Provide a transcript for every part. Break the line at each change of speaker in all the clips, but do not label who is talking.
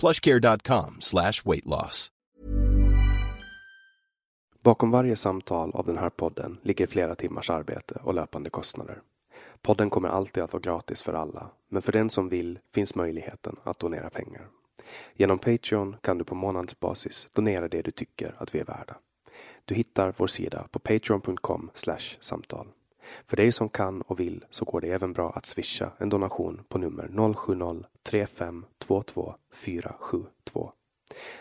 plushcare.com slash weight loss.
Bakom varje samtal av den här podden ligger flera timmars arbete och löpande kostnader. Podden kommer alltid att vara gratis för alla, men för den som vill finns möjligheten att donera pengar. Genom Patreon kan du på månadsbasis donera det du tycker att vi är värda. Du hittar vår sida på patreon.com samtal. För dig som kan och vill så går det även bra att swisha en donation på nummer 070-3522 472.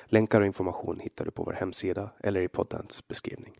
Länkar och information hittar du på vår hemsida eller i poddens beskrivning.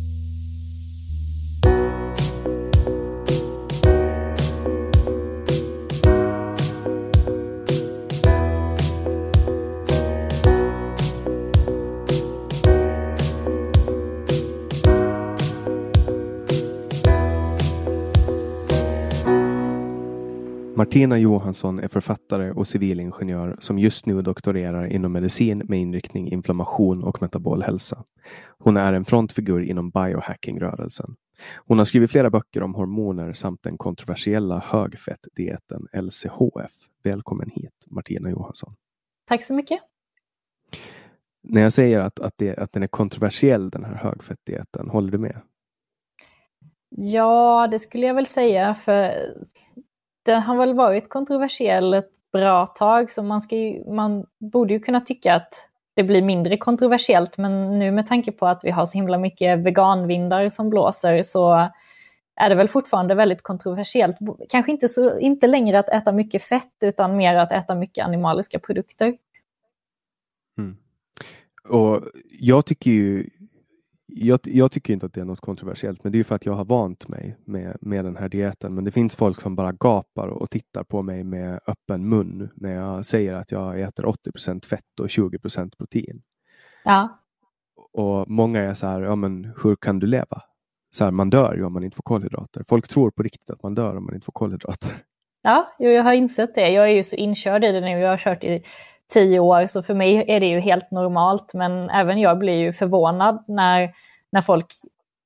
Martina Johansson är författare och civilingenjör som just nu doktorerar inom medicin med inriktning inflammation och metabol hälsa. Hon är en frontfigur inom biohacking-rörelsen. Hon har skrivit flera böcker om hormoner samt den kontroversiella högfettdieten LCHF. Välkommen hit Martina Johansson.
Tack så mycket.
När jag säger att, att, det, att den är kontroversiell den här högfettdieten, håller du med?
Ja, det skulle jag väl säga för den har väl varit kontroversiell ett bra tag så man, ska ju, man borde ju kunna tycka att det blir mindre kontroversiellt men nu med tanke på att vi har så himla mycket veganvindar som blåser så är det väl fortfarande väldigt kontroversiellt. Kanske inte, så, inte längre att äta mycket fett utan mer att äta mycket animaliska produkter.
Mm. Och Jag tycker ju jag, jag, tycker inte att det är något kontroversiellt, men det är för att jag har vant mig med, med den här dieten. Men det finns folk som bara gapar och tittar på mig med öppen mun när jag säger att jag äter 80% fett och 20% protein.
Ja.
Och många är så här, ja men hur kan du leva? så här, man dör ju om man inte får kolhydrater. Folk tror på riktigt att man dör om man inte får kolhydrater.
Ja, jag har insett det. Jag är ju så inkörd i det nu. Jag har kört i tio år, så för mig är det ju helt normalt. Men även jag blir ju förvånad när, när folk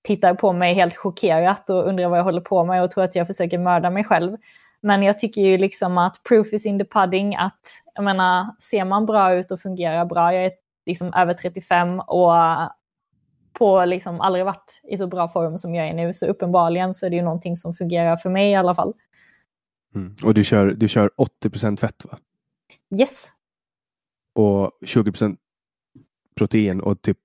tittar på mig helt chockerat och undrar vad jag håller på med och tror att jag försöker mörda mig själv. Men jag tycker ju liksom att proof is in the pudding, att jag menar, ser man bra ut och fungerar bra, jag är liksom över 35 och på liksom aldrig varit i så bra form som jag är nu, så uppenbarligen så är det ju någonting som fungerar för mig i alla fall.
Mm. Och du kör, du kör 80% fett va?
Yes.
Och 20% protein och typ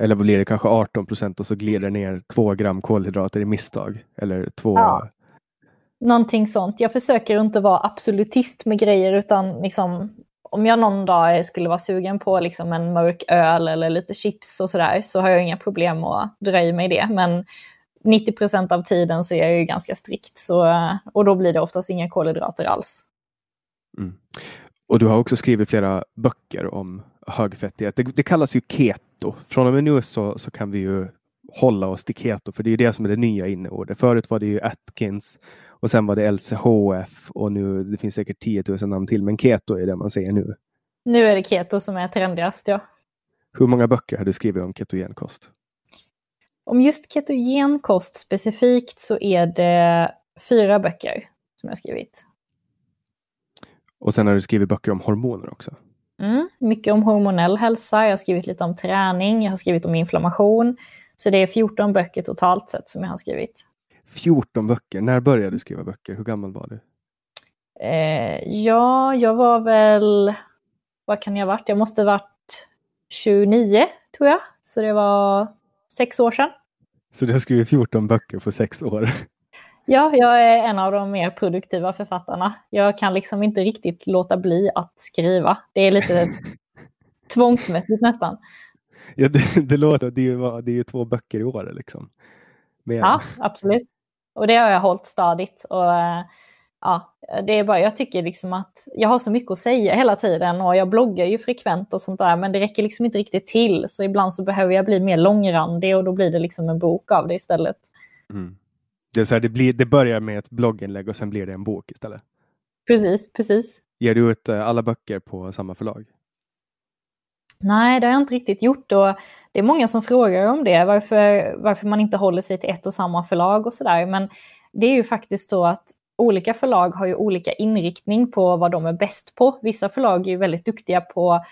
eller blir det kanske 18 procent och så glider ner två gram kolhydrater i misstag? Eller två... Ja.
Någonting sånt. Jag försöker inte vara absolutist med grejer utan liksom, om jag någon dag skulle vara sugen på liksom en mörk öl eller lite chips och sådär så har jag inga problem att dra i mig det. Men 90 procent av tiden så är jag ju ganska strikt så, och då blir det oftast inga kolhydrater alls.
Mm. Och du har också skrivit flera böcker om högfettighet. Det, det kallas ju keto. Från och med nu så, så kan vi ju hålla oss till keto, för det är det som är det nya inneordet. Förut var det ju Atkins och sen var det LCHF och nu det finns säkert 10 000 namn till, men keto är det man säger nu.
Nu är det keto som är trendigast, ja.
Hur många böcker har du skrivit om ketogenkost?
Om just ketogenkost specifikt så är det fyra böcker som jag skrivit.
Och sen har du skrivit böcker om hormoner också.
Mm, mycket om hormonell hälsa, jag har skrivit lite om träning, jag har skrivit om inflammation. Så det är 14 böcker totalt sett som jag har skrivit.
14 böcker, när började du skriva böcker? Hur gammal var du?
Eh, ja, jag var väl, vad kan jag ha varit? Jag måste ha varit 29 tror jag. Så det var sex år sedan.
Så du har skrivit 14 böcker på sex år?
Ja, jag är en av de mer produktiva författarna. Jag kan liksom inte riktigt låta bli att skriva. Det är lite tvångsmässigt nästan.
Ja, det, det låter, det är, ju, det är ju två böcker i år liksom.
Men... Ja, absolut. Och det har jag hållit stadigt. Och, eh, ja, det är bara, jag tycker liksom att jag har så mycket att säga hela tiden och jag bloggar ju frekvent och sånt där, men det räcker liksom inte riktigt till. Så ibland så behöver jag bli mer långrandig och då blir det liksom en bok av det istället. Mm.
Det, är så här, det, blir, det börjar med ett blogginlägg och sen blir det en bok istället.
Precis, precis.
Ger du ut eh, alla böcker på samma förlag?
Nej, det har jag inte riktigt gjort. Och det är många som frågar om det, varför, varför man inte håller sig till ett och samma förlag och sådär. Men det är ju faktiskt så att olika förlag har ju olika inriktning på vad de är bäst på. Vissa förlag är ju väldigt duktiga på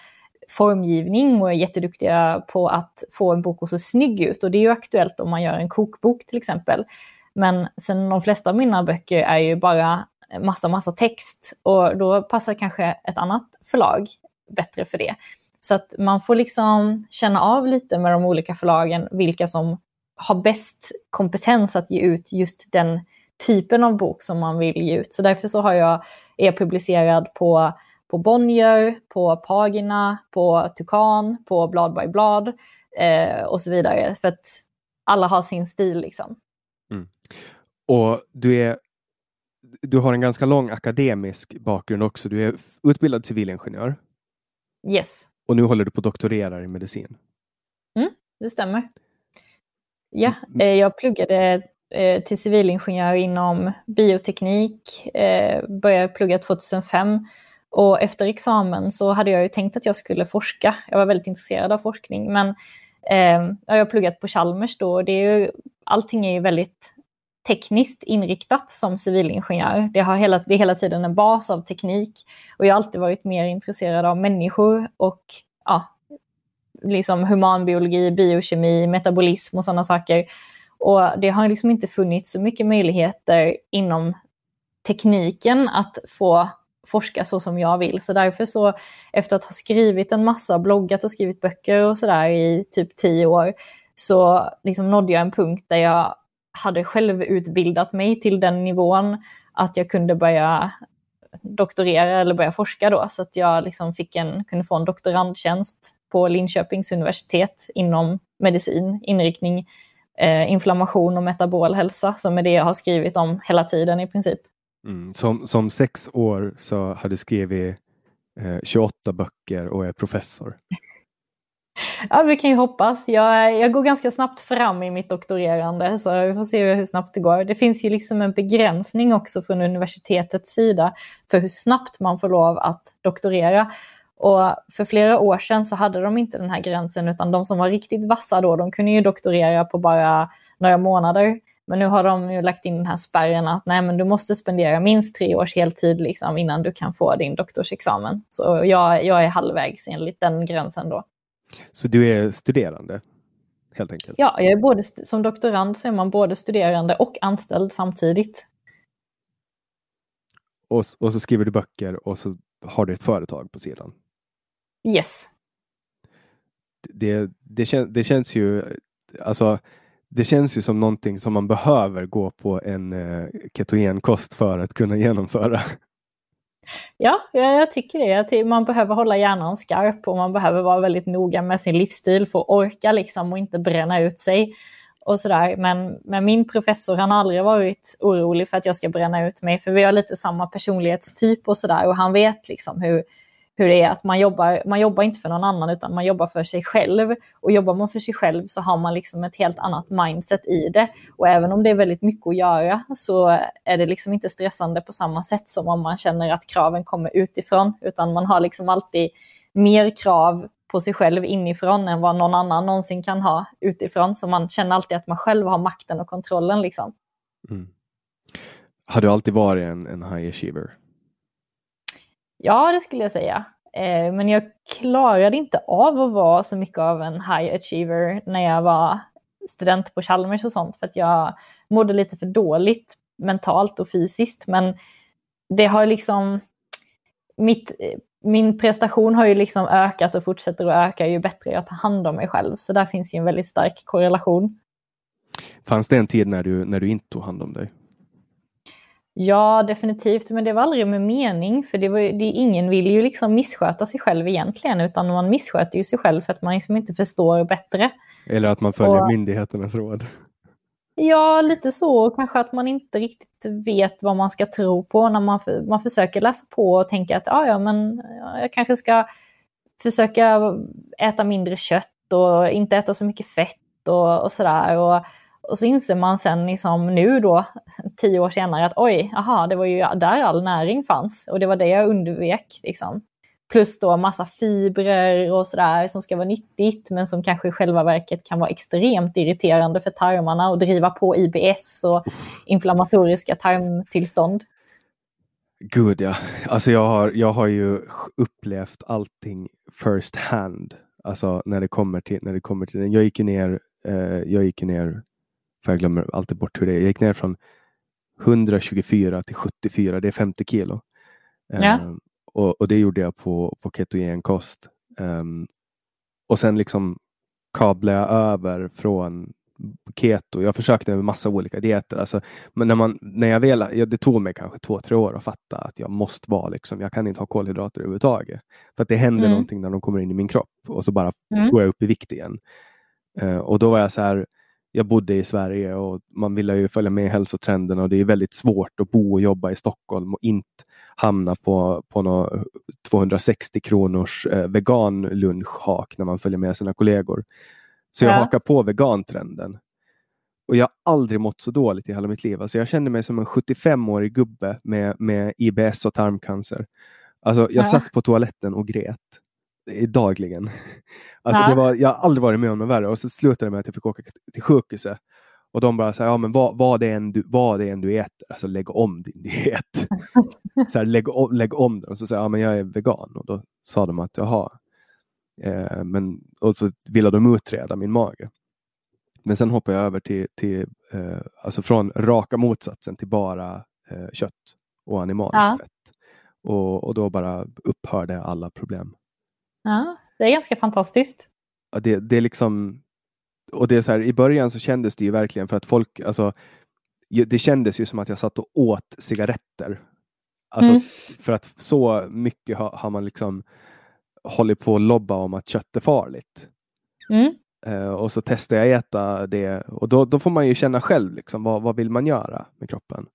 formgivning och är jätteduktiga på att få en bok att se snygg ut. Och det är ju aktuellt om man gör en kokbok till exempel. Men sen de flesta av mina böcker är ju bara massa, massa text och då passar kanske ett annat förlag bättre för det. Så att man får liksom känna av lite med de olika förlagen vilka som har bäst kompetens att ge ut just den typen av bok som man vill ge ut. Så därför så har jag, är jag publicerad på, på Bonnier, på Pagina, på Tukan, på Blad by Blad eh, och så vidare. För att alla har sin stil liksom.
Och du, är, du har en ganska lång akademisk bakgrund också. Du är utbildad civilingenjör.
Yes.
Och nu håller du på att doktorera i medicin.
Mm, det stämmer. Ja, mm. eh, jag pluggade eh, till civilingenjör inom bioteknik, eh, började plugga 2005 och efter examen så hade jag ju tänkt att jag skulle forska. Jag var väldigt intresserad av forskning men jag har pluggat på Chalmers då och det är ju, allting är ju väldigt tekniskt inriktat som civilingenjör. Det, har hela, det är hela tiden en bas av teknik och jag har alltid varit mer intresserad av människor och ja, liksom humanbiologi, biokemi, metabolism och sådana saker. Och det har liksom inte funnits så mycket möjligheter inom tekniken att få forska så som jag vill. Så därför så, efter att ha skrivit en massa, bloggat och skrivit böcker och sådär i typ tio år, så liksom nådde jag en punkt där jag hade själv utbildat mig till den nivån att jag kunde börja doktorera eller börja forska då. Så att jag liksom fick en, kunde få en doktorandtjänst på Linköpings universitet inom medicin, inriktning eh, inflammation och metabol hälsa, som är det jag har skrivit om hela tiden i princip.
Mm. Som, som sex år så har du skrivit eh, 28 böcker och är professor.
Ja, vi kan ju hoppas. Jag, jag går ganska snabbt fram i mitt doktorerande så vi får se hur snabbt det går. Det finns ju liksom en begränsning också från universitetets sida för hur snabbt man får lov att doktorera. Och för flera år sedan så hade de inte den här gränsen utan de som var riktigt vassa då, de kunde ju doktorera på bara några månader. Men nu har de ju lagt in den här spärren att nej men du måste spendera minst tre års heltid liksom innan du kan få din doktorsexamen. Så jag, jag är halvvägs enligt den gränsen då.
Så du är studerande? Helt enkelt?
Ja, jag är både, som doktorand så är man både studerande och anställd samtidigt.
Och, och så skriver du böcker och så har du ett företag på sidan?
Yes.
Det, det, kän, det känns ju, alltså det känns ju som någonting som man behöver gå på en eh, ketogenkost för att kunna genomföra.
Ja, jag tycker det. Man behöver hålla hjärnan skarp och man behöver vara väldigt noga med sin livsstil för att orka liksom och inte bränna ut sig. Och sådär. Men, men min professor han har aldrig varit orolig för att jag ska bränna ut mig för vi har lite samma personlighetstyp och sådär och han vet liksom hur, hur det är att man jobbar, man jobbar inte för någon annan utan man jobbar för sig själv. Och jobbar man för sig själv så har man liksom ett helt annat mindset i det. Och även om det är väldigt mycket att göra så är det liksom inte stressande på samma sätt som om man känner att kraven kommer utifrån. Utan man har liksom alltid mer krav på sig själv inifrån än vad någon annan någonsin kan ha utifrån. Så man känner alltid att man själv har makten och kontrollen. Liksom.
Mm. Har du alltid varit en, en high achiever?
Ja, det skulle jag säga. Eh, men jag klarade inte av att vara så mycket av en high achiever när jag var student på Chalmers och sånt för att jag mådde lite för dåligt mentalt och fysiskt. Men det har liksom, mitt, min prestation har ju liksom ökat och fortsätter att öka ju bättre jag tar hand om mig själv. Så där finns ju en väldigt stark korrelation.
Fanns det en tid när du, när du inte tog hand om dig?
Ja, definitivt, men det var aldrig med mening, för det var, det, ingen vill ju liksom missköta sig själv egentligen, utan man missköter ju sig själv för att man liksom inte förstår bättre.
Eller att man följer och, myndigheternas råd.
Ja, lite så. Kanske att man inte riktigt vet vad man ska tro på när man, man försöker läsa på och tänka att ah, ja, men jag kanske ska försöka äta mindre kött och inte äta så mycket fett och, och sådär. Och, och så inser man sen liksom nu då, tio år senare, att oj, aha, det var ju där all näring fanns. Och det var det jag undvek. Liksom. Plus då massa fibrer och sådär som ska vara nyttigt, men som kanske i själva verket kan vara extremt irriterande för tarmarna och driva på IBS och inflammatoriska tarmtillstånd.
Gud ja, alltså jag har, jag har ju upplevt allting first hand. Alltså när det kommer till, när det kommer till Jag gick ner, eh, jag gick ner för jag glömmer alltid bort hur det är. Jag gick ner från 124 till 74, det är 50 kilo.
Ja.
Um, och, och, det gjorde jag på, på ketogenkost. Um, och sen liksom kablade jag över från keto. Jag försökte med massa olika dieter. Alltså, men när, man, när jag väl, ja, det tog mig kanske två, tre år att fatta att jag måste vara liksom, jag kan inte ha kolhydrater överhuvudtaget. För att det händer mm. någonting när de kommer in i min kropp och så bara mm. går jag upp i vikt igen. Uh, och då var jag så här, jag bodde i Sverige och man ville ju följa med hälsotrenderna och det är väldigt svårt att bo och jobba i Stockholm och inte hamna på, på någon 260 kronors eh, veganlunchhak när man följer med sina kollegor. Så jag ja. hakar på vegantrenden. Och jag har aldrig mått så dåligt i hela mitt liv. Alltså jag kände mig som en 75-årig gubbe med, med IBS och tarmcancer. Alltså jag ja. satt på toaletten och grät dagligen. Alltså ja. det var, jag har aldrig varit med om något värre och så slutade det med att jag fick åka till sjukhuset. Och de bara, så här, ja, men vad, vad, det än du, vad det än du äter, alltså lägg om din diet. så här, lägg, om, lägg om den. Och så sa jag, ja, men jag är vegan. Och då sa de att, jaha. Eh, men, och så ville de utreda min mage. Men sen hoppade jag över till, till eh, alltså från raka motsatsen till bara eh, kött och animalfett. Ja. Och, och då bara upphörde alla problem.
Ja, det är ganska fantastiskt.
Ja, det, det är liksom, och det är så här, i början så kändes det ju verkligen för att folk, alltså, det kändes ju som att jag satt och åt cigaretter. Alltså, mm. För att så mycket har, har, man liksom hållit på att lobba om att kött är farligt.
Mm.
Uh, och så testar jag äta det och då, då får man ju känna själv liksom, vad, vad vill man göra med kroppen.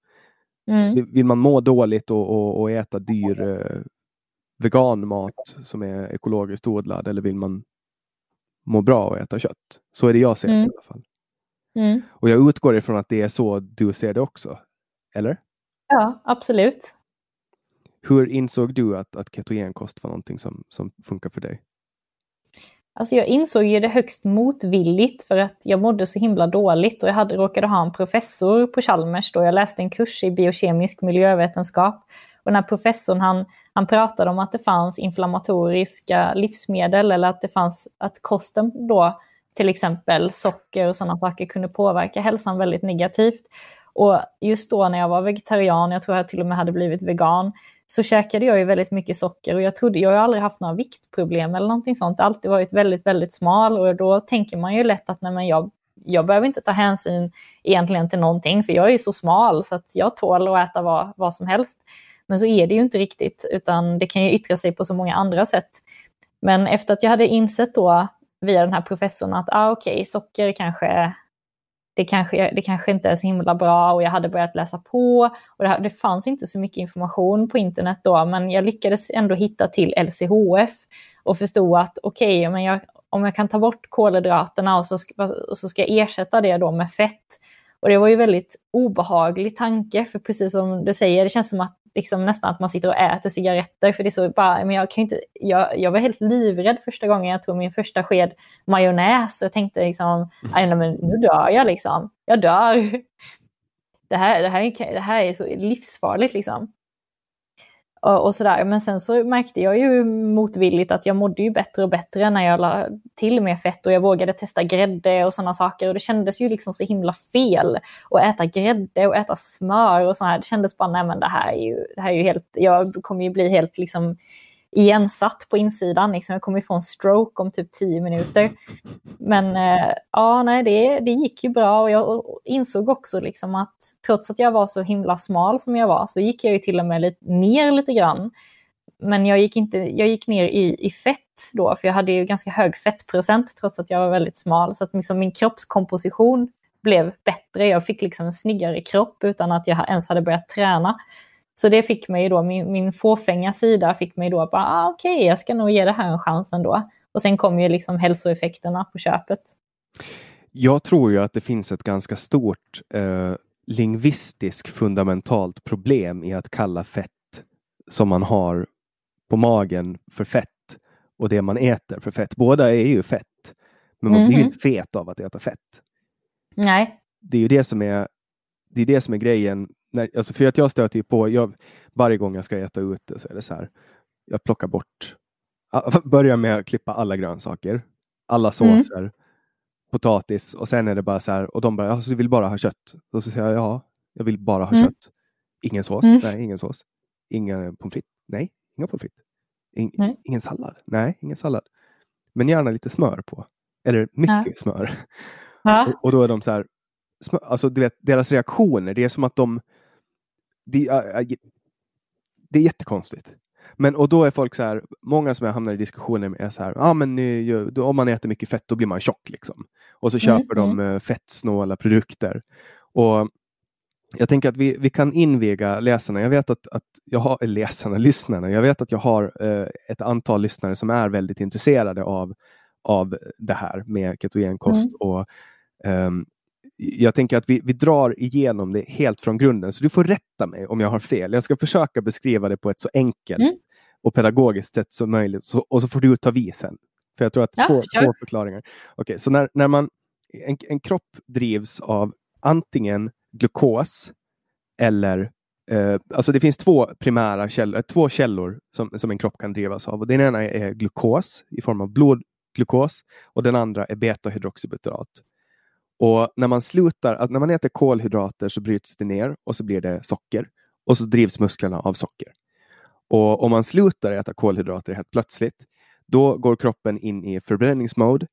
Mm.
Vill, man må dåligt och, och, och äta dyr veganmat som är ekologiskt odlad eller vill man mår bra att äta kött. Så är det jag ser
Mm.
i alla fall.
Mm.
Och jag utgår ifrån att det är så du ser det också. Eller?
Ja, absolut.
Hur insåg du att, att ketogenkost var någonting som, som funkar för dig?
Alltså jag insåg ju det högst motvilligt för att jag mådde så himla dåligt och jag hade råkade ha en professor på Chalmers då jag läste en kurs i biokemisk miljövetenskap. Och den här professorn han, han pratade om att det fanns inflammatoriska livsmedel eller att det fanns att kosten då till exempel socker och sådana saker kunde påverka hälsan väldigt negativt. Och just då när jag var vegetarian, jag tror jag till och med hade blivit vegan, så käkade jag ju väldigt mycket socker och jag trodde, jag har aldrig haft några viktproblem eller någonting sånt. Alltid varit väldigt, väldigt smal och då tänker man ju lätt att nej, men jag, jag behöver inte ta hänsyn egentligen till någonting för jag är ju så smal så att jag tål att äta vad, vad som helst. Men så är det ju inte riktigt utan det kan ju yttra sig på så många andra sätt. Men efter att jag hade insett då via den här professorn att ah, okej, okay, socker kanske det kanske, det kanske inte är så himla bra och jag hade börjat läsa på. Och det, det fanns inte så mycket information på internet då, men jag lyckades ändå hitta till LCHF och förstod att okej, okay, jag, om jag kan ta bort kolhydraterna och så, ska, och så ska jag ersätta det då med fett. Och det var ju väldigt obehaglig tanke, för precis som du säger, det känns som att liksom nästan att man sitter och äter cigaretter. För det är så bara, men jag kan inte, jag, jag var helt livrädd första gången jag tog min första sked majonnäs. Och jag tänkte liksom, nej men nu dör jag liksom. Jag dör. Det här, det här, det här är så livsfarligt liksom. Och, och sådär. Men sen så märkte jag ju motvilligt att jag mådde ju bättre och bättre när jag la till mer fett och jag vågade testa grädde och sådana saker. Och det kändes ju liksom så himla fel att äta grädde och äta smör och sådär. Det kändes bara, nej men det här är ju, det här är ju helt, jag kommer ju bli helt liksom igensatt på insidan. Liksom. Jag kommer ju få en stroke om typ tio minuter. Men eh, ja, nej, det, det gick ju bra och jag insåg också liksom att trots att jag var så himla smal som jag var så gick jag ju till och med lite, ner lite grann. Men jag gick, inte, jag gick ner i, i fett då, för jag hade ju ganska hög fettprocent trots att jag var väldigt smal. Så att liksom min kroppskomposition blev bättre. Jag fick liksom en snyggare kropp utan att jag ens hade börjat träna. Så det fick mig då, min, min fåfänga sida fick mig då bara, ah, okej, okay, jag ska nog ge det här en chans ändå. Och sen kom ju liksom hälsoeffekterna på köpet.
Jag tror ju att det finns ett ganska stort eh, lingvistiskt fundamentalt problem i att kalla fett som man har på magen för fett och det man äter för fett. Båda är ju fett, men man mm -hmm. blir ju inte fet av att äta fett.
Nej.
Det är ju det som är, det är, det som är grejen när, alltså för att jag stöter ju på, jag, varje gång jag ska äta ute så är det så här, jag plockar bort, börjar med att klippa alla grönsaker, alla såser, mm. potatis och sen är det bara så här, och de bara, alltså, du vill bara ha kött? Och så säger jag, ja, jag vill bara ha mm. kött. Ingen sås? Mm. Nej, ingen sås. Inga pommes frites? Nej, inga pommes frites. In, ingen sallad? Nej, ingen sallad. Men gärna lite smör på. Eller mycket ja. smör.
Ja.
Och, och, då är de så här, alltså du vet, deras reaktioner, det är som att de det, det är jättekonstigt. Men och då är folk så här, många som jag hamnar i diskussioner med är så här, ah, men nu, då, om man äter mycket fett då blir man tjock liksom. Och så köper mm, de mm. fettsnåla produkter. Och jag tänker att vi, vi kan inviga läsarna. Jag vet att, att jag har, läsarna, lyssnarna. Jag vet att jag har eh, ett antal lyssnare som är väldigt intresserade av, av det här med ketogenkost. Mm. Och, um, jag tänker att vi, vi drar igenom det helt från grunden, så du får rätta mig om jag har fel. Jag ska försöka beskriva det på ett så enkelt mm. och pedagogiskt sätt som möjligt så, och så får du ta vid sen. För jag tror att ja, två, två förklaringar. okay, så när, när man, en, en kropp drivs av antingen glukos eller eh, alltså det finns två primära källor, två källor som, som en kropp kan drivas av. Och den ena är glukos i form av blodglukos och den andra är betahydroxybutyrat. Och när man slutar, att när man äter kolhydrater så bryts det ner och så blir det socker och så drivs musklerna av socker. Och om man slutar äta kolhydrater helt plötsligt, då går kroppen in i förbränningsmode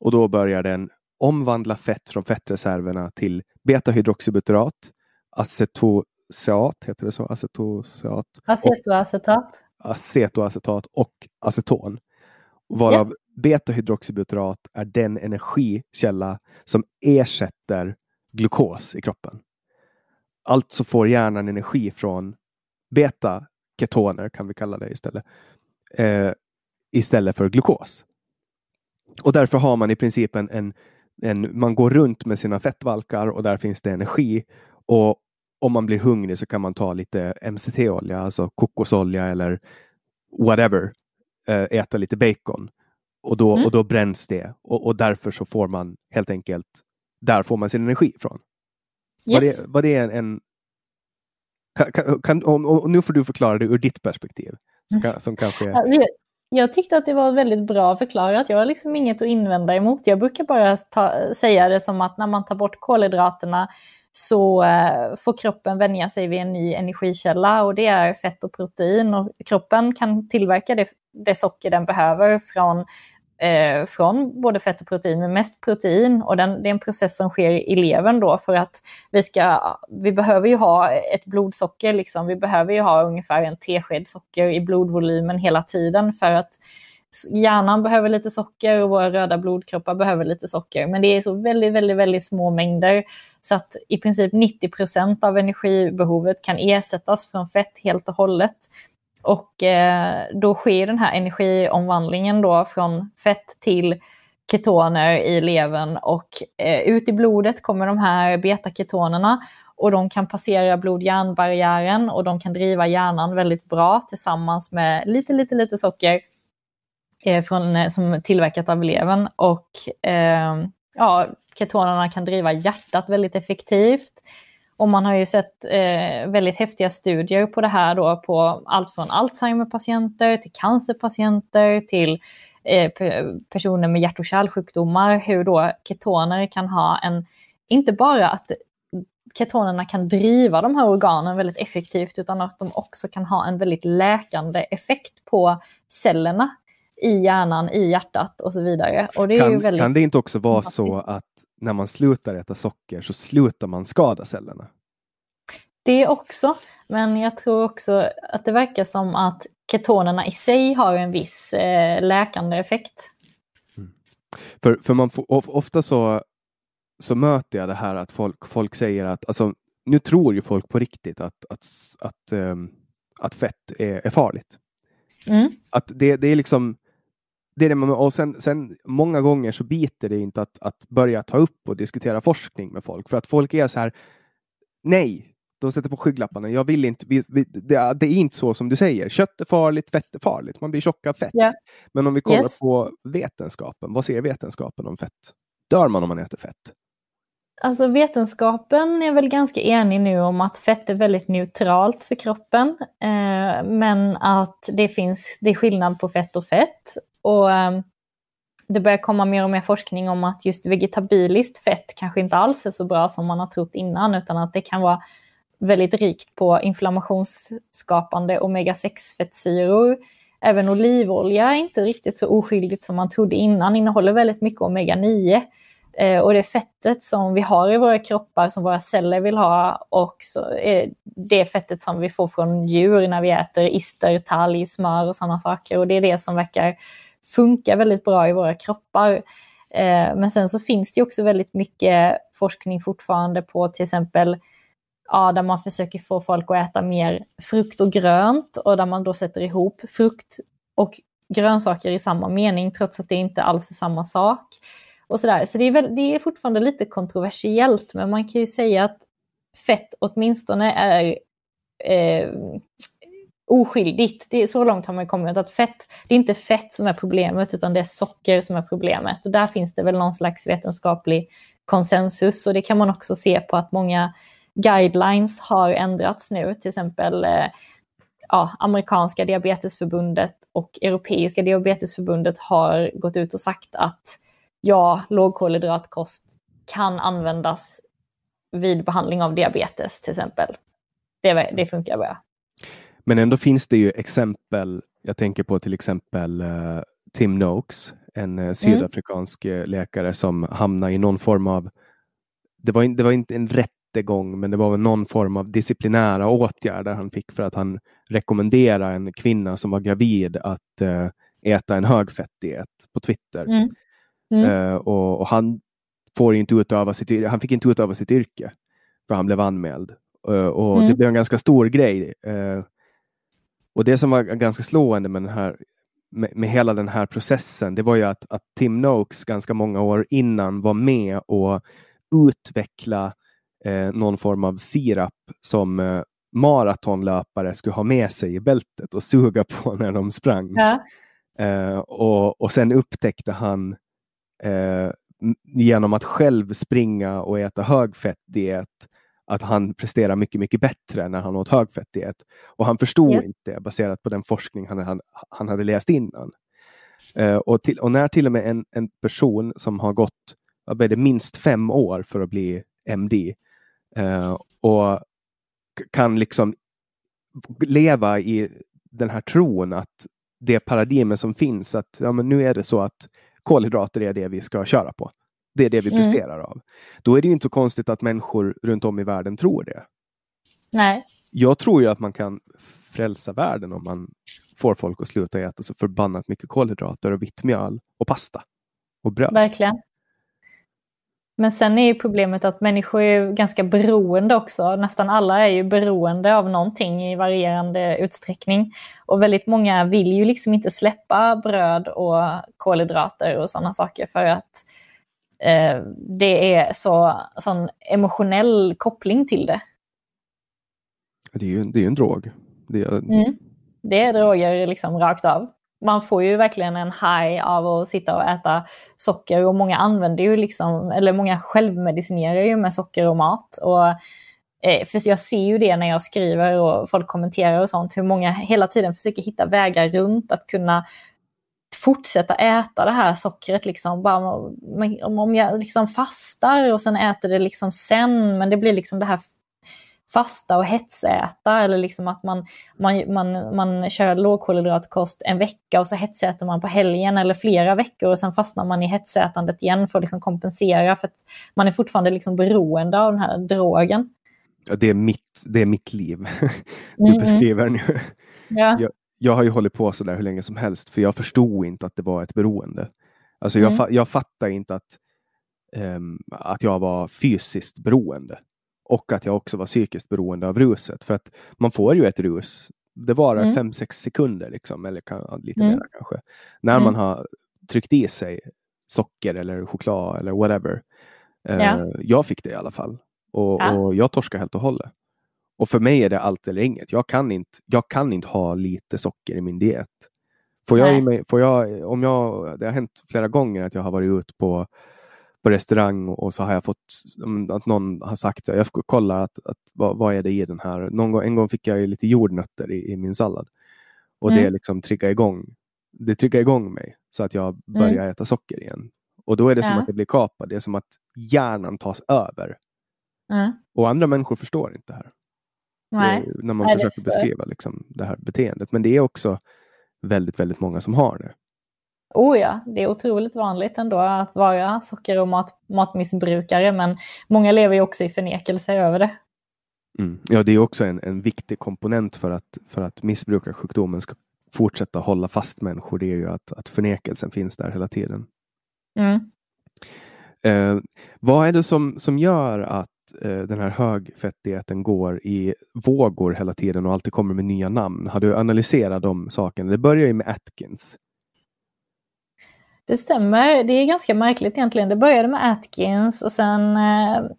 och då börjar den omvandla fett från fettreserverna till betahydroxybutyrat, acetoseat, heter det så? Acetoseat.
Acetoacetat.
Acetoacetat och aceton. Varav Betahydroxybutyrat är den energikälla som ersätter glukos i kroppen. Alltså får hjärnan energi från beta-ketoner kan vi kalla det istället. Eh, istället för glukos. Och därför har man i princip en, en, en, man går runt med sina fettvalkar och där finns det energi. Och om man blir hungrig så kan man ta lite MCT-olja, alltså kokosolja eller whatever, eh, äta lite bacon. Och då, mm. och då bränns det och, och därför så får man helt enkelt, där får man sin energi ifrån. Yes. Var, det, var det en, en kan, kan, och, nu får du förklara det ur ditt perspektiv. Som, som kanske...
Jag tyckte att det var väldigt bra förklarat. Jag har liksom inget att invända emot. Jag brukar bara ta, säga det som att när man tar bort kolhydraterna så eh, får kroppen vänja sig vid en ny energikälla och det är fett och protein. Och kroppen kan tillverka det, det socker den behöver från, eh, från både fett och protein, men mest protein. Och den, det är en process som sker i levern då för att vi, ska, vi behöver ju ha ett blodsocker, liksom. vi behöver ju ha ungefär en tesked socker i blodvolymen hela tiden för att hjärnan behöver lite socker och våra röda blodkroppar behöver lite socker. Men det är så väldigt, väldigt, väldigt små mängder så att i princip 90 procent av energibehovet kan ersättas från fett helt och hållet. Och eh, då sker den här energiomvandlingen då från fett till ketoner i levern och eh, ut i blodet kommer de här betaketonerna och de kan passera blod-hjärnbarriären och de kan driva hjärnan väldigt bra tillsammans med lite, lite, lite socker Eh, från, eh, som tillverkat av levern. Och eh, ja, ketonerna kan driva hjärtat väldigt effektivt. Och man har ju sett eh, väldigt häftiga studier på det här då på allt från Alzheimer-patienter till cancerpatienter till eh, personer med hjärt och kärlsjukdomar, hur då ketoner kan ha en, inte bara att ketonerna kan driva de här organen väldigt effektivt, utan att de också kan ha en väldigt läkande effekt på cellerna i hjärnan, i hjärtat och så vidare. Och det
kan,
väldigt
kan det inte också vara så att när man slutar äta socker så slutar man skada cellerna?
Det också, men jag tror också att det verkar som att ketonerna i sig har en viss eh, läkande effekt.
Mm. För, för man får, ofta så, så möter jag det här att folk, folk säger att, alltså, nu tror ju folk på riktigt att, att, att, um, att fett är, är farligt. Mm. Att det, det är liksom det är det man, och sen, sen många gånger så biter det inte att, att börja ta upp och diskutera forskning med folk för att folk är så här. Nej, de sätter på skygglapparna. Jag vill inte. Vi, vi, det, det, är inte så som du säger. Kött är farligt, fett är farligt. Man blir tjock av fett. Yeah. Men om vi kollar yes. på vetenskapen. Vad säger vetenskapen om fett? Dör man om man äter fett?
Alltså vetenskapen är väl ganska enig nu om att fett är väldigt neutralt för kroppen. Eh, men att det finns, det är skillnad på fett och fett. Och um, det börjar komma mer och mer forskning om att just vegetabiliskt fett kanske inte alls är så bra som man har trott innan, utan att det kan vara väldigt rikt på inflammationsskapande omega-6-fettsyror. Även olivolja är inte riktigt så oskyldigt som man trodde innan, innehåller väldigt mycket omega-9. Eh, och det fettet som vi har i våra kroppar, som våra celler vill ha, och så är det fettet som vi får från djur när vi äter ister, talg, smör och sådana saker. Och det är det som verkar funkar väldigt bra i våra kroppar. Eh, men sen så finns det också väldigt mycket forskning fortfarande på till exempel ja, där man försöker få folk att äta mer frukt och grönt och där man då sätter ihop frukt och grönsaker i samma mening trots att det inte alls är samma sak. Och sådär. Så det är, väl, det är fortfarande lite kontroversiellt men man kan ju säga att fett åtminstone är eh, oskyldigt. Det är, så långt har man kommit att fett, det är inte fett som är problemet utan det är socker som är problemet. Och där finns det väl någon slags vetenskaplig konsensus och det kan man också se på att många guidelines har ändrats nu, till exempel eh, ja, amerikanska diabetesförbundet och europeiska diabetesförbundet har gått ut och sagt att ja, lågkolhydratkost kan användas vid behandling av diabetes till exempel. Det, det funkar bra.
Men ändå finns det ju exempel. Jag tänker på till exempel uh, Tim Noakes, en uh, sydafrikansk mm. läkare som hamnade i någon form av, det var, in, det var inte en rättegång, men det var någon form av disciplinära åtgärder han fick för att han rekommenderade en kvinna som var gravid att uh, äta en högfettdiet på Twitter. Mm. Mm. och, och, han får inte utöva sitt, han fick inte utöva sitt yrke för han blev anmäld. och mm. det blev en ganska stor grej. Och det som var ganska slående med den här med, med, hela den här processen, det var ju att, att Tim Noakes ganska många år innan var med och utveckla eh, någon form av sirap som eh, maratonlöpare skulle ha med sig i bältet och suga på när de sprang. Ja. Eh, och, och sen upptäckte han eh, genom att själv springa och äta högfettdiet att han presterar mycket, mycket bättre när han åt högfettdiet. Och han förstod yeah. inte baserat på den forskning han, han, han hade läst innan. Uh, och, till, och, när till och med en, en person som har gått det, minst fem år för att bli MD uh, eh, och kan liksom leva i den här tron att det paradigmet som finns, att ja, men nu är det så att kolhydrater är det vi ska köra på. Det är det vi mm. presterar av. Då är det inte så konstigt att människor runt om i världen tror det.
Nej.
Jag tror ju att man kan frälsa världen om man får folk att sluta äta så förbannat mycket kolhydrater och vitt mjöl och pasta och bröd.
Verkligen. Men sen är ju problemet att människor är ganska beroende också. Nästan alla är ju beroende av någonting i varierande utsträckning. Och väldigt många vill ju liksom inte släppa bröd och kolhydrater och sådana saker för att eh, det är så sån emotionell koppling till det.
Det är ju, det är en drog. Det är,
mm. det är droger liksom rakt av man får ju verkligen en high av att sitta och äta socker och många använder ju liksom, eller många självmedicinerar ju med socker och mat. Och, eh, för jag ser ju det när jag skriver och folk kommenterar och sånt, hur många hela tiden försöker hitta vägar runt att kunna fortsätta äta det här sockret. Liksom. Bara, om jag liksom fastar och sen äter det liksom sen, men det blir liksom det här fasta och hetsäta eller liksom att man, man, man, man kör lågkolhydratkost en vecka och så hetsäter man på helgen eller flera veckor och sen fastnar man i hetsätandet igen för att liksom kompensera för att man är fortfarande liksom beroende av den här drogen.
Ja, det, är mitt, det är mitt liv du mm, beskriver nu. Ja. Jag, jag har ju hållit på så där hur länge som helst för jag förstod inte att det var ett beroende. Alltså jag, mm. jag fattar inte att, um, att jag var fysiskt beroende. Och att jag också var psykiskt beroende av ruset. För att man får ju ett rus. Det varar 5-6 mm. sekunder, liksom, eller kan, lite mm. mer kanske. När mm. man har tryckt i sig socker eller choklad eller whatever. Eh, ja. jag fick det i alla fall. Och, ja. och jag torskade helt och hållet. Och för mig är det allt eller inget. Jag kan inte, jag kan inte ha lite socker i min diet. Får jag, mig, får jag, om jag, det har hänt flera gånger att jag har varit ute på på restaurang och så har jag fått att någon har sagt, jag får kolla att, att vad, vad, är det i den här. Någon gång, en gång fick jag lite jordnötter i, i min sallad och mm. det liksom triggar igång. Det triggar igång mig så att jag börjar mm. äta socker igen. Och då är det ja. som att det blir kapad. Det är som att hjärnan tas över. Mm. Och andra människor förstår inte det här.
Nej.
Det, när man Nej, försöker beskriva liksom, det här beteendet. Men det är också väldigt, väldigt många som har det.
Oh ja, det är otroligt vanligt ändå att vara socker och mat, matmissbrukare, men många lever ju också i förnekelse över det.
Mm. Ja, det är också en, en viktig komponent för att, för att missbrukarsjukdomen ska fortsätta hålla fast människor. Det är ju att, att förnekelsen finns där hela tiden.
Mm.
Eh, vad är det som, som gör att eh, den här högfettdieten går i vågor hela tiden och alltid kommer med nya namn? Har du analyserat de sakerna? Det börjar ju med Atkins.
Det stämmer. Det är ganska märkligt egentligen. Det började med Atkins och sen eh,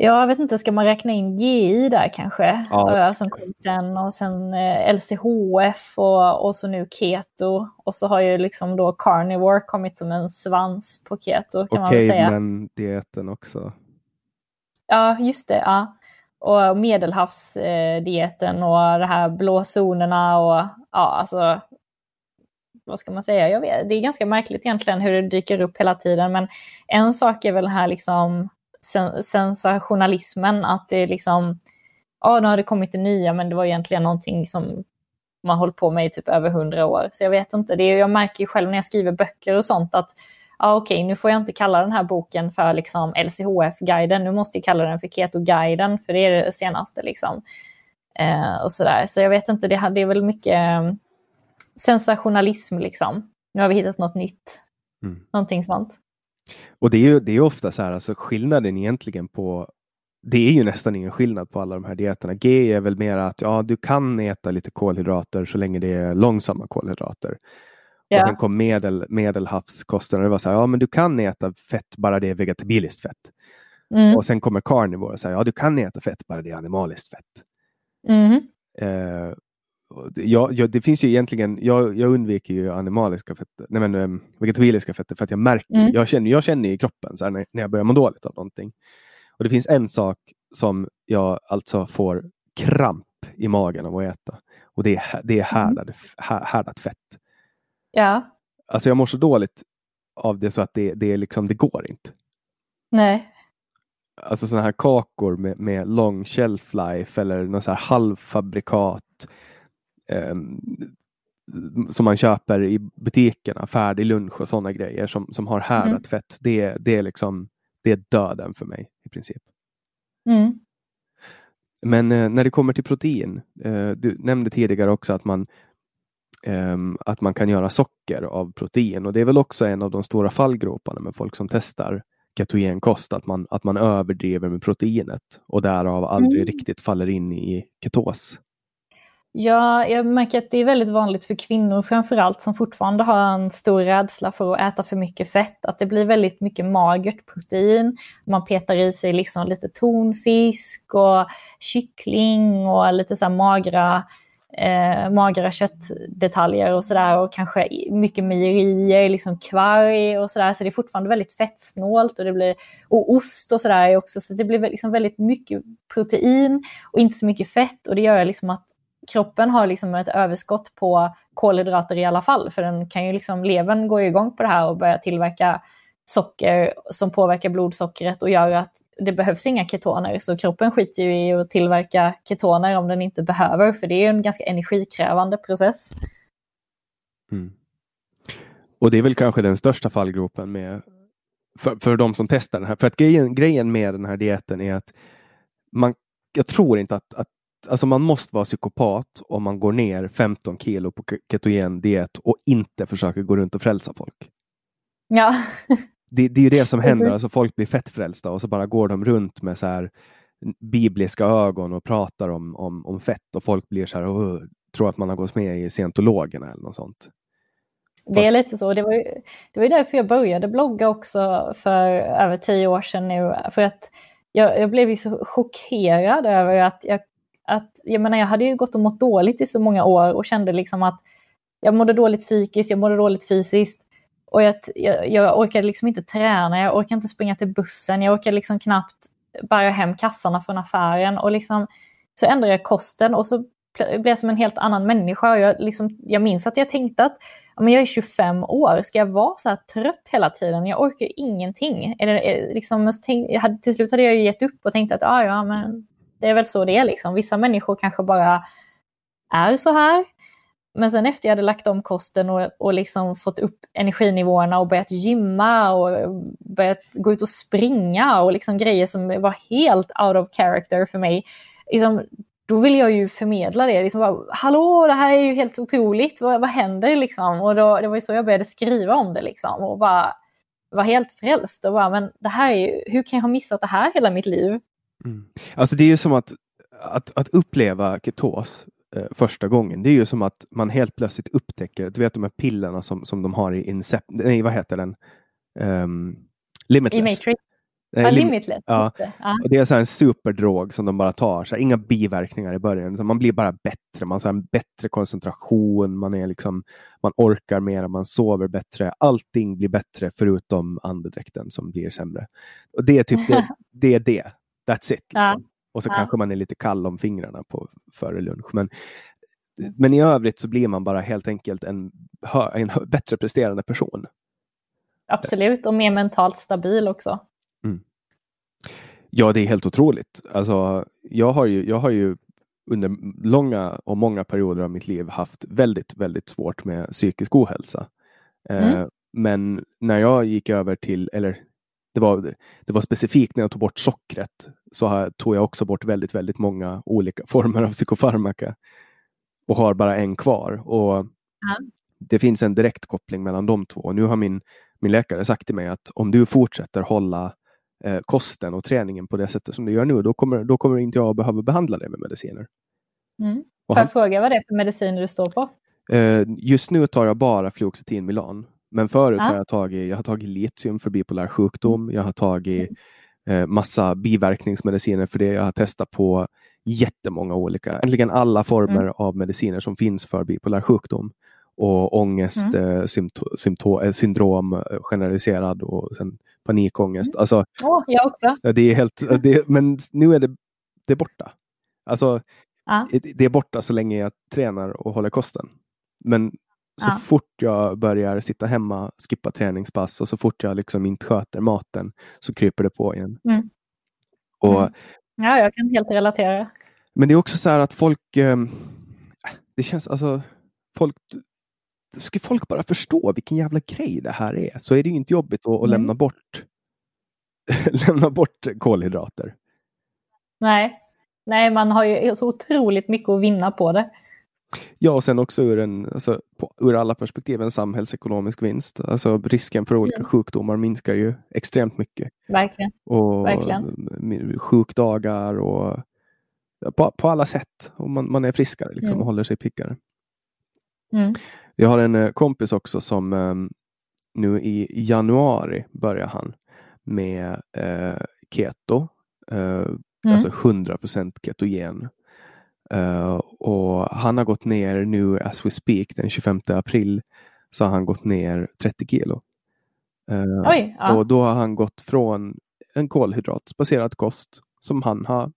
Ja, jag vet inte, ska man räkna in GI där kanske? Ja. Som kom sen och sen eh, LCHF och, och så nu keto. Och så har ju liksom då carnivore kommit som en svans på keto kan man väl säga.
men dieten också.
Ja, just det. Ja. Och medelhavsdieten och de här blåzonerna och ja, alltså vad ska man säga, jag vet, det är ganska märkligt egentligen hur det dyker upp hela tiden. Men en sak är väl den här liksom sensationalismen, att det är liksom, ja nu har det kommit det nya men det var egentligen någonting som man hållit på med i typ över hundra år. Så jag vet inte, det är, jag märker ju själv när jag skriver böcker och sånt att ja, okej, nu får jag inte kalla den här boken för liksom LCHF-guiden, nu måste jag kalla den för Keto-guiden, för det är det senaste liksom. Eh, och sådär. Så jag vet inte, det, det är väl mycket sensationalism liksom. Nu har vi hittat något nytt. Mm. Någonting sånt.
Och det är ju det är ofta så här, alltså skillnaden egentligen på det är ju nästan ingen skillnad på alla de här dieterna. G är väl mer att ja, du kan äta lite kolhydrater så länge det är långsamma kolhydrater. Ja. Och kom medel, och det var så här, ja men du kan äta fett bara det är vegetabiliskt fett. Mm. Och sen kommer carnivore och säger, ja du kan äta fett bara det är animaliskt fett.
Mm.
Eh, ja, ja, det finns ju egentligen, jag, jag undviker ju animaliska fetter, nej men um, vegetabiliska fetter för att jag märker, mm. jag, känner, jag känner i kroppen så här, när, när jag börjar må dåligt av någonting. Och det finns en sak som jag alltså får kramp i magen av att äta. Och det är, det är mm. härdat fett.
Ja.
Alltså jag mår så dåligt av det så att det, det, är liksom, det går inte.
Nej.
Alltså sådana här kakor med, med lång shelf life eller något så här halvfabrikat eh, som man köper i butikerna, färdig lunch och sådana grejer som, som har härdat mm. fett. Det, det, är liksom, det är döden för mig i princip.
Mm.
Men eh, när det kommer till protein, eh, du nämnde tidigare också att man att man kan göra socker av protein och det är väl också en av de stora fallgroparna med folk som testar ketogenkost, att man, att man överdriver med proteinet och därav aldrig mm. riktigt faller in i ketos.
Ja, jag märker att det är väldigt vanligt för kvinnor framförallt som fortfarande har en stor rädsla för att äta för mycket fett, att det blir väldigt mycket magert protein. Man petar i sig liksom lite tonfisk och kyckling och lite så magra eh, magra köttdetaljer och sådär och kanske mycket mejerier, liksom kvarg och sådär. Så det är fortfarande väldigt fettsnålt och det blir och ost och sådär också. Så det blir liksom väldigt mycket protein och inte så mycket fett och det gör liksom att kroppen har liksom ett överskott på kolhydrater i alla fall. För den kan ju liksom, levern går igång på det här och börjar tillverka socker som påverkar blodsockret och gör att det behövs inga ketoner, så kroppen skiter ju i att tillverka ketoner om den inte behöver, för det är en ganska energikrävande process.
Mm. Och det är väl kanske den största fallgropen med, för, för de som testar den här. För att grejen, grejen med den här dieten är att man, jag tror inte att, att alltså man måste vara psykopat om man går ner 15 kilo på ketogen diet och inte försöker gå runt och frälsa folk.
Ja.
det, det är ju det som händer, alltså folk blir fettfrälsta och så bara går de runt med så här bibliska ögon och pratar om, om, om fett och folk blir så här, tror att man har gått med i scientologerna eller något sånt.
Det är lite så. Det var, ju, det var därför jag började blogga också för över tio år sedan nu. För att jag, jag blev ju så chockerad över att jag, att, jag menar jag hade ju gått och mått dåligt i så många år och kände liksom att jag mådde dåligt psykiskt, jag mådde dåligt fysiskt. Och jag, jag, jag orkade liksom inte träna, jag orkade inte springa till bussen, jag orkade liksom knappt bära hem kassarna från affären. Och liksom, så ändrade jag kosten och så blev jag som en helt annan människa. Jag, liksom, jag minns att jag tänkte att men jag är 25 år, ska jag vara så här trött hela tiden? Jag orkar ingenting. Eller, eh, liksom, jag hade, till slut hade jag gett upp och tänkte att ah, ja, men det är väl så det är. Liksom. Vissa människor kanske bara är så här. Men sen efter jag hade lagt om kosten och, och liksom fått upp energinivåerna och börjat gymma och börjat gå ut och springa och liksom grejer som var helt out of character för mig. Liksom, då vill jag ju förmedla det. Liksom bara, Hallå, det här är ju helt otroligt. Vad, vad händer liksom? Och då, det var ju så jag började skriva om det liksom. Och bara var helt frälst. Och bara, men det här är ju, hur kan jag ha missat det här hela mitt liv?
Mm. Alltså det är ju som att, att, att uppleva ketos eh, första gången. Det är ju som att man helt plötsligt upptäcker, du vet de här pillerna som, som de har i Incept, nej vad heter den? Um, Limitless.
I Matrix. Ja, limitless.
Ja. Och det är så en superdrog som de bara tar. Så inga biverkningar i början. Man blir bara bättre. Man har en bättre koncentration. Man, är liksom, man orkar mer. Man sover bättre. Allting blir bättre förutom andedräkten som blir sämre. Och Det är typ det. det, är det. That's it. Liksom. Och så ja. kanske man är lite kall om fingrarna på, före lunch. Men, men i övrigt så blir man bara helt enkelt en, en bättre presterande person.
Absolut, och mer mentalt stabil också.
Mm. Ja, det är helt otroligt. Alltså, jag, har ju, jag har ju under långa och många perioder av mitt liv haft väldigt, väldigt svårt med psykisk ohälsa. Eh, mm. men när jag gick över till, eller det var, det var specifikt när jag tog bort sockret så tog jag också bort väldigt, väldigt många olika former av psykofarmaka och har bara en kvar. Och mm. Det finns en direkt koppling mellan de två. Nu har min, min läkare sagt till mig att om du fortsätter hålla eh, kosten och träningen på det sättet som du gör nu, då kommer, då kommer inte jag behöva behandla dig med mediciner.
Mm. Får jag fråga vad det är för mediciner du står på?
Eh, just nu tar jag bara fluoxetin Milan. Men förut ah. har jag tagit, jag har tagit litium för bipolär sjukdom. Jag har tagit eh, massa biverkningsmediciner för det. Jag har testat på jättemånga olika, egentligen alla former mm. av mediciner som finns för bipolär sjukdom och ångest, mm. eh, symptom, eh, syndrom eh, generaliserad och sen panikångest.
Mm.
Alltså,
oh, jag också.
Det är helt, det, men nu är det, det är borta. Alltså, ah. Det är borta så länge jag tränar och håller kosten. Men så ah. fort jag börjar sitta hemma, skippa träningspass och så fort jag liksom inte sköter maten så kryper det på igen.
Mm. Och, mm. Ja, jag kan helt relatera.
Men det är också så här att folk, eh, det känns alltså, folk, ska folk bara förstå vilken jävla grej det här är så är det inte jobbigt att, att mm. lämna bort lämna bort kolhydrater.
Nej. Nej, man har ju så otroligt mycket att vinna på det.
Ja, och sen också ur, en, alltså, på, ur alla perspektiv en samhällsekonomisk vinst. Alltså risken för olika mm. sjukdomar minskar ju extremt mycket.
Verkligen.
Och
Verkligen.
Sjukdagar och på, på alla sätt. Och man, man är friskare liksom, mm. och håller sig piggare.
Mm.
Jag har en eh, kompis också som um, nu i januari börjar han med uh, keto. Uh. Alltså 100% ketogen. Uh, och han har gått ner nu as we speak den 25 april så har han gått ner 30 kilo.
Oj, ja.
Och då har han gått från en kolhydratbaserad kost som han har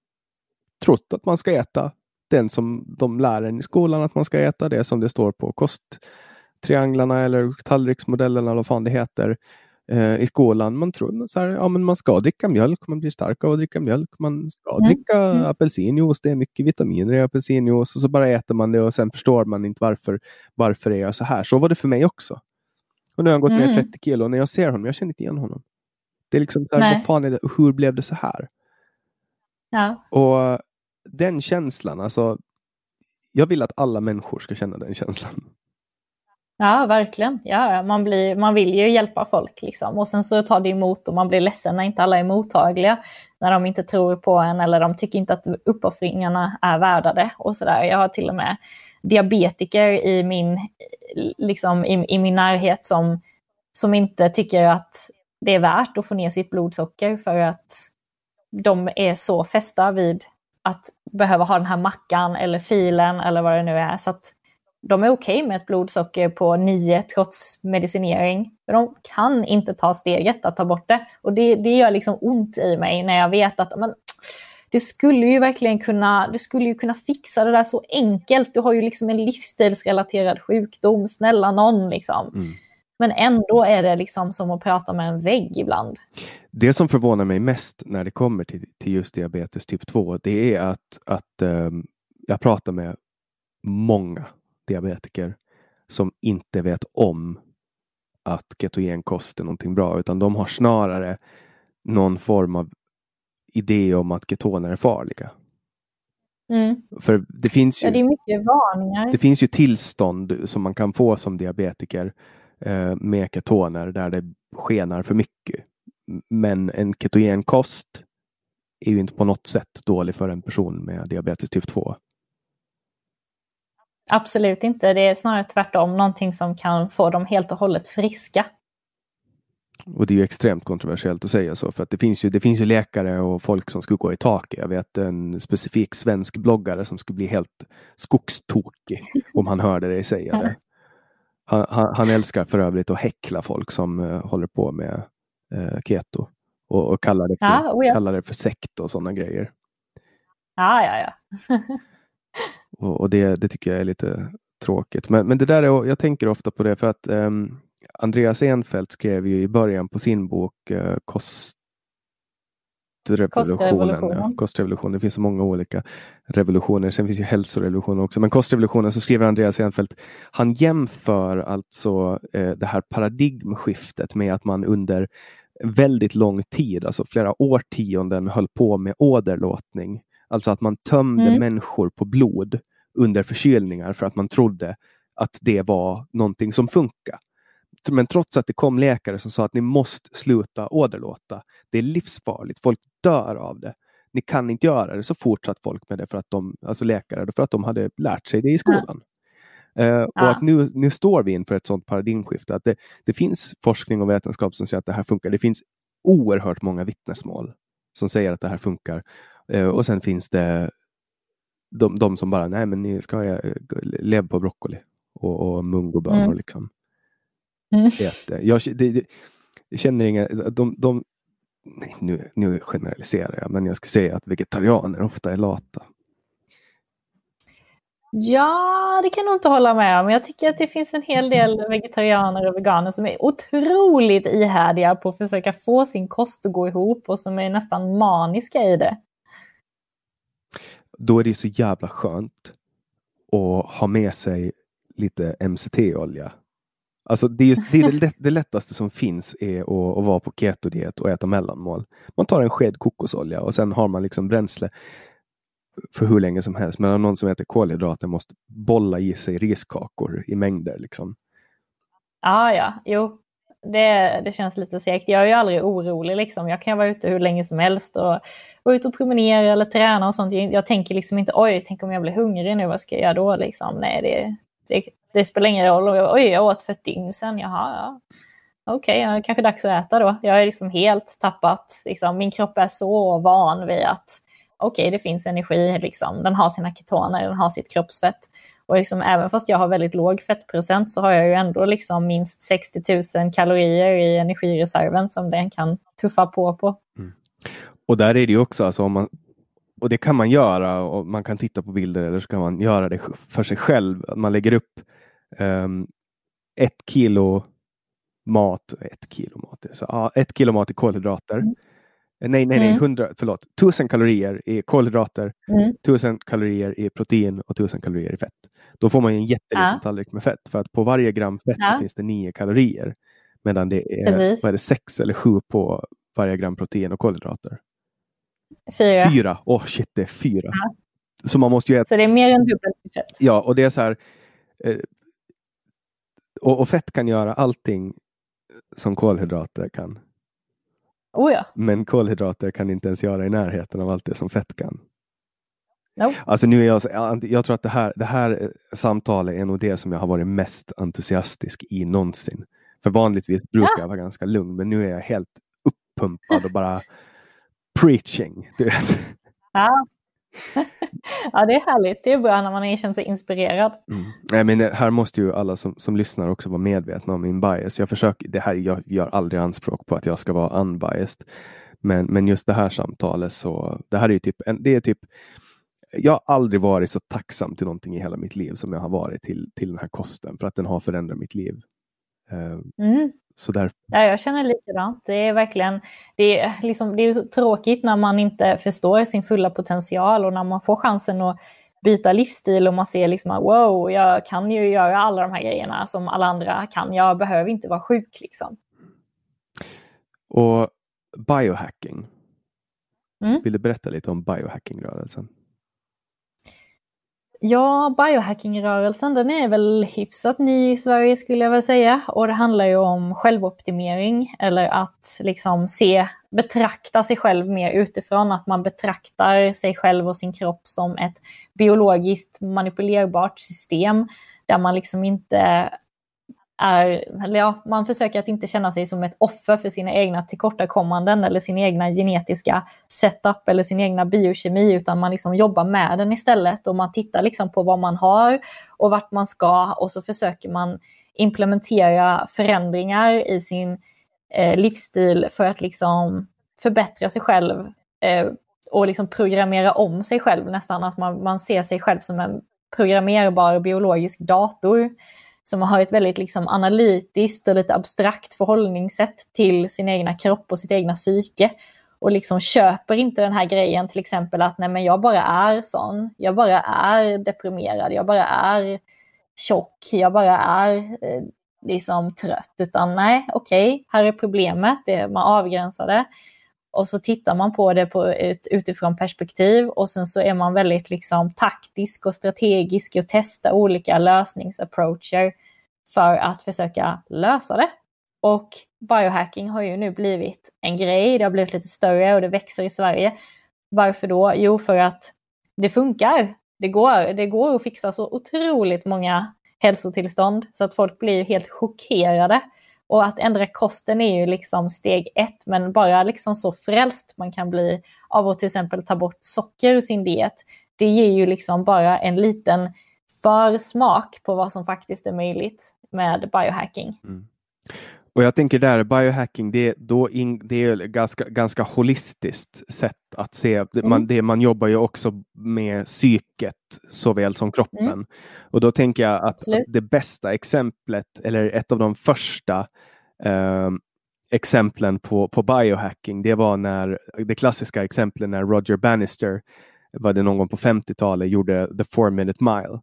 trott att man ska äta den som de lär en i skolan att man ska äta, det som det står på kosttrianglarna eller tallriksmodellen eller vad fan det heter i skolan. Man tror så här, ja, men man ska dricka mjölk, man blir stark av att dricka mjölk. Man ska mm. dricka mm. apelsinjuice, det är mycket vitaminer i apelsinjuice och så bara äter man det och sen förstår man inte varför, varför är så här. Så var det för mig också. Och nu har han gått mm. ner 30 kilo och när jag ser honom, jag känner inte igen honom. Det är liksom, så här, vad fan är det, hur blev det så här?
Ja.
Och den känslan, alltså. Jag vill att alla människor ska känna den känslan.
Ja, verkligen. Ja, man, blir, man vill ju hjälpa folk liksom. och sen så tar det emot och man blir ledsen när inte alla är mottagliga. När de inte tror på en eller de tycker inte att uppoffringarna är värda det och sådär. Jag har till och med diabetiker i min, liksom, i, i min närhet som, som inte tycker att det är värt att få ner sitt blodsocker för att de är så fästa vid att behöva ha den här mackan eller filen eller vad det nu är. Så att de är okej okay med ett blodsocker på 9 trots medicinering. För de kan inte ta steget att ta bort det. Och det, det gör liksom ont i mig när jag vet att men, du skulle ju verkligen kunna, du skulle ju kunna fixa det där så enkelt. Du har ju liksom en livsstilsrelaterad sjukdom, snälla någon liksom. Mm. Men ändå är det liksom som att prata med en vägg ibland.
Det som förvånar mig mest när det kommer till, till just diabetes typ 2, det är att, att um, jag pratar med många diabetiker som inte vet om att ketogenkost är någonting bra, utan de har snarare någon form av idé om att ketoner är farliga.
Mm.
För det finns ju,
ja, det är mycket varningar.
Det finns ju tillstånd som man kan få som diabetiker eh, med ketoner där det skenar för mycket. Men en ketogenkost är ju inte på något sätt dålig för en person med diabetes typ 2.
Absolut inte. Det är snarare tvärtom någonting som kan få dem helt och hållet friska.
Och det är ju extremt kontroversiellt att säga så för att det finns ju, det finns ju läkare och folk som skulle gå i taket. Jag vet en specifik svensk bloggare som skulle bli helt skogstokig om han hörde dig säga det. Han, han, han, älskar för övrigt att häckla folk som uh, håller på med uh, keto och, och kallar, det för, ja, oh ja. kallar det för sekt och sådana grejer.
Ja, ja, ja.
och, och det, det, tycker jag är lite tråkigt. Men, men det där är, jag tänker ofta på det för att um, Andreas Enfeldt skrev ju i början på sin bok uh, Kost kostrevolutionen. Ja, kostrevolution. Det finns så många olika revolutioner. Sen finns ju hälsorevolutionen också. Men kostrevolutionen så skriver Andreas Enfeldt. Han jämför alltså eh, det här paradigmskiftet med att man under väldigt lång tid, alltså flera årtionden höll på med åderlåtning. Alltså att man tömde mm. människor på blod under förkylningar för att man trodde att det var någonting som funkar. men trots att det kom läkare som sa att ni måste sluta åderlåta. Det är livsfarligt. Folk dör av det. Ni kan inte göra det. Så fortsatte folk med det för att de, alltså läkare, för att de hade lärt sig det i skolan. Ja. Uh, och att nu, nu står vi inför ett sådant paradigmskifte. Att det, det finns forskning och vetenskap som säger att det här funkar. Det finns oerhört många vittnesmål som säger att det här funkar. Uh, och sen finns det de, de som bara, nej men ni ska leva på broccoli och, och mungobönor. Mm. Liksom. Mm. Jag, det, det, jag känner inga, de, de, nej, nu, nu generaliserar jag, men jag skulle säga att vegetarianer ofta är lata.
Ja, det kan jag inte hålla med om. Jag tycker att det finns en hel del vegetarianer och veganer som är otroligt ihärdiga på att försöka få sin kost att gå ihop och som är nästan maniska i det.
Då är det så jävla skönt att ha med sig lite MCT-olja. Alltså det, är, det, är det, det, lättaste som finns är att, att vara på ketodiet och äta mellanmål. Man tar en sked kokosolja och sen har man liksom bränsle för hur länge som helst. Men någon som äter kolhydrater måste bolla i sig riskakor i mängder. Liksom.
Ah, ja, jo. Det, det känns lite segt. Jag är ju aldrig orolig. Liksom. Jag kan vara ute hur länge som helst och vara ute och promenera eller träna och sånt. Jag, jag tänker liksom inte oj, tänk om jag blir hungrig nu, vad ska jag göra då? Liksom. Nej, det, det, det spelar ingen roll. Oj, jag åt för ett dygn sedan. Jaha, ja. Okej, okay, kanske dags att äta då. Jag är liksom helt tappat. Liksom, min kropp är så van vid att okej, okay, det finns energi. Liksom. Den har sina ketoner, den har sitt kroppsfett. Och liksom, även fast jag har väldigt låg fettprocent så har jag ju ändå liksom minst 60 000 kalorier i energireserven som den kan tuffa på på. Mm.
Och där är det ju också, alltså om man, och det kan man göra och man kan titta på bilder eller så kan man göra det för sig själv. Man lägger upp um, ett kilo mat, ett kilo mat, så, ja, ett kilo mat i kolhydrater. Mm. Nej, nej, nej, mm. 100, förlåt, 1000 kalorier i kolhydrater, mm. 1000 kalorier i protein och 1000 kalorier i fett. Då får man en jätteliten ja. tallrik med fett för att på varje gram fett ja. så finns det 9 kalorier. Medan det är, vad är det, 6 eller 7 på varje gram protein och kolhydrater.
Fyra.
Fyra, åh oh, shit det är fyra. Ja. Så man måste ju äta.
Så det är mer än dubbelt fett.
Ja, och det är så här. Eh, och, och, fett kan göra allting som kolhydrater kan.
Oh ja.
Men kolhydrater kan inte ens göra i närheten av allt det som fett kan.
No.
Alltså nu är jag, jag tror att det här, det här samtalet är nog det som jag har varit mest entusiastisk i någonsin. För vanligtvis brukar ja. jag vara ganska lugn, men nu är jag helt uppumpad och bara preaching. Du vet.
Ja. ja, det är härligt. Det är bra när man känner sig inspirerad.
Mm. Nej, men här måste ju alla som, som lyssnar också vara medvetna om min bias. Jag, försöker, det här, jag gör aldrig anspråk på att jag ska vara unbiased. Men, men just det här samtalet så, det här är typ, det är typ jag har aldrig varit så tacksam till någonting i hela mitt liv som jag har varit till, till den här kosten för att den har förändrat mitt liv.
Eh, mm. Så där... ja, jag känner likadant. Det är verkligen det är, liksom, det är tråkigt när man inte förstår sin fulla potential och när man får chansen att byta livsstil och man ser liksom att wow, jag kan ju göra alla de här grejerna som alla andra kan. Jag behöver inte vara sjuk liksom.
Och biohacking. Mm. Vill du berätta lite om biohackingrörelsen?
Ja, biohackingrörelsen den är väl hyfsat ny i Sverige skulle jag väl säga. Och det handlar ju om självoptimering eller att liksom se, betrakta sig själv mer utifrån. Att man betraktar sig själv och sin kropp som ett biologiskt manipulerbart system där man liksom inte är, eller ja, man försöker att inte känna sig som ett offer för sina egna tillkortakommanden eller sin egna genetiska setup eller sin egna biokemi, utan man liksom jobbar med den istället och man tittar liksom på vad man har och vart man ska och så försöker man implementera förändringar i sin eh, livsstil för att liksom förbättra sig själv eh, och liksom programmera om sig själv nästan, att man, man ser sig själv som en programmerbar biologisk dator som har ett väldigt liksom analytiskt och lite abstrakt förhållningssätt till sin egna kropp och sitt egna psyke. Och liksom köper inte den här grejen till exempel att nej men jag bara är sån, jag bara är deprimerad, jag bara är tjock, jag bara är eh, liksom trött. Utan nej, okej, okay, här är problemet, det, man avgränsar det. Och så tittar man på det på ett utifrån perspektiv och sen så är man väldigt liksom taktisk och strategisk och testar olika lösningsapproacher för att försöka lösa det. Och biohacking har ju nu blivit en grej, det har blivit lite större och det växer i Sverige. Varför då? Jo, för att det funkar. Det går, det går att fixa så otroligt många hälsotillstånd så att folk blir helt chockerade. Och att ändra kosten är ju liksom steg ett, men bara liksom så frälst man kan bli av att till exempel ta bort socker ur sin diet. Det ger ju liksom bara en liten försmak på vad som faktiskt är möjligt med biohacking. Mm.
Och jag tänker där, biohacking, det, då in, det är ganska, ganska holistiskt sätt att se. Mm. Man, det, man jobbar ju också med psyket såväl som kroppen. Mm. Och då tänker jag att, att, det bästa exemplet, eller ett av de första eh, exemplen på, på biohacking, det var när det klassiska exemplet när Roger Bannister, var det någon gång på 50-talet, gjorde The Four Minute Mile.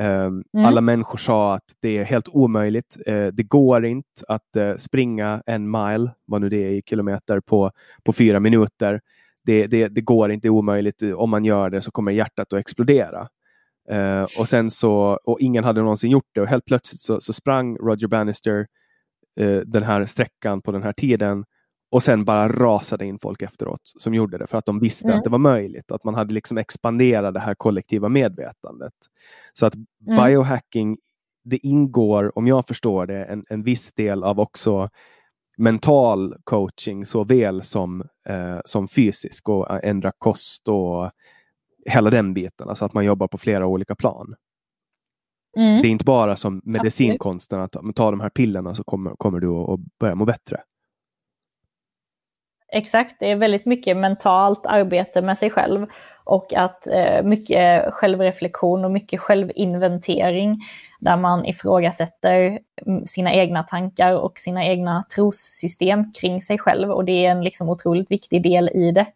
Um, mm. Alla människor sa att det är helt omöjligt. Uh, det går inte att uh, springa en mile, vad nu det är i kilometer, på, på fyra minuter. Det, det, det, går inte, det är omöjligt. Om man gör det så kommer hjärtat att explodera. Uh, och sen så, och ingen hade någonsin gjort det och helt plötsligt så, så sprang Roger Bannister den här sträckan på den här tiden och sen bara rasade in folk efteråt som gjorde det för att de visste mm. att det var möjligt. Att man hade liksom expanderat det här kollektiva medvetandet. Så att mm. biohacking, det ingår, om jag förstår det, en, en viss del av också mental coaching såväl som, eh, som fysisk och ändra kost och hela den biten. Alltså att man jobbar på flera olika plan. Mm. Det är inte bara som medicinkonsten att ta de här pillerna så kommer, kommer du att börja må bättre.
Exakt, det är väldigt mycket mentalt arbete med sig själv och att eh, mycket självreflektion och mycket självinventering där man ifrågasätter mm, sina egna tankar och sina egna trossystem kring sig själv och det är en liksom otroligt viktig del i det.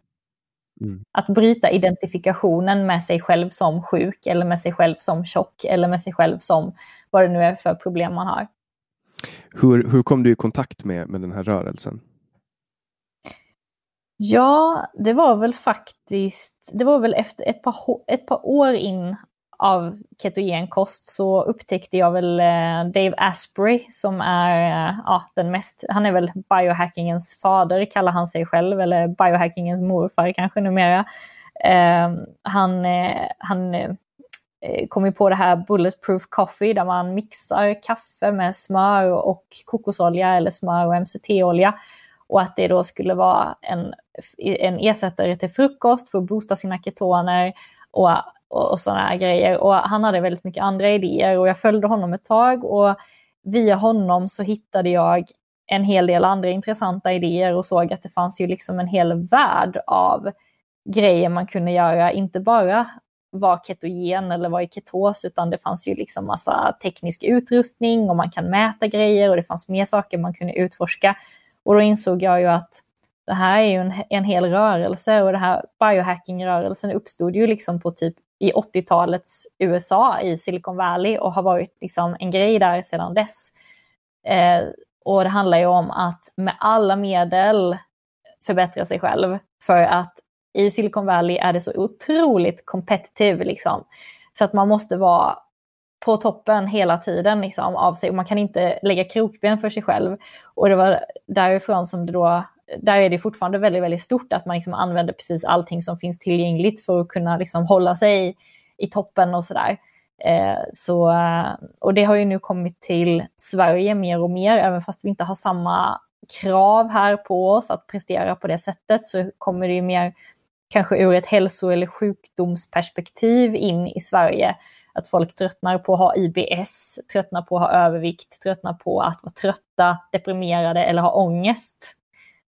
Mm. Att bryta identifikationen med sig själv som sjuk eller med sig själv som tjock eller med sig själv som vad det nu är för problem man har.
Hur, hur kom du i kontakt med, med den här rörelsen?
Ja, det var väl faktiskt, det var väl efter ett par, ett par år in av ketogenkost så upptäckte jag väl eh, Dave Asprey som är eh, ja, den mest, han är väl biohackingens fader kallar han sig själv eller biohackingens morfar kanske numera. Ehm, eh, han han kom ju på det här Bulletproof Coffee där man mixar kaffe med smör och kokosolja eller smör och MCT-olja och att det då skulle vara en, en ersättare till frukost för att boosta sina ketoner och, och, och sådana grejer. Och han hade väldigt mycket andra idéer och jag följde honom ett tag och via honom så hittade jag en hel del andra intressanta idéer och såg att det fanns ju liksom en hel värld av grejer man kunde göra, inte bara vara ketogen eller vara i ketos, utan det fanns ju liksom massa teknisk utrustning och man kan mäta grejer och det fanns mer saker man kunde utforska. Och då insåg jag ju att det här är ju en, en hel rörelse och det här biohacking-rörelsen uppstod ju liksom på typ i 80-talets USA i Silicon Valley och har varit liksom en grej där sedan dess. Eh, och det handlar ju om att med alla medel förbättra sig själv för att i Silicon Valley är det så otroligt competitive liksom. Så att man måste vara på toppen hela tiden liksom, av sig. Och man kan inte lägga krokben för sig själv. Och det var därifrån som det då, där är det fortfarande väldigt, väldigt stort att man liksom använder precis allting som finns tillgängligt för att kunna liksom hålla sig i toppen och sådär. Eh, så, eh, och det har ju nu kommit till Sverige mer och mer, även fast vi inte har samma krav här på oss att prestera på det sättet så kommer det ju mer kanske ur ett hälso eller sjukdomsperspektiv in i Sverige att folk tröttnar på att ha IBS, tröttnar på att ha övervikt, tröttnar på att vara trötta, deprimerade eller ha ångest.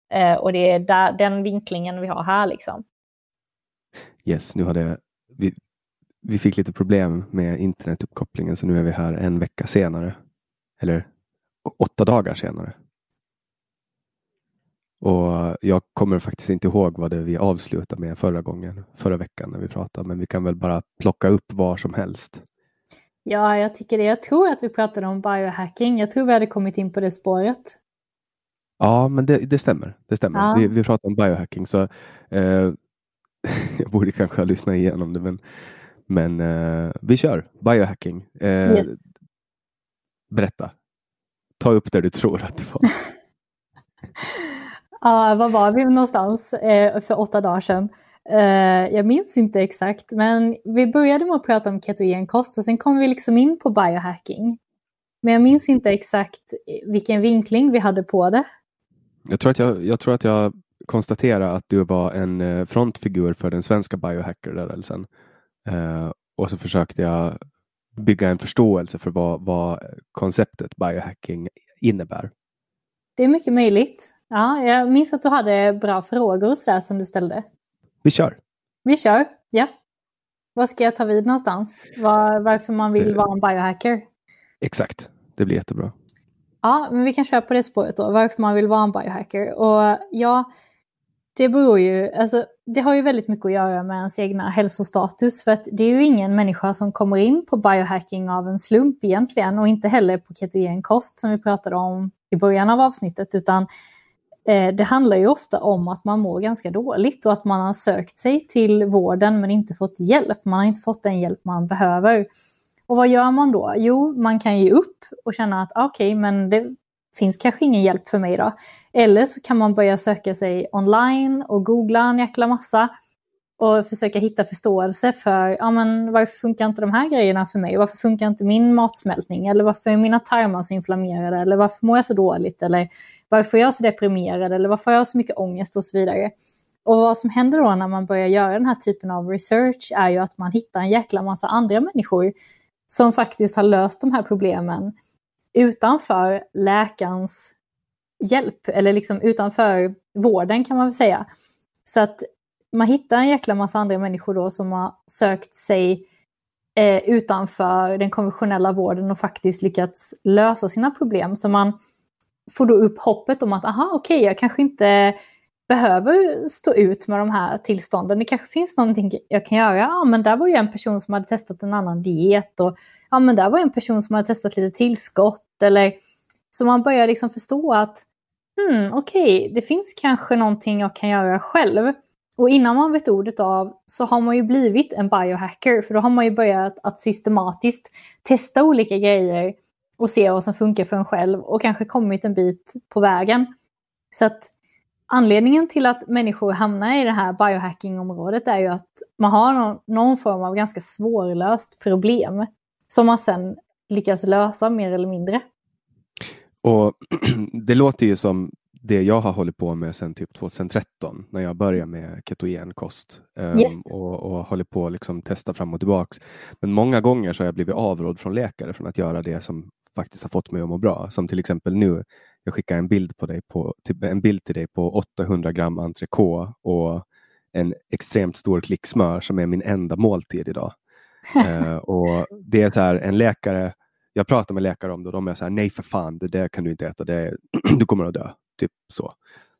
Eh, och det är där, den vinklingen vi har här liksom.
Yes, nu har det, vi, vi fick lite problem med internetuppkopplingen så nu är vi här en vecka senare. Eller åtta dagar senare. Och jag kommer faktiskt inte ihåg vad det vi avslutade med förra gången, förra veckan när vi pratade, men vi kan väl bara plocka upp var som helst.
Ja, jag tycker det. Jag tror att vi pratade om biohacking. Jag tror vi hade kommit in på det spåret.
Ja, men det, det stämmer. Det stämmer. Ja. Vi, vi pratade om biohacking, så eh, jag borde kanske ha lyssnat igenom det, men, men eh, vi kör biohacking. Eh, yes. berätta. Ta upp där du tror att det var.
Ja, var var vi någonstans eh, för åtta dagar sedan? Eh, jag minns inte exakt, men vi började med att prata om ketogenkost och sen kom vi liksom in på biohacking. Men jag minns inte exakt vilken vinkling vi hade på det.
Jag tror att jag, jag, tror att jag konstaterade att du var en eh, frontfigur för den svenska biohackerrörelsen. Eh, och så försökte jag bygga en förståelse för vad, vad konceptet biohacking innebär.
Det är mycket möjligt. Ja, jag minns att du hade bra frågor så där som du ställde.
Vi kör!
Vi kör, ja. Var ska jag ta vid någonstans? Var, varför man vill
Eh.
vara en biohacker?
Exakt, det blir jättebra.
Ja, men vi kan köra på det spåret då. Varför man vill vara en biohacker. Och ja, det beror ju, alltså det har ju väldigt mycket att göra med ens egna hälsostatus. För att det är ju ingen människa som kommer in på biohacking av en slump egentligen. Och inte heller på ketogenkost som vi pratade om i början av avsnittet. Utan eh, det handlar ju ofta om att man mår ganska dåligt och att man har sökt sig till vården men inte fått hjälp. Man har inte fått den hjälp man behöver. Och vad gör man då? Jo, man kan ge upp och känna att okej, okej, men det finns kanske ingen hjälp för mig då. Eller så kan man börja söka sig online och googla en jäkla massa och försöka hitta förståelse för ja, men varför funkar inte de här grejerna för mig? Varför funkar inte min matsmältning? Eller varför är mina tarmar så inflammerade? Eller varför mår jag så dåligt? Eller varför är jag så deprimerad? Eller varför har jag så mycket ångest och så vidare? Och vad som händer då när man börjar göra den här typen av research är ju att man hittar en jäkla massa andra människor som faktiskt har löst de här problemen utanför läkarens hjälp, eller liksom utanför vården kan man väl säga. Så att man hittar en jäkla massa andra människor då som har sökt sig eh, utanför den konventionella vården och faktiskt lyckats lösa sina problem. Så man får då upp hoppet om att aha, okej, okay, jag kanske inte behöver stå ut med de här tillstånden. Det kanske finns någonting jag kan göra. Ja, men där var ju en person som hade testat en annan diet och ja, men där var en person som hade testat lite tillskott. Eller, så man börjar liksom förstå att hmm, okej, okay, det finns kanske någonting jag kan göra själv. Och innan man vet ordet av så har man ju blivit en biohacker, för då har man ju börjat att systematiskt testa olika grejer och se vad som funkar för en själv och kanske kommit en bit på vägen. Så att anledningen till att människor hamnar i det här biohacking-området är ju att man har någon, någon form av ganska svårlöst problem som man sen lyckas lösa mer eller mindre.
Och Det låter ju som det jag har hållit på med sedan typ 2013 när jag började med ketogenkost um,
Yes.
och, och håller på att liksom testa fram och tillbaks. Men många gånger så har jag blivit avrådd från läkare från att göra det som faktiskt har fått mig att må bra. Som till exempel nu, jag skickar en bild, på dig på, till, en bild till dig på 800 gram entrecote och en extremt stor klick smör som är min enda måltid idag. Eh, och Det är så här, en läkare, jag pratar med läkare om det och de är så här, nej för fan, det där kan du inte äta, det, du kommer att dö. Typ så.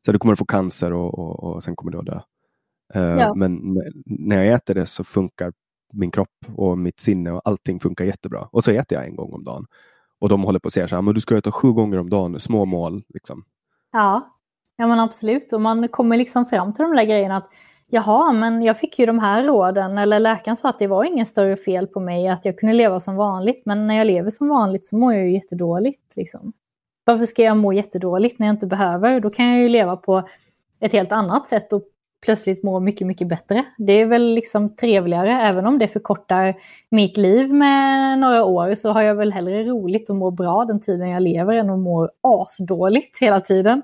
Så du kommer att få cancer och, och, och sen kommer du att dö. Eh,
Ja.
Men när jag äter det så funkar min kropp och mitt sinne och allting funkar jättebra. Och så äter jag en gång om dagen. Och de håller på att säga så här, ah, men du ska äta sju gånger om dagen, små mål. Liksom.
Ja, ja men absolut. Och man kommer liksom fram till de där grejerna att jaha, men jag fick ju de här råden. Eller läkaren sa att det var ingen större fel på mig, att jag kunde leva som vanligt. Men när jag lever som vanligt så mår jag ju jättedåligt. Liksom. Varför ska jag må jättedåligt när jag inte behöver? Då kan jag ju leva på ett helt annat sätt och plötsligt må mycket, mycket bättre. Det är väl liksom trevligare, även om det förkortar mitt liv med några år så har jag väl hellre roligt och mår bra den tiden jag lever än att må asdåligt hela tiden.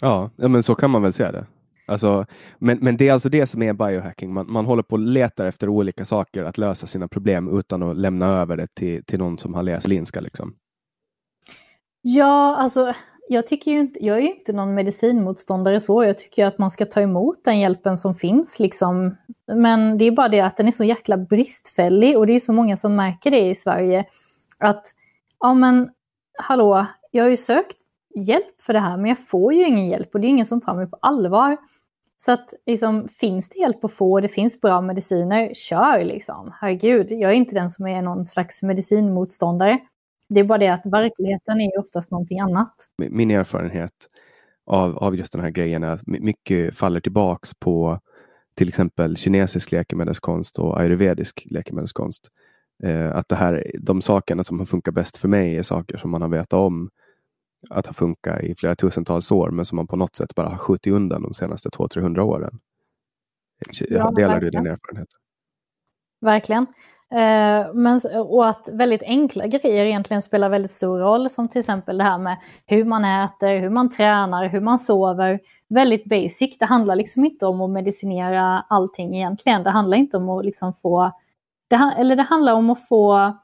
Ja, ja, men så kan man väl säga det. Alltså, men, men det är alltså det som är biohacking. Man, man håller på och letar efter olika saker att lösa sina problem utan att lämna över det till, till någon som har läst linska. Liksom.
Ja, alltså jag tycker ju inte, jag är ju inte någon medicinmotståndare så. Jag tycker ju att man ska ta emot den hjälpen som finns liksom. Men det är bara det att den är så jäkla bristfällig och det är så många som märker det i Sverige. Att, ja men hallå, jag har ju sökt hjälp för det här men jag får ju ingen hjälp och det är ingen som tar mig på allvar. Så att liksom, finns det hjälp att få och det finns bra mediciner, kör liksom. Herregud, jag är inte den som är någon slags medicinmotståndare. Det är bara det att verkligheten är oftast någonting annat.
Min erfarenhet av, av just den här grejen är att my- mycket faller tillbaks på till exempel kinesisk läkemedelskonst och ayurvedisk läkemedelskonst. Eh, att det här, de sakerna som har funkat bäst för mig är saker som man har vetat om att ha funkat i flera tusentals år, men som man på något sätt bara har skjutit undan de senaste 200-300 åren. Ja, Delar verkligen. du din erfarenhet?
Verkligen. Eh, men, och att väldigt enkla grejer egentligen spelar väldigt stor roll, som till exempel det här med hur man äter, hur man tränar, hur man sover. Väldigt basic. Det handlar liksom inte om att medicinera allting egentligen. Det handlar inte om att liksom få... Det, eller det handlar om att få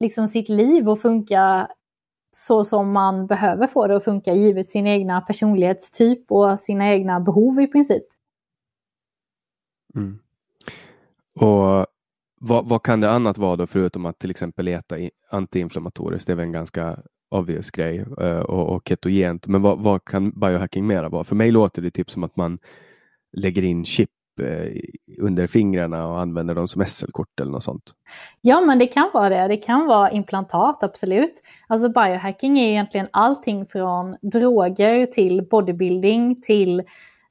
liksom sitt liv att funka så som man behöver få det att funka givet sin egna personlighetstyp och sina egna behov i princip.
Mm. Och vad, vad, kan det annat vara då förutom att till exempel äta antiinflammatoriskt? Det är väl en ganska obvious grej eh, och, och ketogent. Men vad, vad, kan biohacking mera vara? För mig låter det typ som att man lägger in chip eh, under fingrarna och använder dem som SL-kort eller något sånt.
Ja, men det kan vara det. Det kan vara implantat, absolut. Alltså biohacking är egentligen allting från droger till bodybuilding till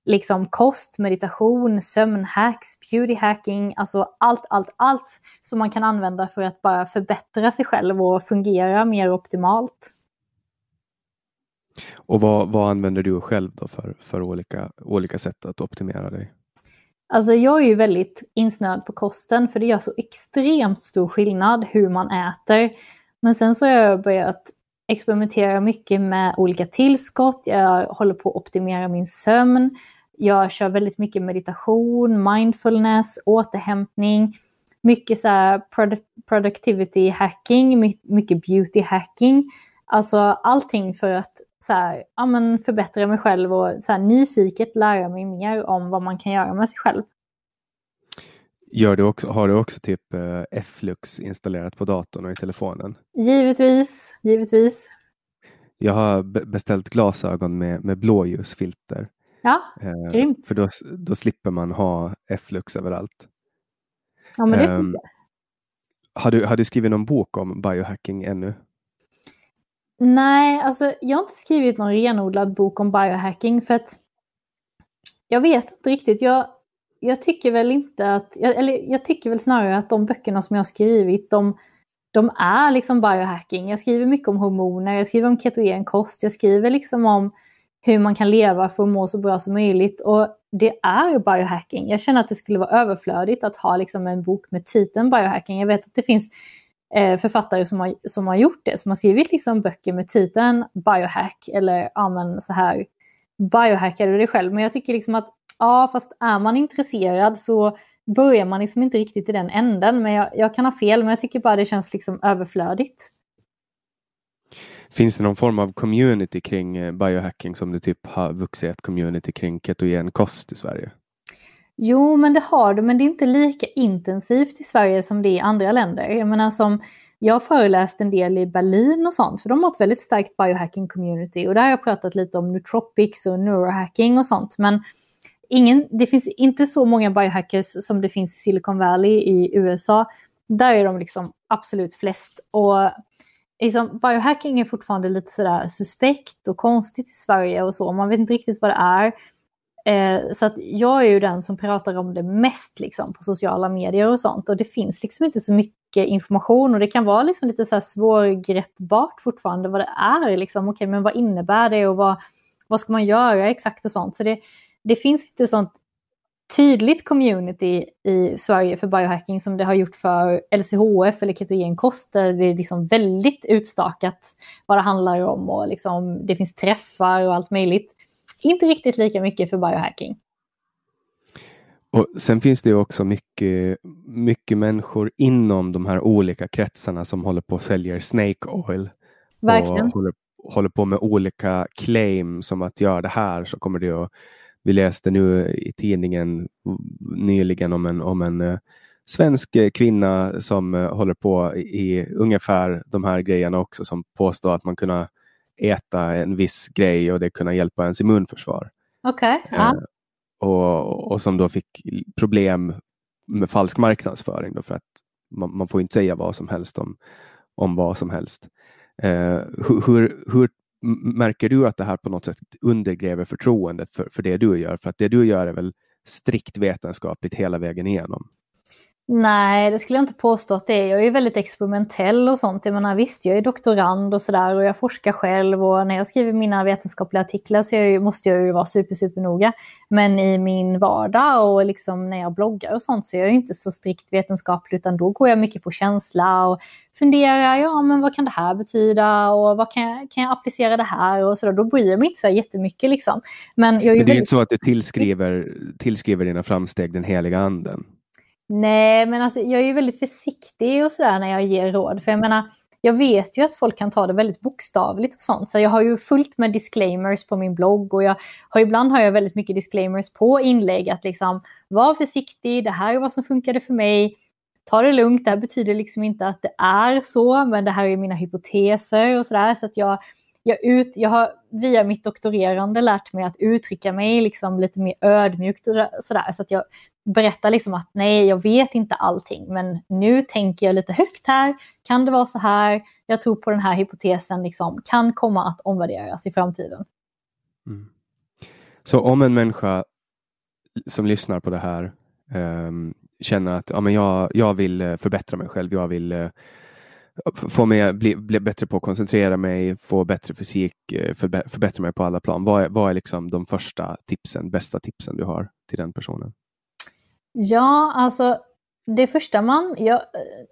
liksom kost, meditation, sömnhacks, beautyhacking, alltså allt, allt, allt som man kan använda för att bara förbättra sig själv och fungera mer optimalt.
Och vad, vad använder du själv då för, för olika, olika sätt att optimera dig?
Alltså jag är ju väldigt insnöad på kosten för det gör så extremt stor skillnad hur man äter. Men sen så har jag börjat experimenterar mycket med olika tillskott. Jag håller på att optimera min sömn. Jag kör väldigt mycket meditation, mindfulness, återhämtning, mycket så här productivity hacking, mycket beauty hacking. Alltså allting för att så här, ja, men förbättra mig själv och så här, nyfiket lära mig mer om vad man kan göra med sig själv.
Gör du också, har du också typ uh, F-lux installerat på datorn och i telefonen?
Givetvis, givetvis.
Jag har beställt glasögon med, med blåljusfilter.
Ja, eh, grymt.
För då, då slipper man ha F-lux överallt.
Ja, men det eh, jag.
Har du, har du skrivit någon bok om biohacking ännu?
Nej, alltså jag har inte skrivit någon renodlad bok om biohacking för att jag vet inte riktigt. Jag, jag tycker väl inte att, eller jag tycker väl snarare att de böckerna som jag har skrivit, de, de är liksom biohacking. Jag skriver mycket om hormoner, jag skriver om ketogen kost, jag skriver liksom om hur man kan leva för att må så bra som möjligt. Och det är ju biohacking. Jag känner att det skulle vara överflödigt att ha liksom en bok med titeln biohacking. Jag vet att det finns eh, författare som har, som har gjort det, som har skrivit liksom böcker med titeln biohack eller ja, men så här biohackar du dig själv. Men jag tycker liksom att ja, fast är man intresserad så börjar man liksom inte riktigt i den änden. Men jag, jag kan ha fel, men jag tycker bara det känns liksom överflödigt.
Finns det någon form av community kring eh, biohacking som du typ har vuxit ett community kring ketogen kost i Sverige?
Jo, men det har det, men det är inte lika intensivt i Sverige som det är i andra länder. Jag menar som jag har föreläst en del i Berlin och sånt, för de har ett väldigt starkt biohacking community och där har jag pratat lite om nootropics och neurohacking och sånt. Men ingen, det finns inte så många biohackers som det finns i Silicon Valley i USA. Där är de liksom absolut flest. Och liksom, biohacking är fortfarande lite sådär suspekt och konstigt i Sverige och så. Man vet inte riktigt vad det är. Eh, så att jag är ju den som pratar om det mest liksom, på sociala medier och sånt. Och det finns liksom inte så mycket information och det kan vara liksom lite så här svårgreppbart fortfarande vad det är. Liksom. Okej, men vad innebär det och vad, vad ska man göra exakt och sånt. Så det, det finns inte sånt tydligt community i Sverige för biohacking som det har gjort för LCHF eller ketogenkost där det är liksom väldigt utstakat vad det handlar om och liksom, det finns träffar och allt möjligt. Inte riktigt lika mycket för biohacking.
Och Sen finns det också mycket, mycket människor inom de här olika kretsarna som håller på och säljer Snake Oil.
Verkligen.
Och håller, håller på med olika claim som att göra det här så kommer det att vi läste nu i tidningen nyligen om en, om en uh, svensk kvinna som uh, håller på i, ungefär de här grejerna också som påstår att man kunna äta en viss grej och det kunna hjälpa ens immunförsvar.
Okej. Okay. Uh,
och, och som då fick problem med falsk marknadsföring då för att man, man får inte säga vad som helst om, om vad som helst. hur, hur, hur märker du att det här på något sätt undergräver förtroendet för, för det du gör? För att det du gör är väl strikt vetenskapligt hela vägen igenom?
Nej, det skulle jag inte påstå att det är. Jag är ju väldigt experimentell och sånt. Jag menar, visst, jag är doktorand och sådär och jag forskar själv och när jag skriver mina vetenskapliga artiklar så jag, måste jag ju vara super, super noga. Men i min vardag och liksom när jag bloggar och sånt så är jag inte så strikt vetenskaplig utan då går jag mycket på känsla och funderar, ja men vad kan det här betyda och vad kan jag, kan jag applicera det här och sådär. Då bryr jag mig inte så jättemycket liksom.
Men, jag är men det är väldigt... inte så att du tillskriver, tillskriver dina framsteg den heliga anden?
Nej, men alltså, jag är ju väldigt försiktig och sådär när jag ger råd. För jag menar, jag vet ju att folk kan ta det väldigt bokstavligt och sånt. Så jag har ju fullt med disclaimers på min blogg och jag har, ibland har jag väldigt mycket disclaimers på inlägg. Att liksom, var försiktig, det här är vad som funkade för mig. Ta det lugnt, det här betyder liksom inte att det är så, men det här är mina hypoteser och sådär. Så att jag, jag, ut, jag har via mitt doktorerande lärt mig att uttrycka mig liksom lite mer ödmjukt och sådär. Så att jag berättar liksom att nej, jag vet inte allting, men nu tänker jag lite högt här. Kan det vara så här? Jag tror på den här hypotesen liksom, kan komma att omvärderas i framtiden. Mm.
Så om en människa som lyssnar på det här um, känner att ja, men jag, jag vill eh, förbättra mig själv, jag vill uh, få mig bli, bli bättre på att koncentrera mig, få bättre fysik, eh, förbättra mig på alla plan. Vad är, vad är liksom de första tipsen, bästa tipsen du har till den personen?
Ja, alltså det första man... Jag,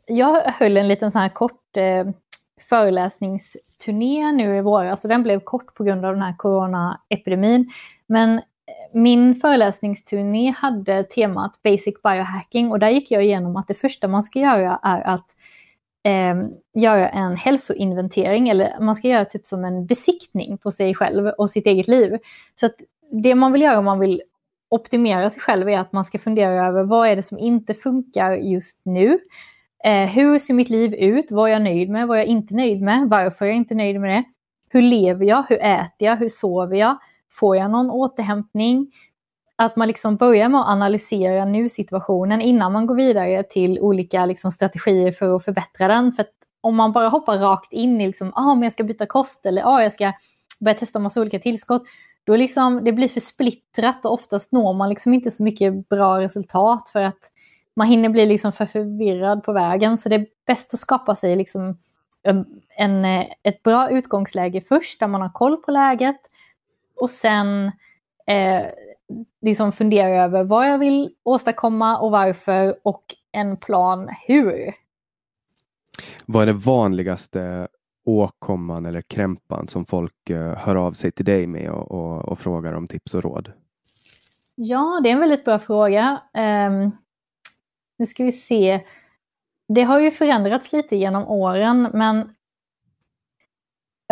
jag höll en liten sån här kort eh, föreläsningsturné nu i våras, så den blev kort på grund av den här coronaepidemin. Men eh, min föreläsningsturné hade temat Basic Biohacking och där gick jag igenom att det första man ska göra är att eh, göra en hälsoinventering, eller man ska göra typ som en besiktning på sig själv och sitt eget liv. Så att det man vill göra om man vill optimera sig själv är att man ska fundera över vad är det som inte funkar just nu? Eh, hur ser mitt liv ut? Vad är jag nöjd med? Vad är jag inte nöjd med? Varför är jag inte nöjd med det? Hur lever jag? Hur äter jag? Hur sover jag? Får jag någon återhämtning? Att man liksom börjar med att analysera nu-situationen innan man går vidare till olika liksom strategier för att förbättra den. För om man bara hoppar rakt in i liksom, ah, men jag ska byta kost eller ah, jag ska börja testa massa olika tillskott, då liksom, det blir för splittrat och oftast når man liksom inte så mycket bra resultat för att man hinner bli liksom för förvirrad på vägen. Så det är bäst att skapa sig liksom en, ett bra utgångsläge först, där man har koll på läget. Och sen eh, liksom fundera över vad jag vill åstadkomma och varför och en plan hur.
Vad är det vanligaste åkomman eller krämpan som folk eh, hör av sig till dig med och, och, och, frågar om tips och råd?
Ja, det är en väldigt bra fråga. Um, nu ska vi se. Det har ju förändrats lite genom åren, men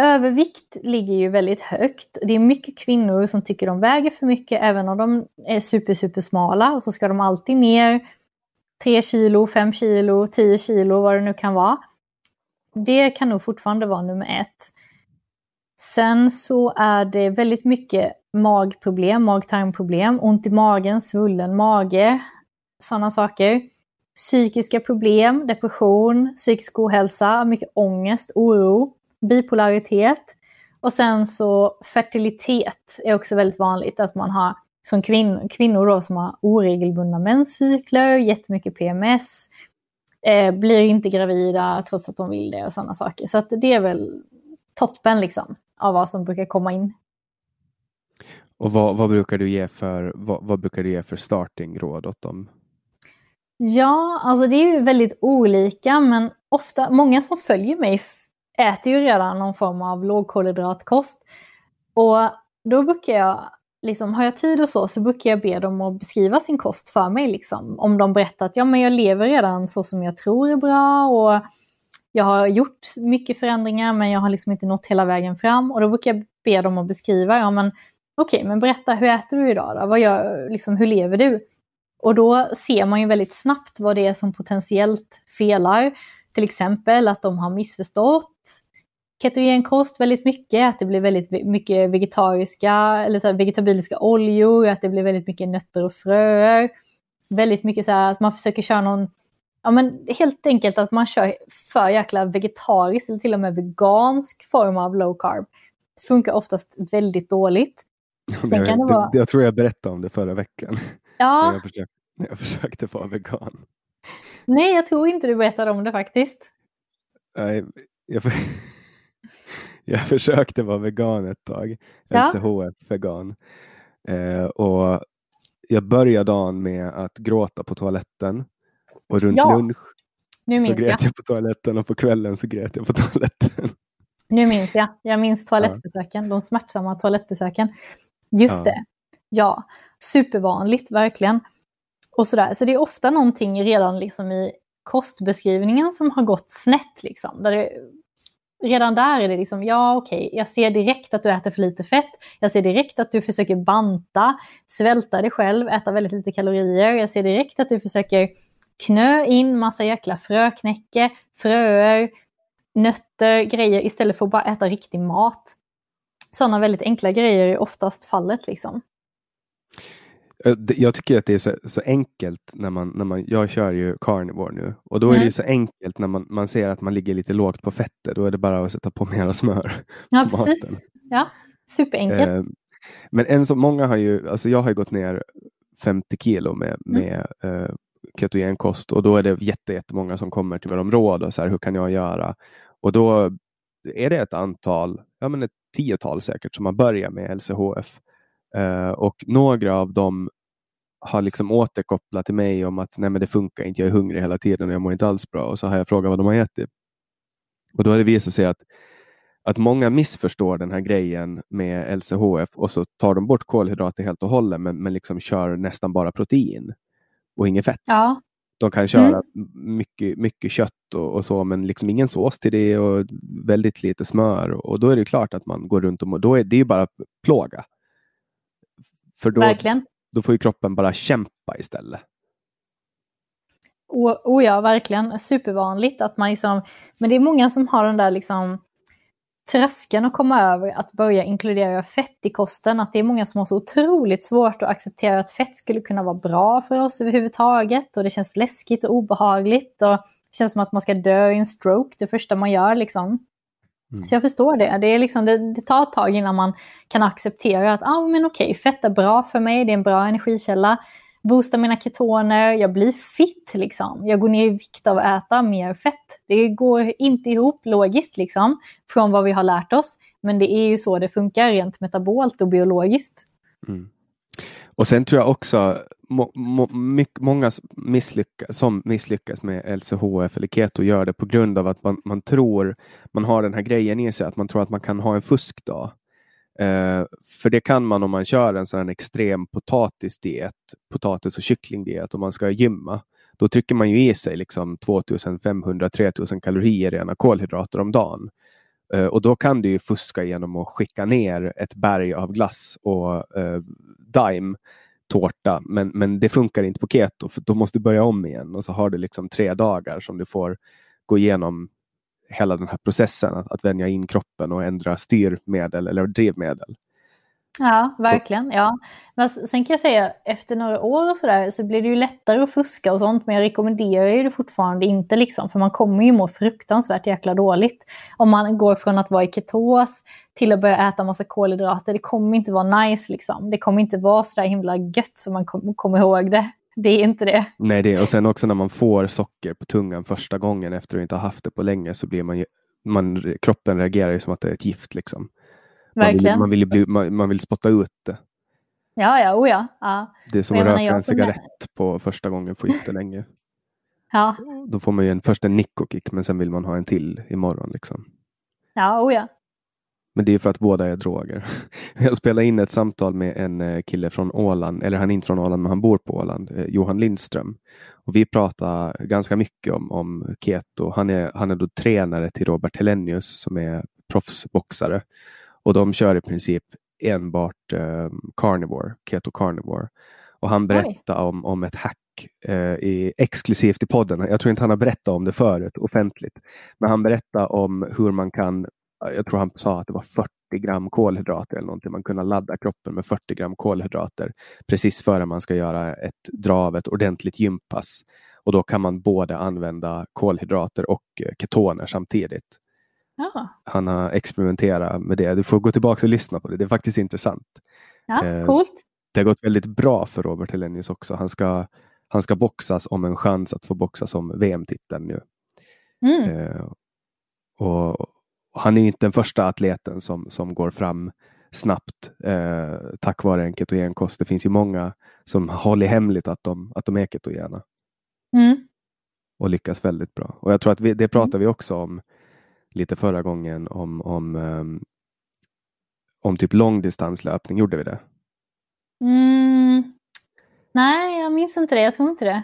övervikt ligger ju väldigt högt. Det är mycket kvinnor som tycker de väger för mycket, även om de är super, super smala, så ska de alltid ner 3 kilo, 5 kilo, 10 kilo, vad det nu kan vara det kan nog fortfarande vara nummer ett. Sen så är det väldigt mycket magproblem, mag-tarmproblem, ont i magen, svullen mage, sådana saker. Psykiska problem, depression, psykisk ohälsa, mycket ångest, oro, bipolaritet. Och sen så fertilitet är också väldigt vanligt, att man har som kvin kvinnor då, som har oregelbundna menscykler, jättemycket PMS, eh, blir inte gravida trots att de vill det och sådana saker. Så det är väl toppen liksom av vad som brukar komma in.
Och vad, vad brukar du ge för, vad, vad, brukar du ge för startingråd åt dem?
Ja, alltså det är ju väldigt olika, men ofta, många som följer mig äter ju redan någon form av lågkolhydratkost. Och då brukar jag liksom, har jag tid och så, så brukar jag be dem att beskriva sin kost för mig. Liksom. Om de berättar att ja, men jag lever redan så som jag tror är bra och jag har gjort mycket förändringar men jag har liksom inte nått hela vägen fram. Och då brukar jag be dem att beskriva, ja men okej, okay, men berätta, hur äter du idag då? Vad gör, liksom, hur lever du? Och då ser man ju väldigt snabbt vad det är som potentiellt felar. Till exempel att de har missförstått ketogenkost väldigt mycket, att det blir väldigt mycket vegetariska eller så vegetabiliska oljor, att det blir väldigt mycket nötter och fröer. Väldigt mycket så här att man försöker köra någon, ja men helt enkelt att man kör för jäkla vegetarisk eller till och med vegansk form av low carb. Det funkar oftast väldigt dåligt.
Sen jag, kan det vara... jag tror jag berättade om det förra veckan.
Ja.
När jag försökte, när jag försökte vara vegan.
Nej, jag tror inte du berättade om det faktiskt.
Nej, jag. jag försökte vara vegan ett tag.
Ja.
LCHF-vegan. Eh, och jag började dagen med att gråta på toaletten. Och runt
Ja,
lunch
Nu
så grät
jag.
jag på toaletten och på kvällen så grät jag på toaletten.
Nu minns jag. Jag minns toalettbesöken, de smärtsamma toalettbesöken. Just
Ja.
det. Ja, supervanligt verkligen. Och sådär. Så det är ofta någonting redan liksom i kostbeskrivningen som har gått snett. Liksom, där det, redan där är det liksom, ja okej, jag ser direkt att du äter för lite fett. Jag ser direkt att du försöker banta, svälta dig själv, äta väldigt lite kalorier. Jag ser direkt att du försöker knö in massa jäkla fröknäcke, fröer, nötter, grejer istället för att bara äta riktig mat. Sådana väldigt enkla grejer är oftast fallet liksom.
Det- Jag tycker att det är så, så enkelt när man, när man, jag kör ju carnivore nu och då är det
Mm.
ju så enkelt när man, man ser att man ligger lite lågt på fettet. Då är det bara att sätta på mera smör.
Ja, precis.
maten.
Ja, superenkelt.
Eh, Men en som många har ju, alltså jag har ju gått ner 50 kilo med,
Mm.
med eh, ketogenkost och då är det jätte, jättemånga som kommer till mig om råd och så här, hur kan jag göra? Och då är det ett antal, ja men ett tiotal säkert, som har börjat med LCHF. Eh, och några av dem har liksom återkopplat till mig om att nej men det funkar inte, jag är hungrig hela tiden och jag mår inte alls bra. Och så har jag frågat vad de har ätit. Och då har det visat sig att, att många missförstår den här grejen med LCHF och så tar de bort kolhydrater helt och hållet men, men liksom kör nästan bara protein och inget fett.
Ja,
De kan köra mycket, mycket kött och, och så men liksom ingen sås till det och väldigt lite smör. Och då är det klart att man går runt och mår- då är det ju bara plåga. För då,
verkligen.
då får ju kroppen bara kämpa istället.
O, oh ja, verkligen. Supervanligt att man liksom... Men det är många som har den där liksom tröskeln att komma över att börja inkludera fett i kosten. Att det är många som har så otroligt svårt att acceptera att fett skulle kunna vara bra för oss överhuvudtaget. Och det känns läskigt och obehagligt. Och det känns som att man ska dö i en stroke det första man gör. Liksom.
Mm.
Så jag förstår det. Det, är liksom, det. det tar ett tag innan man kan acceptera att ah, men okej, fett är bra för mig, det är en bra energikälla. Boostar mina ketoner, jag blir fit liksom. Jag går ner i vikt av att äta mer fett. Det går inte ihop logiskt liksom, från vad vi har lärt oss. Men det är ju så det funkar rent metabolt och biologiskt.
Mm. Och sen tror jag också må, må, mycket, många misslyckas, som misslyckas med LCHF eller keto gör det på grund av att man, man tror, man har den här grejen i sig, att man tror att man kan ha en fuskdag. Uh, för det kan man om man kör en sån här extrem potatisdiet, potatis och kycklingdiet och man ska gymma. Då trycker man ju i sig liksom 2500-3000 kalorier rena kolhydrater om dagen. Eh, och då kan du ju fuska genom att skicka ner ett berg av glass och eh, Dime tårta. Men, men det funkar inte på keto för då måste du börja om igen och så har du liksom tre dagar som du får gå igenom hela den här processen att, att vänja in kroppen och ändra styrmedel eller drivmedel.
Ja, verkligen. Ja. Men sen kan jag säga efter några år och sådär så blir det ju lättare att fuska och sånt. Men jag rekommenderar ju det fortfarande inte liksom. För man kommer ju må fruktansvärt jäkla dåligt. Om man går från att vara i ketos till att börja äta massa kolhydrater. Det kommer inte vara nice liksom. Det kommer inte vara sådär himla gött som man kom, kommer ihåg det. Det är inte det.
Nej, det, och sen också när man får socker på tungan första gången efter att inte ha haft det på länge så blir man, ju, man kroppen reagerar ju som att det är ett gift. Liksom. Man vill,
Verkligen.
man, vill bli, man, vill spotta ut det.
Ja, ja, oh ja. ja.
Det är som att röka en
som är-
cigarett på första gången på jättelänge.
Ja,
Då får man ju en, först en nick men sen vill man ha en till imorgon. Liksom.
ja, oh ja.
Men det är för att båda är droger. Jag spelade in ett samtal med en eh, kille från Åland, eller han är inte från Åland men han bor på Åland, eh, Johan Lindström. Och vi pratade ganska mycket om, om keto. Han är, han är då tränare till Robert Helenius som är proffsboxare. Och de kör i princip enbart eh, carnivore, keto carnivore. Och han berättade om, om ett hack eh, i, exklusivt i podden. Jag tror inte han har berättat om det förut offentligt. Men han berättade om hur man kan jag tror han sa att det var 40 gram kolhydrater eller någonting. Man kunde ladda kroppen med 40 gram kolhydrater precis före man ska göra ett dra av ett ordentligt gympass. Och då kan man både använda kolhydrater och eh, ketoner samtidigt.
Ja,
Han har experimenterat med det. Du får gå tillbaka och lyssna på det. Det är faktiskt intressant.
ja
Eh,
coolt.
Det har gått väldigt bra för Robert Helenius också. Han ska han ska boxas om en chans att få boxas om VM-titeln nu.
Mm.
Eh, och han är inte den första atleten som, som går fram snabbt eh, tack vare en ketogenkost. Det finns ju många som håller hemligt att de, att de är ketogena
Mm.
och lyckas väldigt bra. Och jag tror att vi, det pratade vi också om lite förra gången om, om, um, om typ långdistanslöpning. Gjorde vi det?
Mm. Nej, jag minns inte det. Jag tror inte det.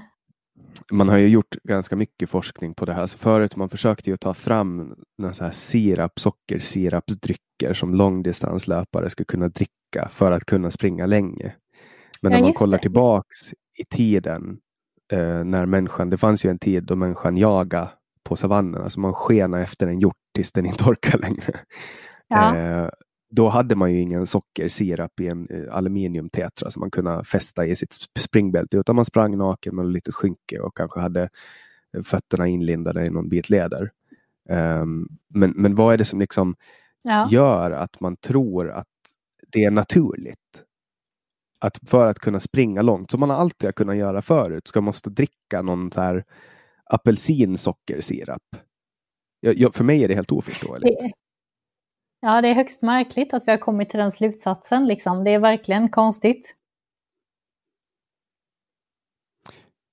Man har ju gjort ganska mycket forskning på det här. Så förut man försökte ju ta fram några så här sirap, sockersirapsdrycker som långdistanslöpare skulle kunna dricka för att kunna springa länge. Men
Ja,
när man kollar
det.
tillbaks i tiden eh, när människan, det fanns ju en tid då människan jagade på savannerna, så man skenade efter en hjort tills den inte orkar längre.
Ja.
Eh, då hade man ju ingen sockersirap i en eh, aluminiumtetra som man kunde fästa i sitt sp- springbälte, utan man sprang naken med ett litet skynke och kanske hade eh, fötterna inlindade i någon bit läder. Ehm, men, men vad är det som liksom
Ja.
gör att man tror att det är naturligt? Att för att kunna springa långt, som man alltid har kunnat göra förut, ska man måste dricka någon så här apelsinsockersirap. Jag, jag, för mig är det helt oförståeligt.
Ja, det är högst märkligt att vi har kommit till den slutsatsen. Liksom. Det är verkligen konstigt.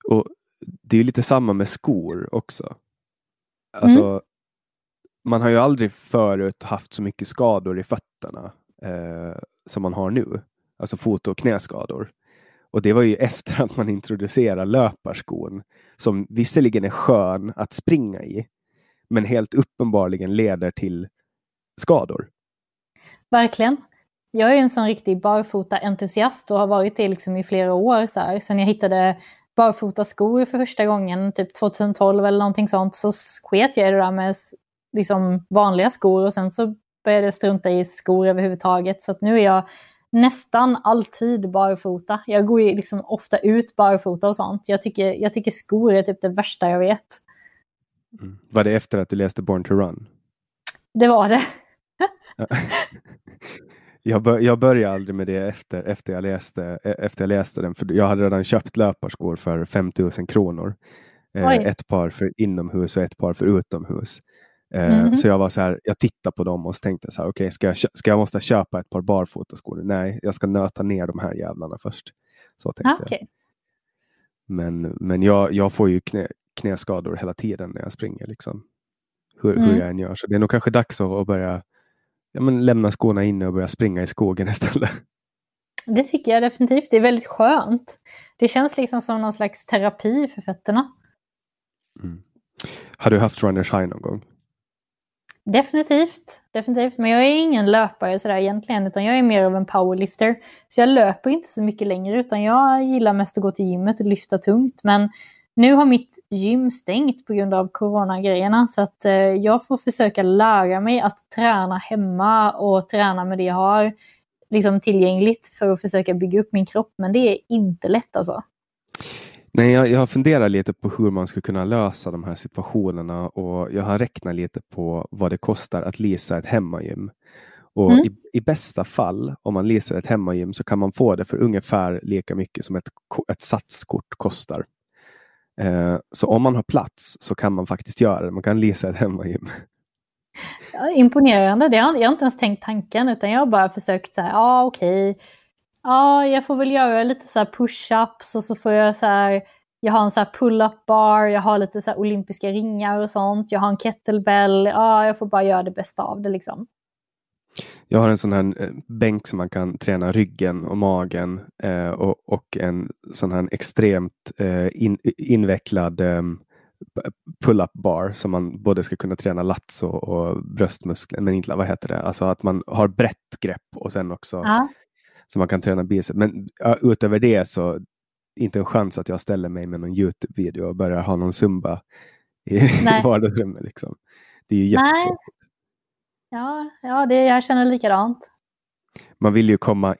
Och Det är lite samma med skor också. Alltså, Man har ju aldrig förut haft så mycket skador i fötterna eh, som man har nu. Alltså fot och knäskador. Och det var ju efter att man introducerade löparskon som visserligen är skön att springa i, men helt uppenbarligen leder till skador.
Verkligen. Jag är ju en sån riktig barfota-entusiast och har varit det liksom i flera år. Så här. Sen jag hittade barfotaskor för första gången, typ 2012 eller någonting sånt, så sket jag i det där med liksom vanliga skor och sen så började jag strunta i skor överhuvudtaget. Så att nu är jag nästan alltid barfota. Jag går ju liksom ofta ut barfota och sånt. Jag tycker, jag tycker skor är typ det värsta jag vet.
Var det efter att du läste Born to Run?
Det var det.
Jag, bör, jag började aldrig med det efter, efter, jag läste, e- efter jag läste den, för jag hade redan köpt löparskor för 5000 kronor. Eh, ett par för inomhus och ett par för utomhus. Eh,
Mhm.
Så jag var så här, jag tittade på dem och så tänkte så här, okej, ska, jag, ska jag måste köpa ett par barfotaskor? Nej, jag ska nöta ner de här jävlarna först. Så tänkte
Ah,
jag. Men, men jag, jag får ju knä, knäskador hela tiden när jag springer. Liksom. Hur, hur
Mm.
jag än gör. Så det är nog kanske dags att, att börja ja, men lämna skorna inne och börja springa i skogen istället.
Det tycker jag definitivt. Det är väldigt skönt. Det känns liksom som någon slags terapi för fötterna.
Mm. Har du haft runners high någon gång?
Definitivt, definitivt. Men jag är ingen löpare sådär egentligen, utan jag är mer av en powerlifter. Så jag löper inte så mycket längre, utan jag gillar mest att gå till gymmet och lyfta tungt. Men nu har mitt gym stängt på grund av coronagrejerna, så att eh, jag får försöka lära mig att träna hemma och träna med det jag har liksom tillgängligt för att försöka bygga upp min kropp. Men det är inte lätt alltså.
Nej, jag, jag funderar lite på hur man skulle kunna lösa de här situationerna och jag har räknat lite på vad det kostar att leasa ett hemmagym. Och
Mm.
i, I bästa fall, om man leasar ett hemmagym, så kan man få det för ungefär lika mycket som ett, ett satskort kostar. Eh, så om man har plats så kan man faktiskt göra det. Man kan leasa ett hemmagym.
Ja, imponerande. Det har, jag har inte ens tänkt tanken, utan jag har bara försökt här, ja okej. Ja, jag får väl göra lite så här push-ups och så får jag så här, jag har en så här pull-up bar, jag har lite så olympiska ringar och sånt, jag har en kettlebell, ja, jag får bara göra det bästa av det liksom.
Jag har en sån här eh, bänk som man kan träna ryggen och magen eh, och, och en sån här extremt eh, in, invecklad eh, pull-up bar som man både ska kunna träna lats och, och bröstmuskler, men inte vad heter det, alltså att man har brett grepp och sen också
Ja,
så man kan träna bicep. Men utöver det så inte en chans att jag ställer mig med någon Youtube-video och börjar ha någon zumba i
Nej.
vardagsrummet. Liksom. Det är ju jättetråkigt.
ja, ja det, jag känner likadant.
man vill ju komma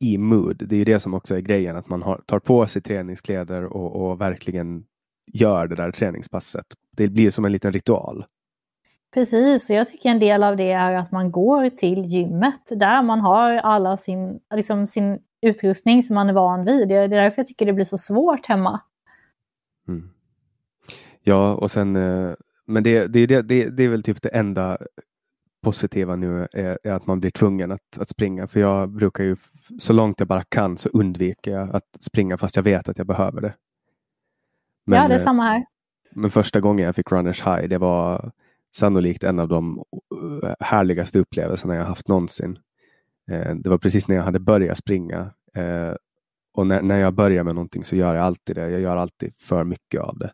i mood. Det är ju det som också är grejen, att man har, tar på sig träningskläder och, och verkligen gör det där träningspasset. Det blir som en liten ritual.
Precis, och jag tycker en del av det är att man går till gymmet där man har alla sin, liksom sin utrustning som man är van vid. Det är därför jag tycker det blir så svårt hemma.
Mm. Ja, och sen, eh, men det, det, det, det, det är väl typ det enda positiva nu är, är, att man blir tvungen att, att springa. För jag brukar ju så långt jag bara kan så undviker jag att springa fast jag vet att jag behöver det.
Men, ja, det är samma här.
Men första gången jag fick runners high, det var sannolikt en av de eh, härligaste upplevelserna jag haft någonsin. Eh, det var precis när jag hade börjat springa. Eh, och när, när jag börjar med någonting så gör jag alltid det. Jag gör alltid för mycket av det.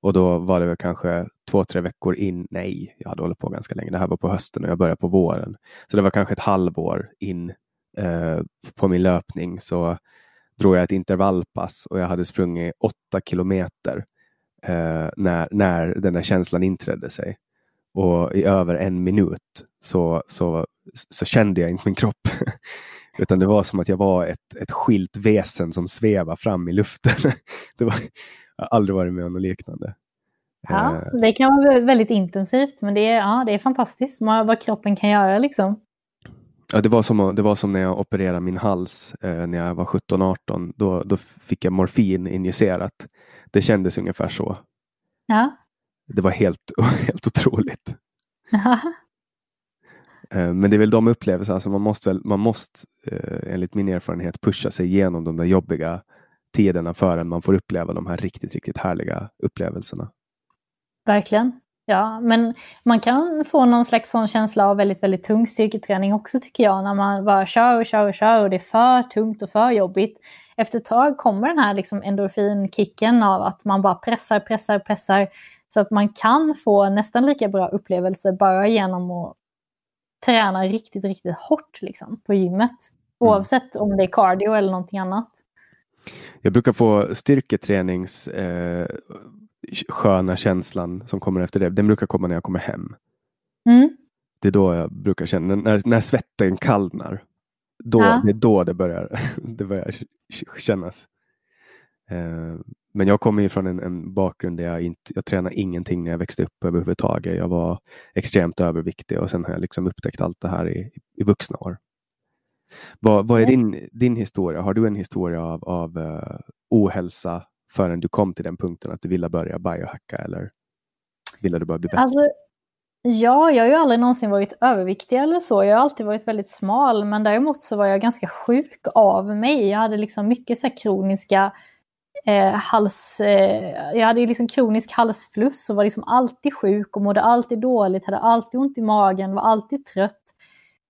Och då var det väl kanske två, tre veckor in. Nej, jag hade hållit på ganska länge. Det här var på hösten och jag började på våren. Så det var kanske ett halvår in eh, på min löpning. Så drog jag ett intervallpass och jag hade sprungit åtta kilometer eh, när, när den där känslan inträdde sig. Och i över en minut så, så, så kände jag inte min kropp. Utan det var som att jag var ett, ett skilt väsen som svävade fram i luften. det var, jag har aldrig varit med om något liknande.
Ja, eh. det kan vara väldigt intensivt, men det är, ja, det är fantastiskt vad kroppen kan göra. Liksom.
Ja, det, var som, det var som när jag opererade min hals eh, när jag var 17-18. Då, då fick jag morfin injicerat. Det kändes ungefär så.
Ja.
Det var helt, helt otroligt. eh, men det är väl de upplevelser, alltså man måste, väl, man måste eh, enligt min erfarenhet pusha sig igenom de där jobbiga tiderna förrän man får uppleva de här riktigt, riktigt härliga upplevelserna.
Verkligen. Ja, men man kan få någon slags sån känsla av väldigt, väldigt tung styrketräning också tycker jag. När man bara kör och kör och kör och det är för tungt och för jobbigt. Efter ett tag kommer den här liksom endorfinkicken av att man bara pressar, pressar, pressar. Så att man kan få nästan lika bra upplevelse bara genom att träna riktigt, riktigt hårt liksom, på gymmet. Mm. Oavsett om det är cardio eller någonting annat.
Jag brukar få styrketränings eh, sköna känslan som kommer efter det. Den brukar komma när jag kommer hem.
Mm.
Det är då jag brukar känna, när, när svetten kallnar. Då, ja. Det är då det börjar, det börjar kännas. Eh, men jag kommer från en, en, bakgrund där jag inte, jag tränade ingenting när jag växte upp överhuvudtaget. Jag var extremt överviktig och sen har jag liksom upptäckt allt det här i, i vuxna år. Vad, vad är din, din historia? Har du en historia av, av uh, ohälsa förrän du kom till den punkten att du ville börja biohacka eller ville du börja bli bättre?
Alltså, ja, jag har ju aldrig någonsin varit överviktig eller så. Jag har alltid varit väldigt smal, men däremot så var jag ganska sjuk av mig. Jag hade liksom mycket så kroniska eh, hals... Eh, jag hade ju liksom kronisk halsfluss och var liksom alltid sjuk och mådde alltid dåligt, hade alltid ont i magen, var alltid trött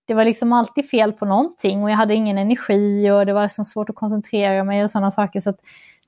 det var liksom alltid fel på någonting och jag hade ingen energi och det var liksom svårt att koncentrera mig och sådana saker. Så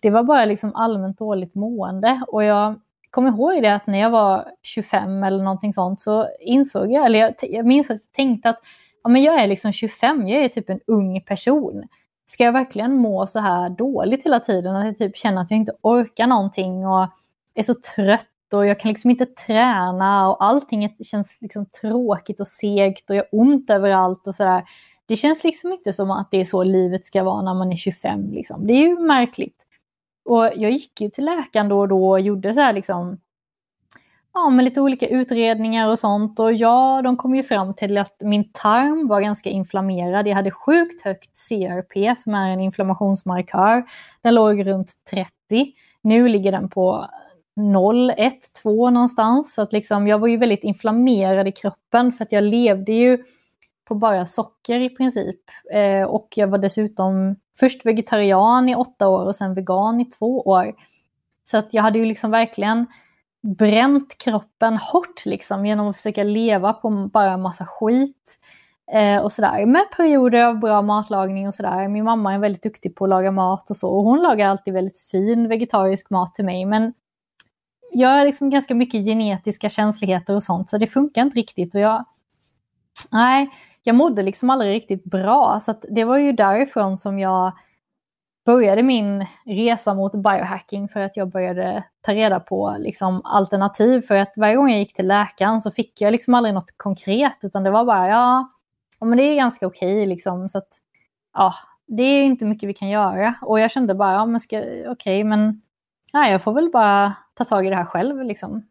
det var bara liksom allmänt dåligt mående. Och jag kommer ihåg det att när jag var 25 eller någonting sånt så insåg jag, eller jag, jag minns att jag tänkte att ja, men jag är liksom 25, jag är typ en ung person. Ska jag verkligen må så här dåligt hela tiden? Att jag typ känner att jag inte orkar någonting och är så trött och jag kan liksom inte träna och allting känns liksom tråkigt och segt och jag har ont överallt och sådär. Det känns liksom inte som att det är så livet ska vara när man är 25. Liksom. Det är ju märkligt. Och jag gick ju till läkaren då och då och gjorde så här liksom, ja, med lite olika utredningar och sånt. Och ja, de kom ju fram till att min tarm var ganska inflammerad. Jag hade sjukt högt CRP som är en inflammationsmarkör. Den låg runt 30. Nu ligger den på 0, 1, 2 någonstans. Så att liksom, jag var ju väldigt inflammerad i kroppen för att jag levde ju på bara socker i princip. Eh, och jag var dessutom först vegetarian i åtta år och sen vegan i två år. Så att jag hade ju liksom verkligen bränt kroppen hårt liksom genom att försöka leva på bara en massa skit. Eh, och sådär. Med perioder av bra matlagning och sådär. Min mamma är väldigt duktig på att laga mat och så. Och hon lagar alltid väldigt fin vegetarisk mat till mig. Men jag har liksom ganska mycket genetiska känsligheter och sånt, så det funkar inte riktigt. Och jag, nej, jag mådde liksom aldrig riktigt bra, så det var ju därifrån som jag började min resa mot biohacking för att jag började ta reda på liksom alternativ. För att varje gång jag gick till läkaren så fick jag liksom aldrig något konkret, utan det var bara ja, men det är ganska okej okay, liksom. Så att, ja, det är inte mycket vi kan göra. Och jag kände bara, ja men okej, okay, men nej, jag får väl bara ta tag i det här själv. Liksom.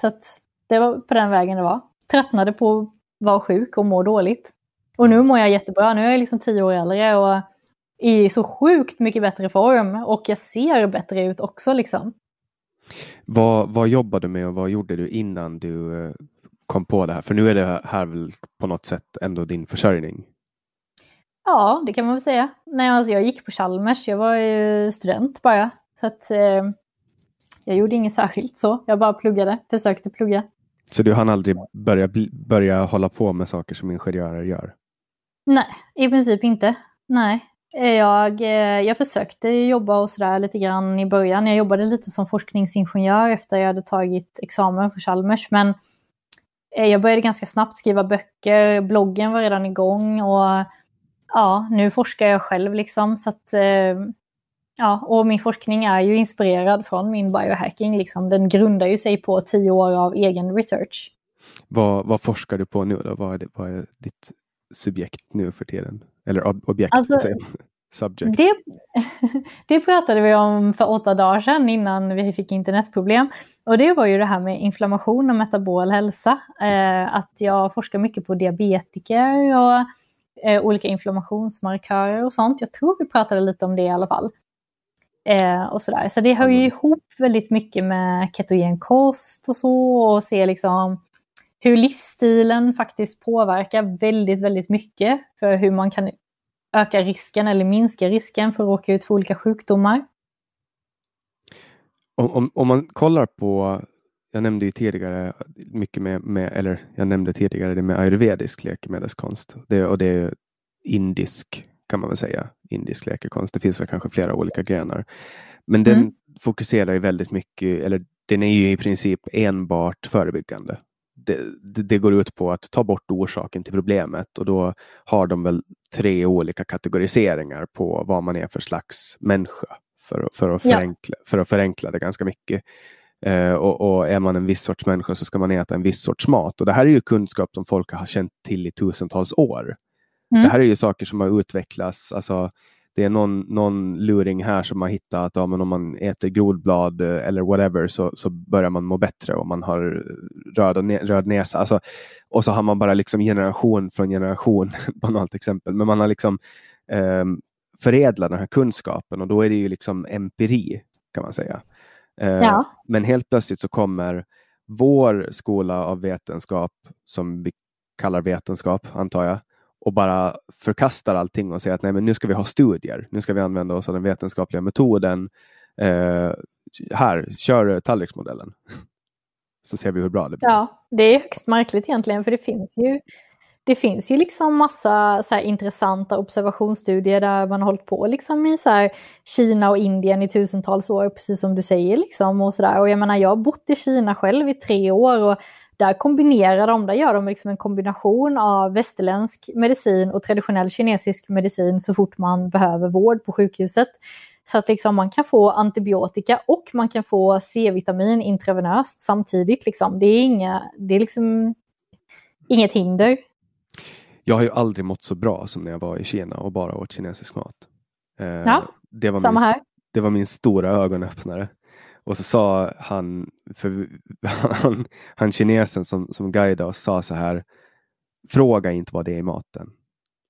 Så att det var på den vägen det var. Tröttnade på att vara sjuk och må dåligt. Och nu mår jag jättebra. Nu är jag liksom tio år äldre och i så sjukt mycket bättre form och jag ser bättre ut också. Liksom.
Vad, vad jobbade du med och vad gjorde du innan du eh, kom på det här? För nu är det här väl på något sätt ändå din försörjning?
Ja, det kan man väl säga. Nej, alltså jag gick på Chalmers, jag var ju student bara. Så att eh, jag gjorde inget särskilt så. Jag bara pluggade, försökte plugga.
Så du hann aldrig börja, börja hålla på med saker som ingenjörer gör?
Nej, i princip inte. Nej. Jag, eh, jag försökte jobba och sådär lite grann i början. Jag jobbade lite som forskningsingenjör efter jag hade tagit examen för Chalmers. Men eh, jag började ganska snabbt skriva böcker, bloggen var redan igång och ja, nu forskar jag själv liksom. Så att, eh, ja, och min forskning är ju inspirerad från min biohacking. Liksom. Den grundar ju sig på tio år av egen research.
Vad, vad forskar du på nu då? Vad är, det, vad är ditt subjekt nu för tiden? Eller ob objekt? Alltså,
subject. Det, det pratade vi om för åtta dagar sedan innan vi fick internetproblem. Och det var ju det här med inflammation och metabol hälsa. Eh, att jag forskar mycket på diabetiker och eh, olika inflammationsmarkörer och sånt. Jag tror vi pratade lite om det i alla fall. Eh, och sådär. Så det hör ju ihop väldigt mycket med ketogen kost och så och se liksom hur livsstilen faktiskt påverkar väldigt, väldigt mycket för hur man kan öka risken eller minska risken för att råka ut för olika sjukdomar.
Om, om, om man kollar på, jag nämnde ju tidigare mycket med, med, eller jag nämnde tidigare det med ayurvedisk läkemedelskonst det, och det är indisk kan man väl säga, indisk läkekonst. Det finns väl kanske flera olika grenar. Men den mm. fokuserar ju väldigt mycket, eller den är ju i princip enbart förebyggande det, det, går ut på att ta bort orsaken till problemet och då har de väl tre olika kategoriseringar på vad man är för slags människa för, för, att, förenkla, ja. för att förenkla det ganska mycket. Eh, och, och, är man en viss sorts människa så ska man äta en viss sorts mat. Och det här är ju kunskap som folk har känt till i tusentals år. Mm. Det här är ju saker som har utvecklats. Alltså, det är någon, någon luring här som har hittat att ja, men om man äter grodblad eh, eller whatever så, så börjar man må bättre om man har röd, röd näsa. Alltså, och så har man bara liksom generation från generation, banalt exempel, men man har liksom eh, förädlat den här kunskapen och då är det ju liksom empiri kan man säga. Eh, ja. Men helt plötsligt så kommer vår skola av vetenskap, som vi kallar vetenskap antar jag, och bara förkastar allting och säger att nej, men nu ska vi ha studier. Nu ska vi använda oss av den vetenskapliga metoden. Eh, här, kör tallriksmodellen. Så ser vi hur bra det blir.
Ja, det är högst märkligt egentligen för det finns ju det finns ju liksom massa så intressanta observationsstudier där man har hållit på liksom i så Kina och Indien i tusentals år, precis som du säger. Liksom, och, så där. och jag menar, jag har bott i Kina själv i tre år och där kombinerar de, där gör de liksom en kombination av västerländsk medicin och traditionell kinesisk medicin så fort man behöver vård på sjukhuset. Så att liksom man kan få antibiotika och man kan få C-vitamin intravenöst samtidigt. Liksom. Det är, inga, det är liksom inget hinder.
Jag har ju aldrig mått så bra som när jag var i Kina och bara åt kinesisk mat.
Eh, ja, det var
samma
min, här.
Det var min stora ögonöppnare. Och så sa han, för han, han kinesen som, som guidade oss sa så här, fråga inte vad det är i maten.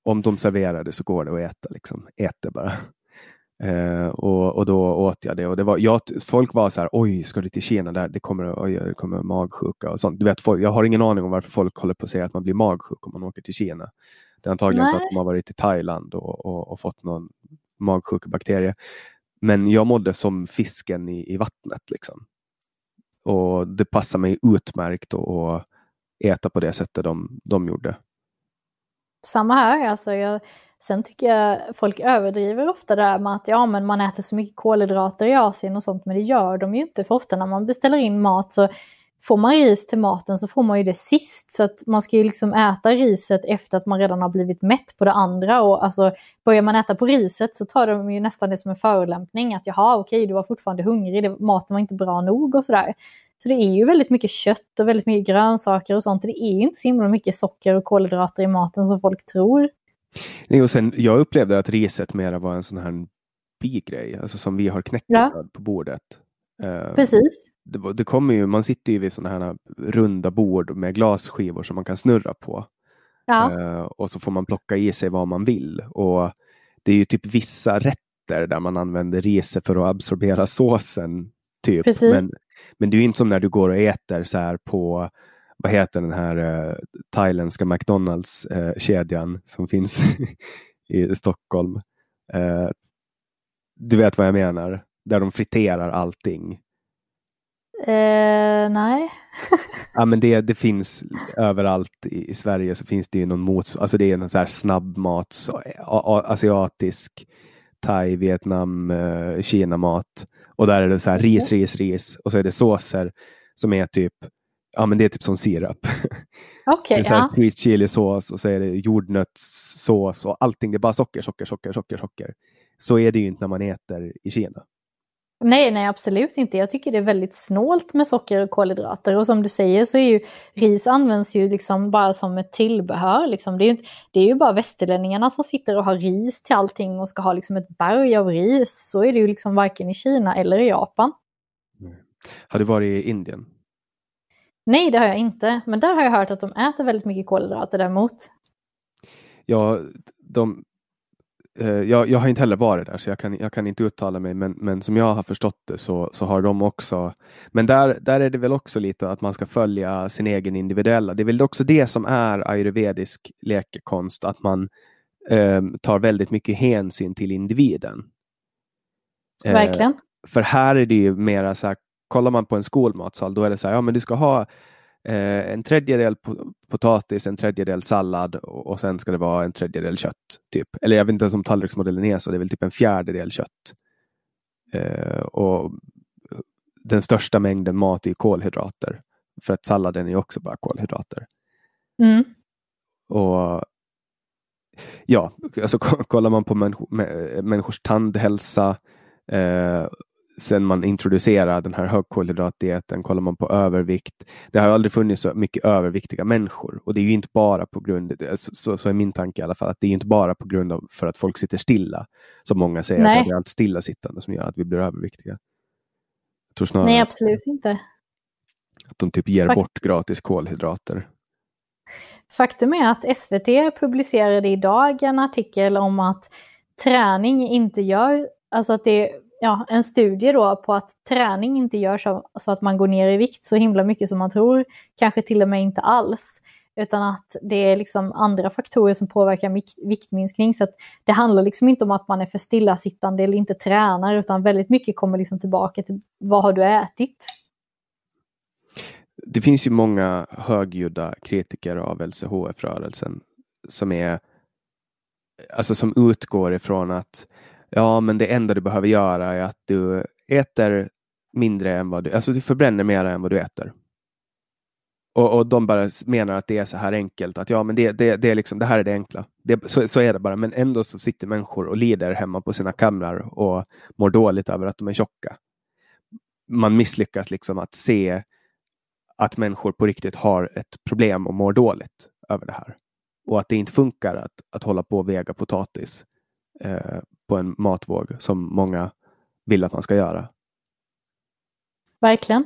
Om de serverar det så går det att äta, liksom. ät det bara. Uh, och, och då åt jag det och det var, jag, folk var så här, oj, ska du till Kina? Där, det, kommer, oj, det kommer magsjuka och sånt. Du vet, folk, jag har ingen aning om varför folk håller på att säga att man blir magsjuk om man åker till Kina. Det är antagligen Nej. för att de har varit i Thailand och, och, och fått någon magsjukebakterie. Men jag mådde som fisken i, i vattnet. Liksom. Och det passade mig utmärkt att äta på det sättet de, de gjorde.
Samma här. Alltså jag, sen tycker jag folk överdriver ofta det här med att ja, men man äter så mycket kolhydrater i Asien och sånt, men det gör de ju inte. För ofta när man beställer in mat så får man ris till maten så får man ju det sist. Så att man ska ju liksom äta riset efter att man redan har blivit mätt på det andra. Och alltså, börjar man äta på riset så tar de ju nästan det som en förolämpning. Att jaha, okej, du var fortfarande hungrig, det, maten var inte bra nog och sådär. Så det är ju väldigt mycket kött och väldigt mycket grönsaker och sånt. Det är inte så himla mycket socker och kolhydrater i maten som folk tror.
Nej, och sen, jag upplevde att riset mera var en sån här bigrej, alltså som vi har knäckebröd ja. på bordet.
Uh, Precis.
Det, det, kommer ju, man sitter ju vid sådana här runda bord med glasskivor som man kan snurra på. Ja. Uh, och så får man plocka i sig vad man vill. Och det är ju typ vissa rätter där man använder riset för att absorbera såsen. Typ. Men, Men det är ju inte som när du går och äter så här på vad heter den här uh, thailändska McDonalds-kedjan uh, som finns i Stockholm. Uh, du vet vad jag menar? Där de friterar allting.
Eh, nej.
ja, men det, det finns överallt i, i Sverige så finns det ju någon mots, alltså det är någon så här snabbmat, asiatisk, thai, Vietnam, eh, Kina mat. Och där är det så här ris, ris, ris och så är det såser som är typ, ja men det är typ som sirap.
Okej, okay,
ja. Sweet chili sås och så är det jordnötssås och allting. Det är bara socker, socker, socker, socker, socker. Så är det ju inte när man äter i Kina.
Nej, nej absolut inte. Jag tycker det är väldigt snålt med socker och kolhydrater. Och som du säger så är ju ris används ju liksom bara som ett tillbehör. Liksom. Det, är ju, det är ju bara västerlänningarna som sitter och har ris till allting och ska ha liksom ett berg av ris. Så är det ju liksom varken i Kina eller i Japan.
Har du varit i Indien?
Nej, det har jag inte. Men där har jag hört att de äter väldigt mycket kolhydrater däremot.
Ja, de, jag, jag, har inte heller varit där så jag kan, jag kan inte uttala mig men, men som jag har förstått det så, så har de också Men där, där är det väl också lite att man ska följa sin egen individuella. Det är väl också det som är ayurvedisk läkekonst att man eh, tar väldigt mycket hänsyn till individen.
Eh, Verkligen. Eh,
för här är det ju mera så här, kollar man på en skolmatsal då är det så här, ja men du ska ha eh, en tredjedel potatis, en tredjedel sallad och, och sen ska det vara en tredjedel kött. Typ. Eller jag vet inte ens om tallriksmodellen är så, det är väl typ en fjärdedel kött. Eh, och den största mängden mat är kolhydrater. För att salladen är också bara kolhydrater.
Mm.
Och ja, alltså kollar man på människor, människors tandhälsa eh, sen man introducerade den här högkolhydratdieten, kollar man på övervikt. Det har aldrig funnits så mycket överviktiga människor och det är ju inte bara på grund, så, så är min tanke i alla fall, att det är inte bara på grund av för att folk sitter stilla, som många säger, Nej. att det är allt stillasittande som gör att vi blir överviktiga.
Nej, absolut inte.
Att de typ ger Fakt bort gratis kolhydrater.
Faktum är att SVT publicerade idag en artikel om att träning inte gör, alltså att det ja, en studie då på att träning inte gör så, så, att man går ner i vikt så himla mycket som man tror, kanske till och med inte alls. Utan att det är liksom andra faktorer som påverkar viktminskning. Så att det handlar liksom inte om att man är för stillasittande eller inte tränar, utan väldigt mycket kommer liksom tillbaka till vad har du ätit?
Det finns ju många högljudda kritiker av LCHF-rörelsen som är alltså som utgår ifrån att Ja, men det enda du behöver göra är att du äter mindre än vad du, alltså du förbränner mer än vad du äter. Och, och de bara menar att det är så här enkelt, att ja, men det, det, det, är liksom, det här är det enkla. Det, så, så är det bara, men ändå så sitter människor och lider hemma på sina kamrar och mår dåligt över att de är tjocka. Man misslyckas liksom att se att människor på riktigt har ett problem och mår dåligt över det här. Och att det inte funkar att, att hålla på och väga potatis eh, på en matvåg som många vill att man ska göra.
Verkligen.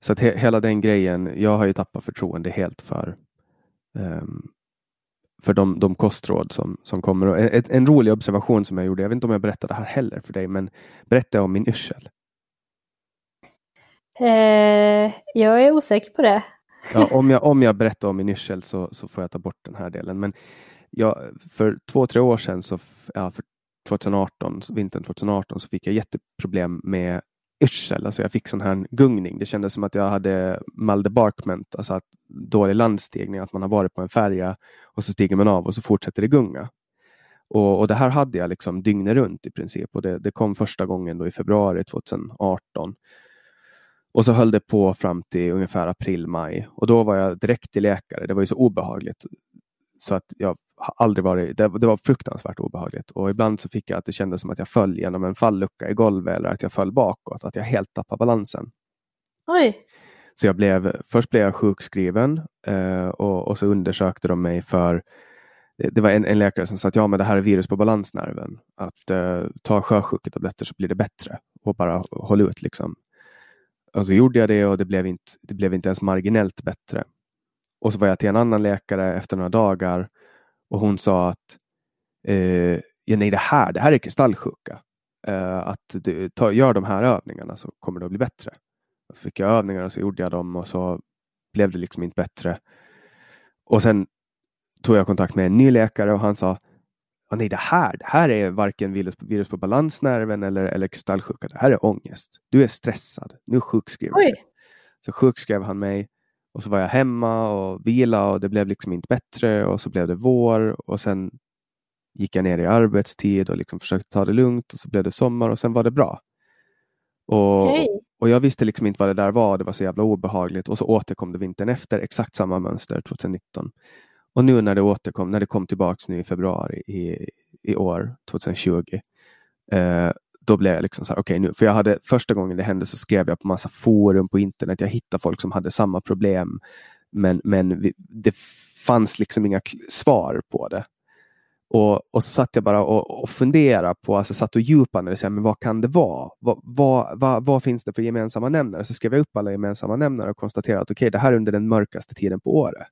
Så att he hela den grejen, jag har ju tappat förtroende helt för um, för de, de kostråd som, som kommer. Och en, en, rolig observation som jag gjorde, jag vet inte om jag berättade det här heller för dig, men berätta om min yrsel.
Eh, jag är osäker på det.
ja, om, jag, om jag berättar om min yrsel så, så får jag ta bort den här delen. Men jag, för två, tre år sedan, så, ja, för 2018, vintern 2018, så fick jag jätteproblem med yrsel. Alltså jag fick sån här gungning. Det kändes som att jag hade maldebarkment, alltså att dålig landstigning, att man har varit på en färja och så stiger man av och så fortsätter det gunga. Och, och det här hade jag liksom dygnet runt i princip och det, det kom första gången då i februari 2018. Och så höll det på fram till ungefär april, maj och då var jag direkt till läkare. Det var ju så obehagligt. Så att jag aldrig varit, det, det, var fruktansvärt obehagligt och ibland så fick jag att det kändes som att jag föll genom en fallucka i golvet eller att jag föll bakåt, att jag helt tappade balansen.
Oj.
Så jag blev, först blev jag sjukskriven eh, och, och, så undersökte de mig för det var en, en, läkare som sa att ja, men det här är virus på balansnerven. Att eh, ta sjösjuketabletter så blir det bättre och bara håll ut. Liksom. Och så gjorde jag det och det blev inte, det blev inte ens marginellt bättre. Och så var jag till en annan läkare efter några dagar och hon sa att eh, ja, nej, det här, det här är kristallsjuka. eh, att du, ta, gör de här övningarna så kommer det att bli bättre. Så fick jag övningar och så gjorde jag dem och så blev det liksom inte bättre. Och sen tog jag kontakt med en ny läkare och han sa oh, nej, det här, det här är varken virus, virus på balansnerven eller, eller kristallsjuka. Det här är ångest. Du är stressad. Nu sjukskriver du Så sjukskrev han mig och så var jag hemma och vila och det blev liksom inte bättre och så blev det vår och sen gick jag ner i arbetstid och liksom försökte ta det lugnt och så blev det sommar och sen var det bra. Och, okay. och jag visste liksom inte vad det där var. Det var så jävla obehagligt och så återkom det vintern efter exakt samma mönster 2019. Och nu när det återkom, när det kom tillbaks nu i februari i, i år, 2020, eh, då blev jag liksom så här, okej okay, nu, för jag hade första gången det hände så skrev jag på massa forum på internet. Jag hittade folk som hade samma problem, men, men vi, det fanns liksom inga svar på det. Och, och så satt jag bara och, och funderade på, alltså satt och djupanalyserade, men vad kan det vara? Vad, vad, vad, vad, finns det för gemensamma nämnare? Så skrev jag upp alla gemensamma nämnare och konstaterade att okej, okay, det här är under den mörkaste tiden på året.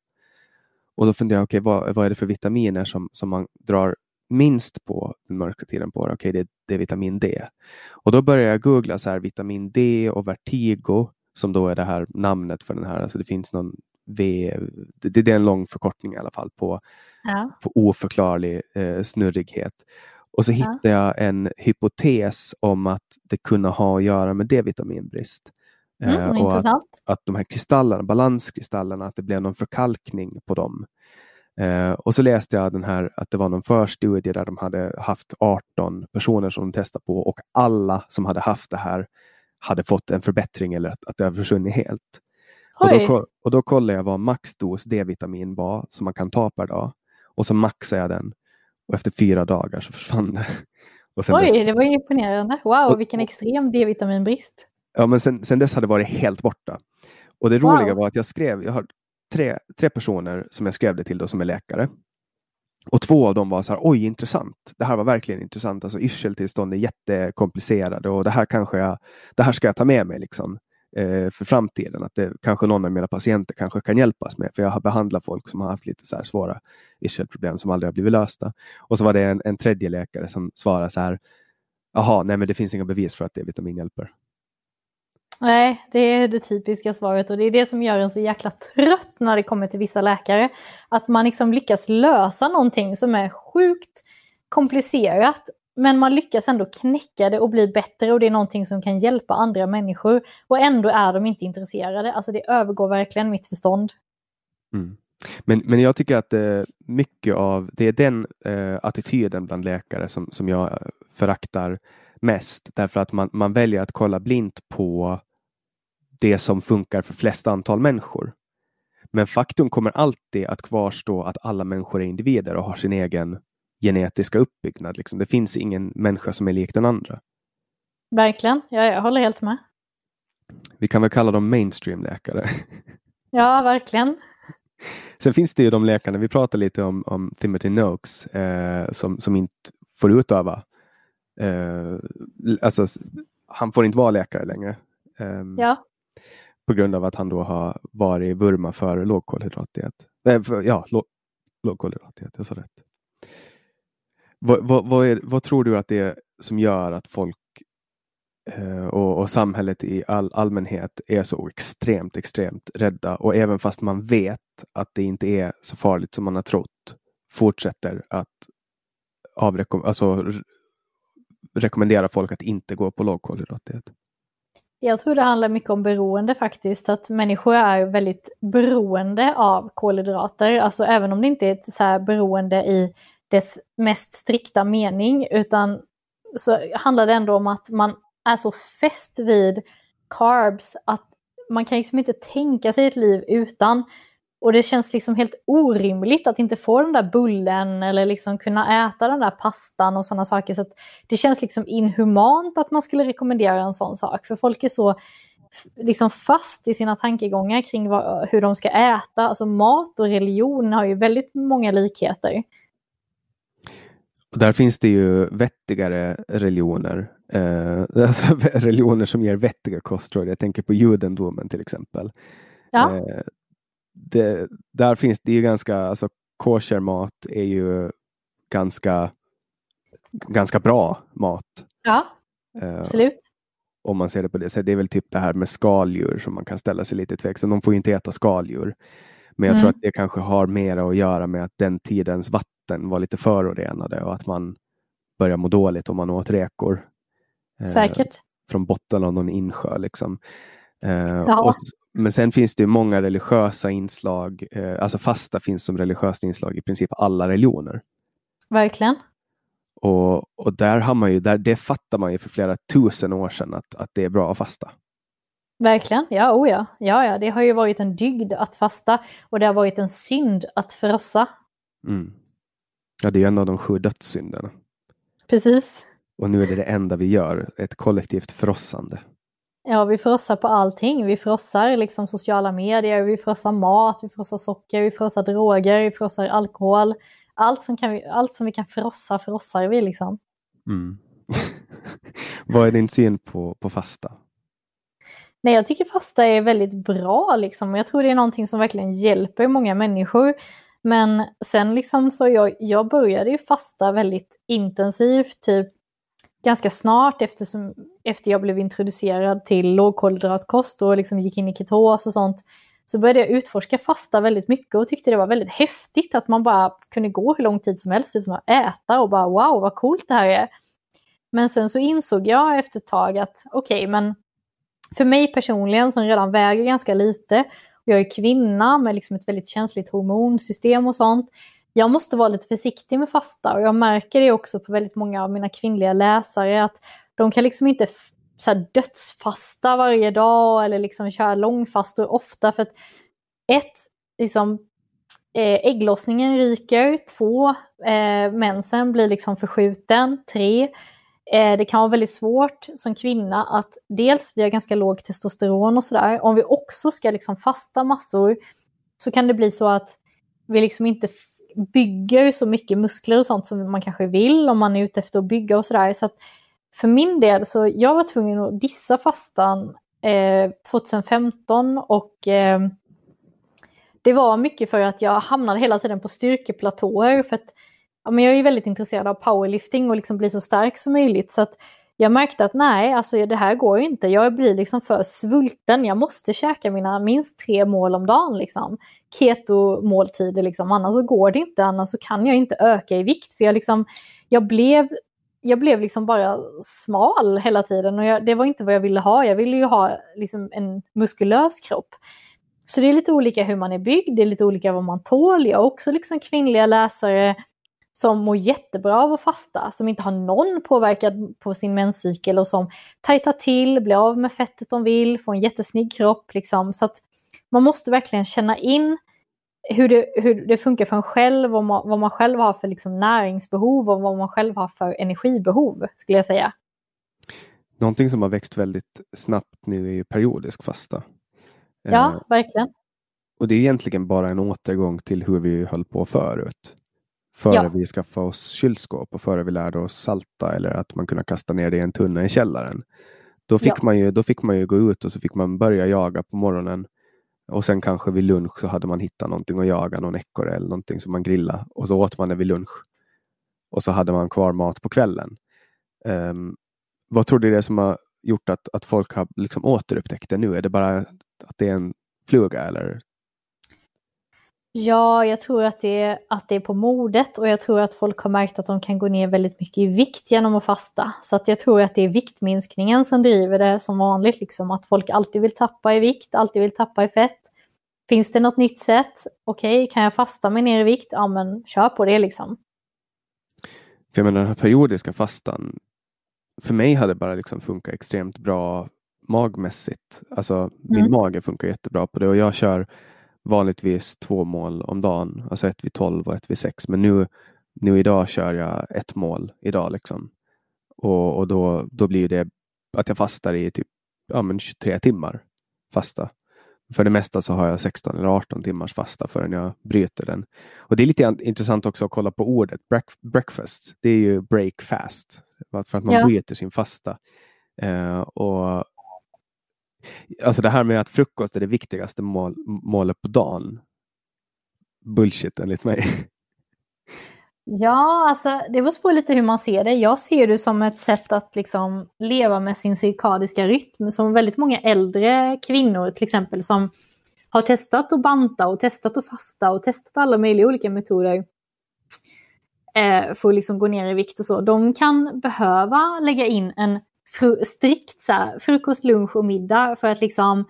Och då funderade jag, okay, vad, vad är det för vitaminer som, som man drar minst på den mörka tiden på året? Okej, okay, det, det, är vitamin D. Och då började jag googla så här, vitamin D och vertigo som då är det här namnet för den här. Alltså det finns någon V, det, det är en lång förkortning i alla fall på, ja. på oförklarlig eh, snurrighet. Och så ja. hittade jag en hypotes om att det kunde ha att göra med D-vitaminbrist.
Mm, eh, och
att, att, de här kristallerna, balanskristallerna, att det blev någon förkalkning på dem. Eh, och så läste jag den här att det var någon förstudie där de hade haft 18 personer som de testade på och alla som hade haft det här hade fått en förbättring eller att, att det har försvunnit helt. Och då, och då kollade jag vad maxdos D-vitamin var som man kan ta per dag och så maxade jag den och efter fyra dagar så försvann det.
Oj, dess... det var imponerande. Wow, och, vilken extrem D-vitaminbrist.
Ja, men sen, sen dess hade det varit helt borta. Och det wow. roliga var att jag skrev, jag har tre, tre personer som jag skrev det till då, som är läkare. Och två av dem var så här, oj intressant. Det här var verkligen intressant. Alltså yrseltillstånd är jättekomplicerade och det här kanske jag, det här ska jag ta med mig liksom eh, för framtiden. Att det kanske någon av mina patienter kanske kan hjälpas med. För jag har behandlat folk som har haft lite så här svåra yrselproblem som aldrig har blivit lösta. Och så var det en, en tredje läkare som svarade så här, jaha, nej men det finns inga bevis för att D-vitamin hjälper.
Nej, det är det typiska svaret och det är det som gör en så jäkla trött när det kommer till vissa läkare. Att man liksom lyckas lösa någonting som är sjukt komplicerat men man lyckas ändå knäcka det och bli bättre och det är någonting som kan hjälpa andra människor. Och ändå är de inte intresserade. Alltså det övergår verkligen mitt förstånd.
Mm. Men, men jag tycker att eh, mycket av det är den eh, attityden bland läkare som, som jag eh, föraktar mest. Därför att man, man väljer att kolla blint på det som funkar för flest antal människor. Men faktum kommer alltid att kvarstå att alla människor är individer och har sin egen genetiska uppbyggnad. Liksom. Det finns ingen människa som är lik den andra.
Verkligen, ja, jag håller helt med.
Vi kan väl kalla dem mainstream-läkare.
Ja, verkligen.
Sen finns det ju de läkarna, vi pratar lite om, om Timothy Noakes, eh, som, som inte får utöva. Eh, alltså, han får inte vara läkare längre.
Eh, ja
på grund av att han då har varit i Burma för lågkolhydratdiet. Nej, för, ja, låg, lågkolhydratdiet, jag sa rätt. Vad, vad, vad, är, vad, tror du att det är som gör att folk eh, och, och, samhället i all allmänhet är så extremt, extremt rädda och även fast man vet att det inte är så farligt som man har trott fortsätter att avrekom alltså, rekommendera folk att inte gå på lågkolhydratdiet?
Jag tror det handlar mycket om beroende faktiskt. Att människor är väldigt beroende av kolhydrater. Alltså även om det inte är ett så här beroende i dess mest strikta mening. Utan så handlar det ändå om att man är så fäst vid carbs att man kan liksom inte tänka sig ett liv utan. Och det känns liksom helt orimligt att inte få den där bullen eller liksom kunna äta den där pastan och sådana saker. Så det känns liksom inhumant att man skulle rekommendera en sån sak. För folk är så liksom fast i sina tankegångar kring vad, hur de ska äta. Alltså mat och religion har ju väldigt många likheter.
Och där finns det ju vettigare religioner. Eh, alltså religioner som ger vettiga kostråd. Jag tänker på judendomen till exempel. Ja. Eh, det, där finns det ju ganska, alltså koshermat är ju ganska, ganska bra mat.
Ja.
Eh,
Absolut.
om man ser det på det sättet. Det är väl typ det här med skaldjur som man kan ställa sig lite tveksam. De får ju inte äta skaldjur. Men jag tror
Mm.
att det kanske har mer att göra med att den tidens vatten var lite förorenade och att man börjar må dåligt om man åt räkor. eh,
Säkert.
Från botten av någon insjö. Liksom. Eh,
Ja.
och, men sen finns det många religiösa inslag. Eh, alltså fasta finns som religiöst inslag i princip alla religioner.
Verkligen.
Och, och där har man ju, där, det fattar man ju för flera tusen år sedan att, att det är bra att fasta.
Verkligen. Ja, oh ja. ja, ja. Det har ju varit en dygd att fasta och det har varit en synd att frossa.
Mm. Ja, det är en av de sju dödssynderna.
Precis.
Och nu är det det enda vi gör, ett kollektivt frossande.
Ja, vi frossar på allting. Vi frossar liksom sociala medier, vi frossar mat, vi frossar socker, vi frossar droger, vi frossar alkohol. Allt som, kan vi, allt som vi kan frossa, frossar vi liksom.
Mm. Vad är din syn på, på fasta?
Nej, jag tycker fasta är väldigt bra liksom. Jag tror det är någonting som verkligen hjälper många människor. Men sen liksom så jag, jag började ju fasta väldigt intensivt, typ ganska snart eftersom, efter jag blev introducerad till lågkolhydratkost och liksom gick in i ketos och sånt. Så började jag utforska fasta väldigt mycket och tyckte det var väldigt häftigt att man bara kunde gå hur lång tid som helst utan att äta och bara wow vad coolt det här är. Men sen så insåg jag efter ett tag att okej okay, men för mig personligen som redan väger ganska lite, och jag är kvinna med liksom ett väldigt känsligt hormonsystem och sånt. Jag måste vara lite försiktig med fasta och jag märker det också på väldigt många av mina kvinnliga läsare att de kan liksom inte så här, dödsfasta varje dag eller liksom köra långfastor ofta för att ett, liksom eh, ägglossningen ryker, två, eh, mensen blir liksom förskjuten, tre, eh, det kan vara väldigt svårt som kvinna att dels vi har ganska låg testosteron och sådär, om vi också ska liksom fasta massor så kan det bli så att vi liksom inte bygger så mycket muskler och sånt som man kanske vill om man är ute efter att bygga och sådär. Så för min del så jag var tvungen att dissa fastan eh, 2015 och eh, det var mycket för att jag hamnade hela tiden på styrkeplatåer för att ja, men jag är väldigt intresserad av powerlifting och liksom bli så stark som möjligt. Så att jag märkte att nej, alltså det här går inte. Jag blir liksom för svulten. Jag måste käka mina minst tre mål om dagen. Liksom. Keto-måltider, liksom. annars så går det inte. Annars så kan jag inte öka i vikt. För jag, liksom, jag blev, jag blev liksom bara smal hela tiden och jag, det var inte vad jag ville ha. Jag ville ju ha liksom, en muskulös kropp. Så det är lite olika hur man är byggd, det är lite olika vad man tål. Jag har också liksom kvinnliga läsare som mår jättebra av att fasta, som inte har någon påverkan på sin menscykel och som tajtar till, blir av med fettet de vill, får en jättesnygg kropp. Liksom. Så man måste verkligen känna in hur det, hur det funkar för en själv, och vad man själv har för liksom näringsbehov och vad man själv har för energibehov, skulle jag säga.
Någonting som har växt väldigt snabbt nu är ju periodisk fasta.
Ja, eh, verkligen.
Och det är egentligen bara en återgång till hur vi höll på förut. Före ja. vi skaffade oss kylskåp och före vi lärde oss salta eller att man kunde kasta ner det i en tunna i källaren. Då fick, ja. man ju, då fick man ju gå ut och så fick man börja jaga på morgonen. Och sen kanske vid lunch så hade man hittat någonting att jaga, någon ekorre eller någonting som man grillade. Och så åt man det vid lunch. Och så hade man kvar mat på kvällen. Um, vad tror du det är som har gjort att, att folk har liksom återupptäckt det nu? Är det bara att det är en fluga eller
Ja, jag tror att det, är, att det är på modet och jag tror att folk har märkt att de kan gå ner väldigt mycket i vikt genom att fasta. Så att jag tror att det är viktminskningen som driver det som vanligt, liksom att folk alltid vill tappa i vikt, alltid vill tappa i fett. Finns det något nytt sätt? Okej, okay, kan jag fasta mig ner i vikt? Ja, men kör på det liksom.
För jag menar, den här periodiska fastan, för mig hade bara liksom funkat extremt bra magmässigt. Alltså min mm. mage funkar jättebra på det och jag kör vanligtvis två mål om dagen, alltså ett vid 12 och ett vid 6. Men nu, nu idag kör jag ett mål idag liksom. Och, och då, då blir det att jag fastar i typ ja, men 23 timmar fasta. För det mesta så har jag 16 eller 18 timmars fasta förrän jag bryter den. Och det är lite intressant också att kolla på ordet breakfast. Det är ju break fast. För att man ja. bryter sin fasta. Uh, och Alltså det här med att frukost är det viktigaste mål, målet på dagen. Bullshit enligt mig.
Ja, alltså det beror på lite hur man ser det. Jag ser det som ett sätt att liksom leva med sin cirkadiska rytm. Som väldigt många äldre kvinnor till exempel som har testat att banta och testat att fasta och testat alla möjliga olika metoder eh, för att liksom gå ner i vikt och så. De kan behöva lägga in en fru strikt så här, frukost, lunch och middag för att liksom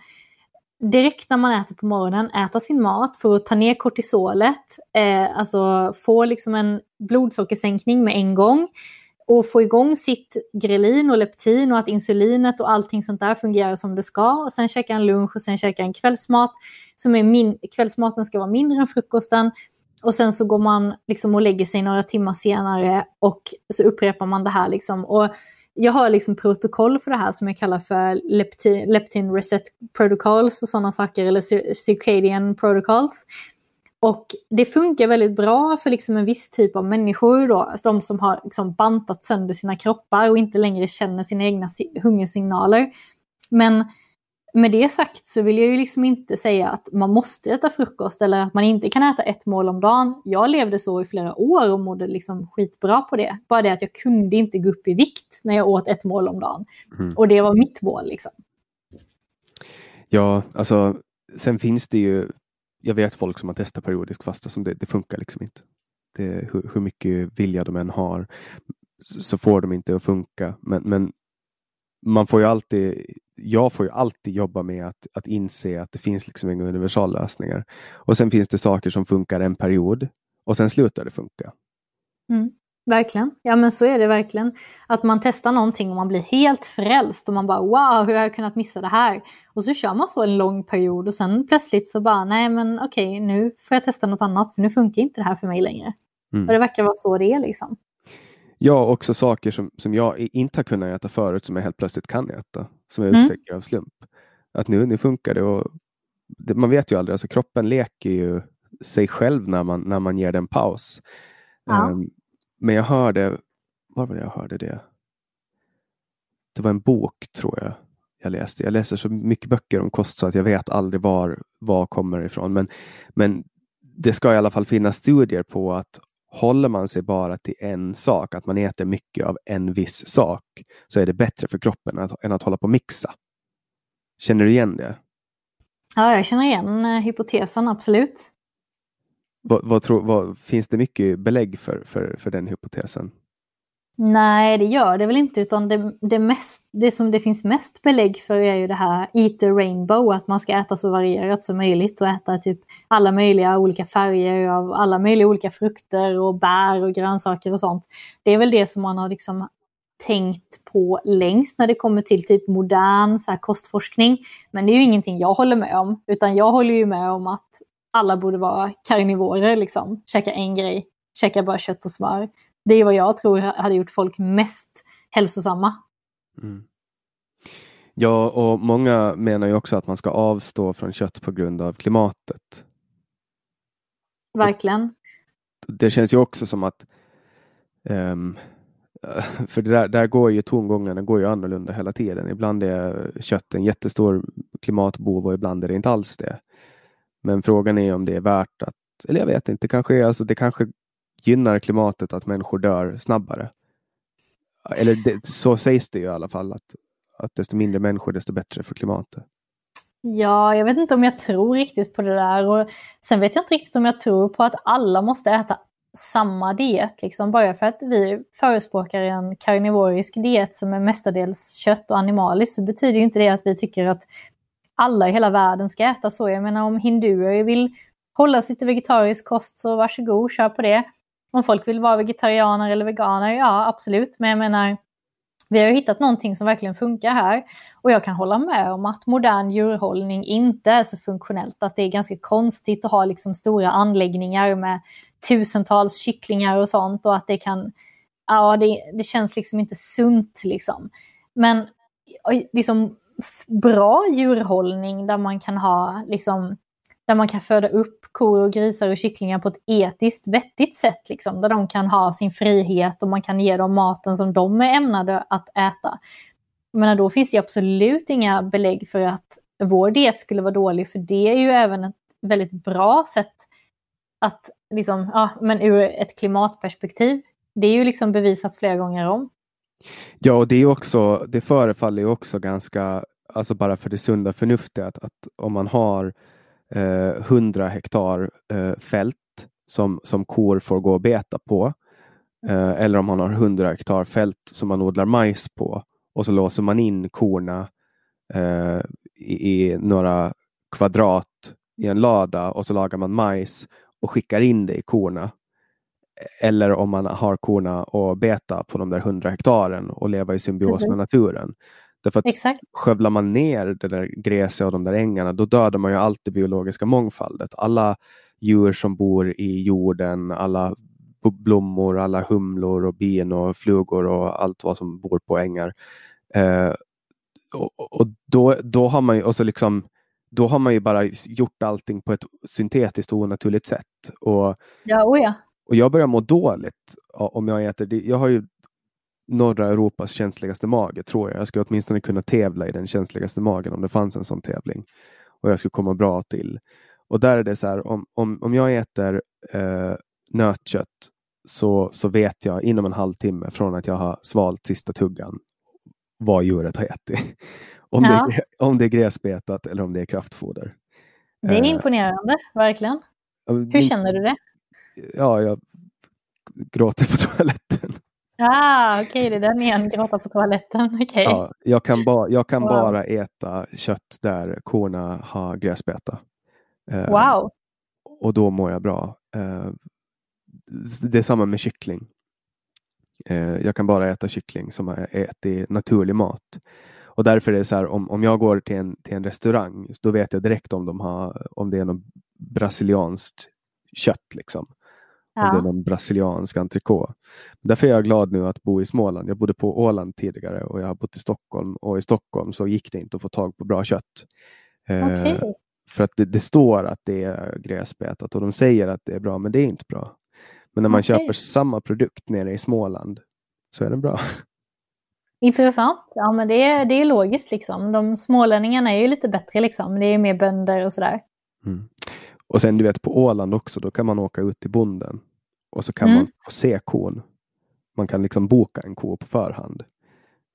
direkt när man äter på morgonen äta sin mat för att ta ner kortisolet, eh, alltså få liksom en blodsockersänkning med en gång och få igång sitt grelin och leptin och att insulinet och allting sånt där fungerar som det ska. Och sen käka en lunch och sen käka en kvällsmat. Som är min kvällsmaten ska vara mindre än frukosten. Och sen så går man liksom och lägger sig några timmar senare och så upprepar man det här. Liksom. Och jag har liksom protokoll för det här som jag kallar för leptin, leptin reset protocols och sådana saker, eller circadian protocols. Och det funkar väldigt bra för liksom en viss typ av människor, då, alltså de som har liksom bantat sönder sina kroppar och inte längre känner sina egna hungersignaler. Men med det sagt så vill jag ju liksom inte säga att man måste äta frukost eller att man inte kan äta ett mål om dagen. Jag levde så i flera år och mådde liksom skitbra på det. Bara det att jag kunde inte gå upp i vikt när jag åt ett mål om dagen. Mm. Och det var mitt mål liksom.
Ja, alltså sen finns det ju, jag vet folk som har testat periodisk fasta som det, det funkar liksom inte. Det, hur, hur mycket vilja de än har så får de inte att funka. Men, men man får ju alltid, jag får ju alltid jobba med att, att inse att det finns liksom inga universallösningar. Och sen finns det saker som funkar en period och sen slutar det funka.
Mm, verkligen, ja men så är det verkligen. Att man testar någonting och man blir helt frälst och man bara wow, hur har jag kunnat missa det här? Och så kör man så en lång period och sen plötsligt så bara nej men okej, nu får jag testa något annat för nu funkar inte det här för mig längre. Mm. Och det verkar vara så det är liksom.
Ja, också saker som, som jag inte har kunnat äta förut som jag helt plötsligt kan äta. Som jag mm. upptäcker av slump. Att nu, nu funkar det och det, man vet ju aldrig, alltså kroppen leker ju sig själv när man, när man ger den paus. Ja. Um, men jag hörde, var var det jag hörde det? Det var en bok tror jag jag läste. Jag läser så mycket böcker om kost så att jag vet aldrig var vad kommer ifrån. Men, men det ska i alla fall finnas studier på att håller man sig bara till en sak, att man äter mycket av en viss sak, så är det bättre för kroppen att, än att hålla på och mixa. Känner du igen det?
Ja, jag känner igen eh, hypotesen, absolut.
Vad, vad tror, vad, finns det mycket belägg för, för, för den hypotesen?
Nej, det gör det väl inte, utan det, det, mest, det som det finns mest belägg för är ju det här Eat the Rainbow, att man ska äta så varierat som möjligt och äta typ alla möjliga olika färger av alla möjliga olika frukter och bär och grönsaker och sånt. Det är väl det som man har liksom tänkt på längst när det kommer till typ modern så här, kostforskning. Men det är ju ingenting jag håller med om, utan jag håller ju med om att alla borde vara karnivorer, liksom. Käka en grej, käka bara kött och smör det är vad jag tror hade gjort folk mest hälsosamma. Mm.
Ja, och många menar ju också att man ska avstå från kött på grund av klimatet.
Verkligen.
Det känns ju också som att um, för där, där går ju tongångarna går ju annorlunda hela tiden. Ibland är kött en jättestor klimatbov och ibland är det inte alls det. Men frågan är om det är värt att, eller jag vet inte, kanske, alltså det kanske gynnar klimatet att människor dör snabbare. Eller det, så sägs det ju i alla fall, att, att desto mindre människor desto bättre för klimatet.
Ja, jag vet inte om jag tror riktigt på det där. Och sen vet jag inte riktigt om jag tror på att alla måste äta samma diet. Liksom. Bara för att vi förespråkar en karnivorisk diet som är mestadels kött och animaliskt så betyder ju inte det att vi tycker att alla i hela världen ska äta så. Jag menar om hinduer vill hålla sig till vegetarisk kost så varsågod, kör på det. Om folk vill vara vegetarianer eller veganer, ja absolut. Men jag menar, vi har ju hittat någonting som verkligen funkar här. Och jag kan hålla med om att modern djurhållning inte är så funktionellt. Att det är ganska konstigt att ha liksom stora anläggningar med tusentals kycklingar och sånt. Och att det kan, ja det, det känns liksom inte sunt liksom. Men liksom bra djurhållning där man kan ha liksom där man kan föda upp kor och grisar och kycklingar på ett etiskt vettigt sätt. Liksom, där de kan ha sin frihet och man kan ge dem maten som de är ämnade att äta. Men då finns det absolut inga belägg för att vår diet skulle vara dålig, för det är ju även ett väldigt bra sätt att liksom, ja, men ur ett klimatperspektiv. Det är ju liksom bevisat flera gånger om.
Ja, och det är också, det förefaller ju också ganska, alltså bara för det sunda förnuftet, att, att om man har 100 hektar eh, fält som, som kor får gå och beta på, eh, eller om man har 100 hektar fält som man odlar majs på och så låser man in korna eh, i, i några kvadrat i en lada och så lagar man majs och skickar in det i korna. Eller om man har korna och beta på de där 100 hektaren och leva i symbios
Precis.
med naturen. Därför att
Exakt.
skövlar man ner det där gräset och de där ängarna, då dödar man ju allt det biologiska mångfaldet. Alla djur som bor i jorden, alla blommor, alla humlor och bin och flugor och allt vad som bor på ängar. Eh, och och då, då har man ju och så liksom då har man ju bara gjort allting på ett syntetiskt och onaturligt sätt. Och,
Ja, oh ja.
och jag börjar må dåligt om jag äter det. Jag har ju norra Europas känsligaste mage tror jag. Jag skulle åtminstone kunna tävla i den känsligaste magen om det fanns en sån tävling. Och jag skulle komma bra till. Och där är det så här, om, om, om jag äter eh, nötkött så, så vet jag inom en halvtimme från att jag har svalt sista tuggan vad djuret har ätit. Om,
Ja.
det, är, om det är gräsbetat eller om det är kraftfoder.
Det är
Eh,
imponerande, verkligen. Hur känner du det?
Ja, jag gråter på toaletten.
Ah, okej, det är den igen, gråta på toaletten. Okej.
Ja, jag kan, ba, jag kan
Wow.
bara äta kött där korna har gräsbeta. Eh,
Wow.
Och då mår jag bra. Eh, det är samma med kyckling. Eh, jag kan bara äta kyckling som har ätit naturlig mat. Och därför är det så här, om, om jag går till en, till en restaurang, då vet jag direkt om, de har, om det är något brasilianskt kött. Liksom. Om det är
Ja.
någon brasiliansk entrecote. Därför är jag glad nu att bo i Småland. Jag bodde på Åland tidigare och jag har bott i Stockholm. Och i Stockholm så gick det inte att få tag på bra kött. Eh,
Okej.
För att det, det står att det är gräsbetat och de säger att det är bra, men det är inte bra. Men när man
Okej.
köper samma produkt nere i Småland så är den bra.
Intressant. Ja, men det är, det är logiskt liksom. De smålänningarna är ju lite bättre liksom. Det är mer bönder och sådär.
Mm. Och sen du vet på Åland också, då kan man åka ut till bonden och så kan
Mm.
man få se kon. Man kan liksom boka en ko på förhand.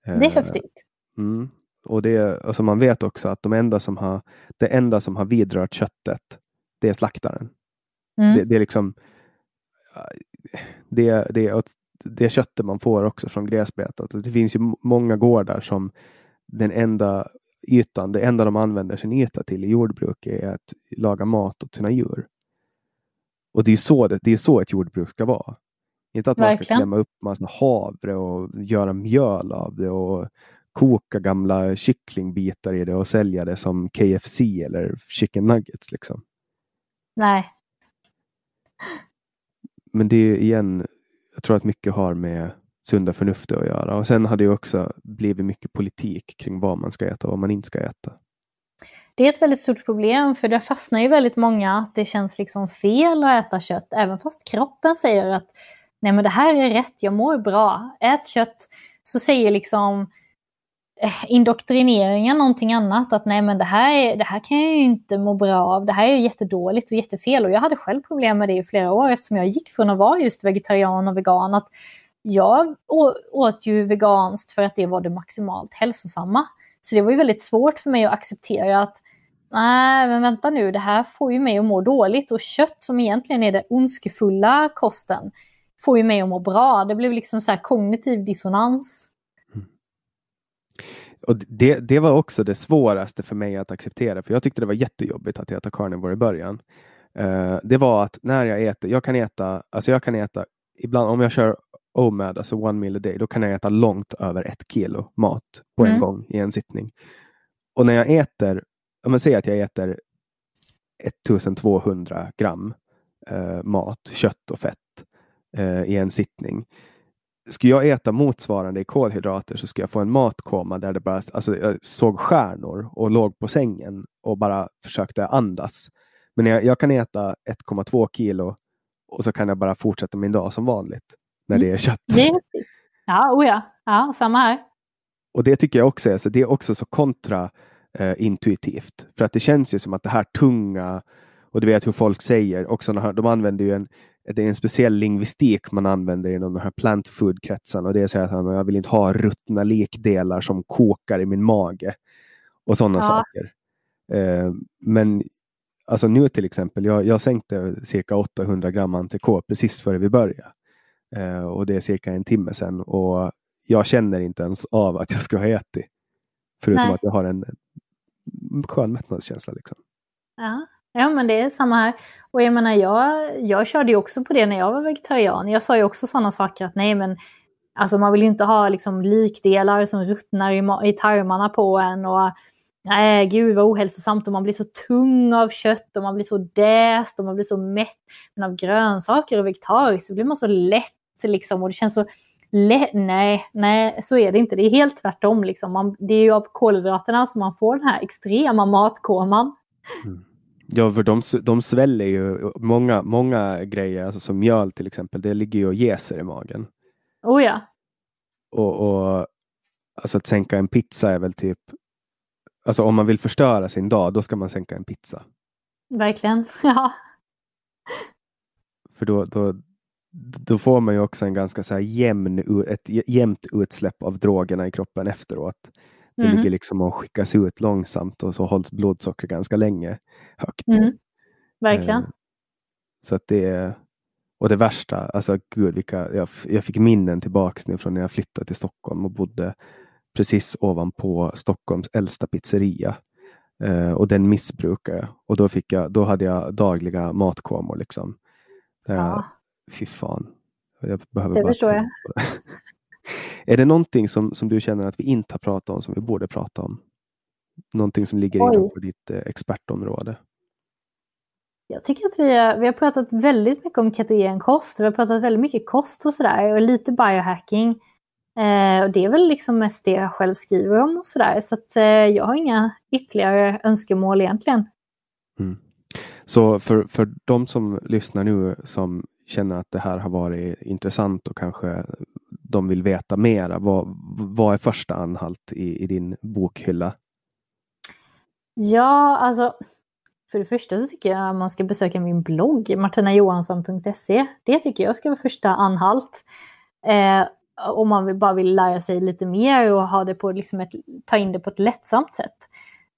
Det är
Eh,
häftigt.
Mm. Och det, alltså man vet också att de enda som har, det enda som har vidrört köttet, det är slaktaren.
Mm.
Det, det är liksom det, det, det köttet man får också från gräsbetat. Det finns ju många gårdar som den enda ytan, det enda de använder sin yta till i jordbruk är att laga mat åt sina djur. Och det är så, det, det är så ett jordbruk ska vara. Inte att man ska
Verkligen.
klämma upp massa havre och göra mjöl av det och koka gamla kycklingbitar i det och sälja det som KFC eller chicken nuggets. Liksom.
Nej.
Men det är igen, jag tror att mycket har med sunda förnuftet att göra. Och sen har det också blivit mycket politik kring vad man ska äta och vad man inte ska äta.
Det är ett väldigt stort problem för det fastnar ju väldigt många att det känns liksom fel att äta kött. Även fast kroppen säger att nej men det här är rätt, jag mår bra. Ät kött. Så säger liksom eh, indoktrineringen någonting annat. Att nej men det här, är, det här kan jag ju inte må bra av. Det här är ju jättedåligt och jättefel. Och jag hade själv problem med det i flera år eftersom jag gick från att vara just vegetarian och vegan. Att jag åt ju veganskt för att det var det maximalt hälsosamma. Så det var ju väldigt svårt för mig att acceptera att nej, men vänta nu, det här får ju mig att må dåligt och kött som egentligen är den ondskefulla kosten får ju mig att må bra. Det blev liksom så här kognitiv dissonans. Mm.
Och det, det var också det svåraste för mig att acceptera, för jag tyckte det var jättejobbigt att äta carnivore i början. Uh, det var att när jag äter, jag kan äta, alltså jag kan äta, ibland om jag kör OMAD, alltså one meal a day, då kan jag äta långt över ett kilo mat på en
Mm.
gång i en sittning. Och när jag äter, om man säger att jag äter 1200 gram eh, mat, kött och fett eh, i en sittning. Skulle jag äta motsvarande i kolhydrater så skulle jag få en matkoma där det bara, alltså jag såg stjärnor och låg på sängen och bara försökte andas. Men jag, jag kan äta 1,2 kilo och så kan jag bara fortsätta min dag som vanligt när det är kött.
Det är häftigt. Ja, oh ja. ja, samma här.
Och det tycker jag också är, så det är också så kontraintuitivt. För att det känns ju som att det här tunga Och du vet hur folk säger, också här, de använder ju en, det är en speciell lingvistik man använder inom de här plant food-kretsarna. Och det är så att jag vill inte ha ruttna lekdelar som kokar i min mage. Och sådana ja. saker. Eh, men alltså nu till exempel, jag, jag sänkte cirka 800 gram antikå precis före vi började. Eh, och det är cirka en timme sedan. Och jag känner inte ens av att jag ska ha ätit. Förutom Nej. att jag har en skön mättnadskänsla. Liksom.
Ja. ja, men det är samma här. Och jag menar, jag, jag körde ju också på det när jag var vegetarian. Jag sa ju också sådana saker att nej, men alltså man vill inte ha liksom likdelar som ruttnar i, i tarmarna på en. Och nej, gud vad ohälsosamt och man blir så tung av kött och man blir så däst och man blir så mätt. Men av grönsaker och vegetariskt så blir man så lätt liksom och det känns så lätt. Nej, nej, så är det inte. Det är helt tvärtom. Liksom. Man, det är ju av kolhydraterna som man får den här extrema matkoman.
Mm. Ja, för de, de sväller ju många, många grejer, alltså som mjöl till exempel, det ligger ju och jäser i magen.
Oh ja.
Och, och alltså att sänka en pizza är väl typ, alltså om man vill förstöra sin dag, då ska man sänka en pizza.
Verkligen, ja.
För då, då, då får man ju också en ganska så här jämn, ett jämnt utsläpp av drogerna i kroppen efteråt. Det mm. ligger liksom och skickas ut långsamt och så hålls blodsocker ganska länge högt. Mm.
Verkligen. Eh,
så att det är, och det värsta, alltså gud vilka, jag, jag fick minnen tillbaks nu från när jag flyttade till Stockholm och bodde precis ovanpå Stockholms äldsta pizzeria. Eh, och den missbrukade jag. Och då, fick jag, då hade jag dagliga matkomor. Liksom. ja. Fy fan. Jag behöver
det bara förstår jag.
Är det någonting som, som du känner att vi inte har pratat om som vi borde prata om? Någonting som ligger Oj. innanför ditt eh, expertområde?
Jag tycker att vi har, vi har pratat väldigt mycket om ketogen kost. Vi har pratat väldigt mycket kost och sådär och lite biohacking. Eh, och det är väl liksom mest det jag själv skriver om och sådär. Så att eh, jag har inga ytterligare önskemål egentligen.
Mm. Så för, för de som lyssnar nu som känner att det här har varit intressant och kanske de vill veta mera, vad, vad är första anhalt i, i din bokhylla?
Ja, alltså för det första så tycker jag att man ska besöka min blogg, martinajohansson.se. Det tycker jag ska vara första anhalt. Eh, om man bara vill lära sig lite mer och ha det på liksom ett, ta in det på ett lättsamt sätt.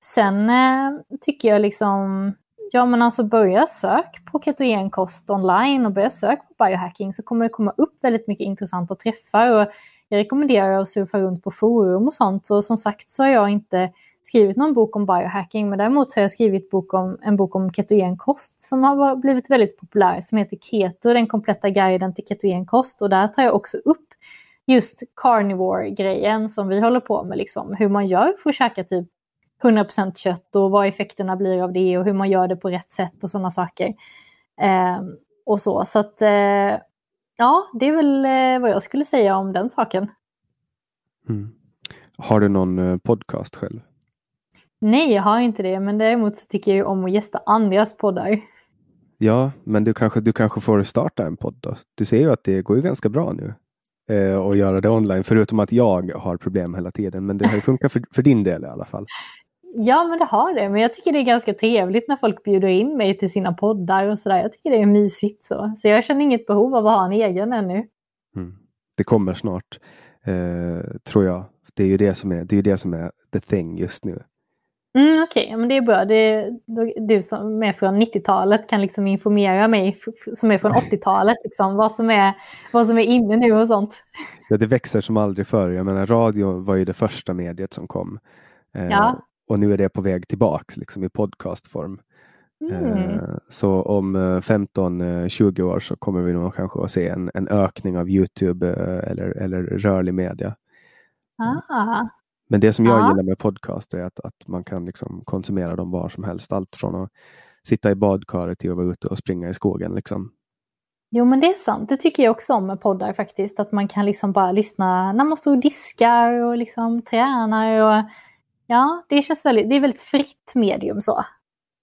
Sen eh, tycker jag liksom Ja men alltså börja sök på ketogenkost online och börja sök på biohacking så kommer det komma upp väldigt mycket intressanta träffar. Och jag rekommenderar att surfa runt på forum och sånt. Och som sagt så har jag inte skrivit någon bok om biohacking men däremot har jag skrivit bok om, en bok om ketogenkost som har blivit väldigt populär som heter Keto, den kompletta guiden till ketogenkost. Och där tar jag också upp just carnivore-grejen som vi håller på med, liksom, hur man gör för att käka typ 100% kött och vad effekterna blir av det och hur man gör det på rätt sätt och sådana saker. Eh, och så, så att eh, ja, det är väl eh, vad jag skulle säga om den saken.
Mm. Har du någon eh, podcast själv?
Nej, jag har inte det, men däremot så tycker jag om att gästa andras poddar.
Ja, men du kanske, du kanske får starta en podd då? Du ser ju att det går ju ganska bra nu eh, att göra det online, förutom att jag har problem hela tiden. Men det har ju funkat för, för din del i alla fall.
Ja, men det har det. Men jag tycker det är ganska trevligt när folk bjuder in mig till sina poddar och sådär. Jag tycker det är mysigt så. Så jag känner inget behov av att ha en egen ännu.
Mm. Det kommer snart, eh, tror jag. Det är ju det som är, det är, det som är the thing just nu.
Mm, Okej, okay. men det är bra. Det, du som är från 90-talet kan liksom informera mig som är från 80-talet, liksom, vad, som är, vad som är inne nu och sånt.
Ja, det växer som aldrig förr. Jag menar, radio var ju det första mediet som kom. Eh, ja. Och nu är det på väg tillbaks liksom, i podcastform. Mm. Eh, så om 15-20 eh, år så kommer vi nog kanske att se en, en ökning av Youtube eh, eller, eller rörlig media.
Ah.
Men det som jag ja. gillar med podcast är att, att man kan liksom konsumera dem var som helst. Allt från att sitta i badkaret till att vara ute och springa i skogen. Liksom.
Jo men det är sant, det tycker jag också om med poddar faktiskt. Att man kan liksom bara lyssna när man står och diskar och liksom tränar. Och, ja, det känns väldigt, det är väldigt fritt medium så.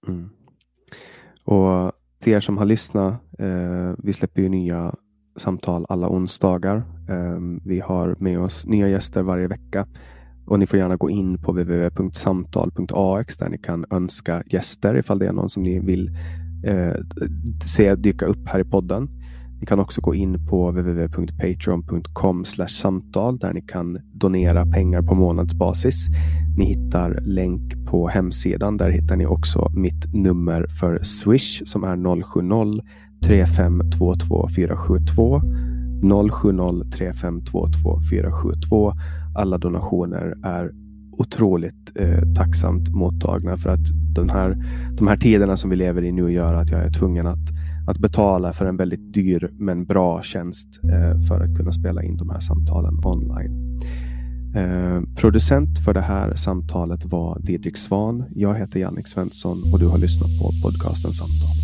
Mm. Och till er som har lyssnat, eh, vi släpper ju nya samtal alla onsdagar. Eh, vi har med oss nya gäster varje vecka. Och ni får gärna gå in på www.samtal.ax där ni kan önska gäster ifall det är någon som ni vill eh, se dyka upp här i podden. Ni kan också gå in på www.patreon.com samtal där ni kan donera pengar på månadsbasis. Ni hittar länk på hemsidan. Där hittar ni också mitt nummer för Swish som är 070 3522 472 070 3522 472. Alla donationer är otroligt eh, tacksamt mottagna för att den här, de här tiderna som vi lever i nu gör att jag är tvungen att, att betala för en väldigt dyr men bra tjänst eh, för att kunna spela in de här samtalen online. Eh, producent för det här samtalet var Didrik Svan. Jag heter Jannik Svensson och du har lyssnat på podcasten Samtal.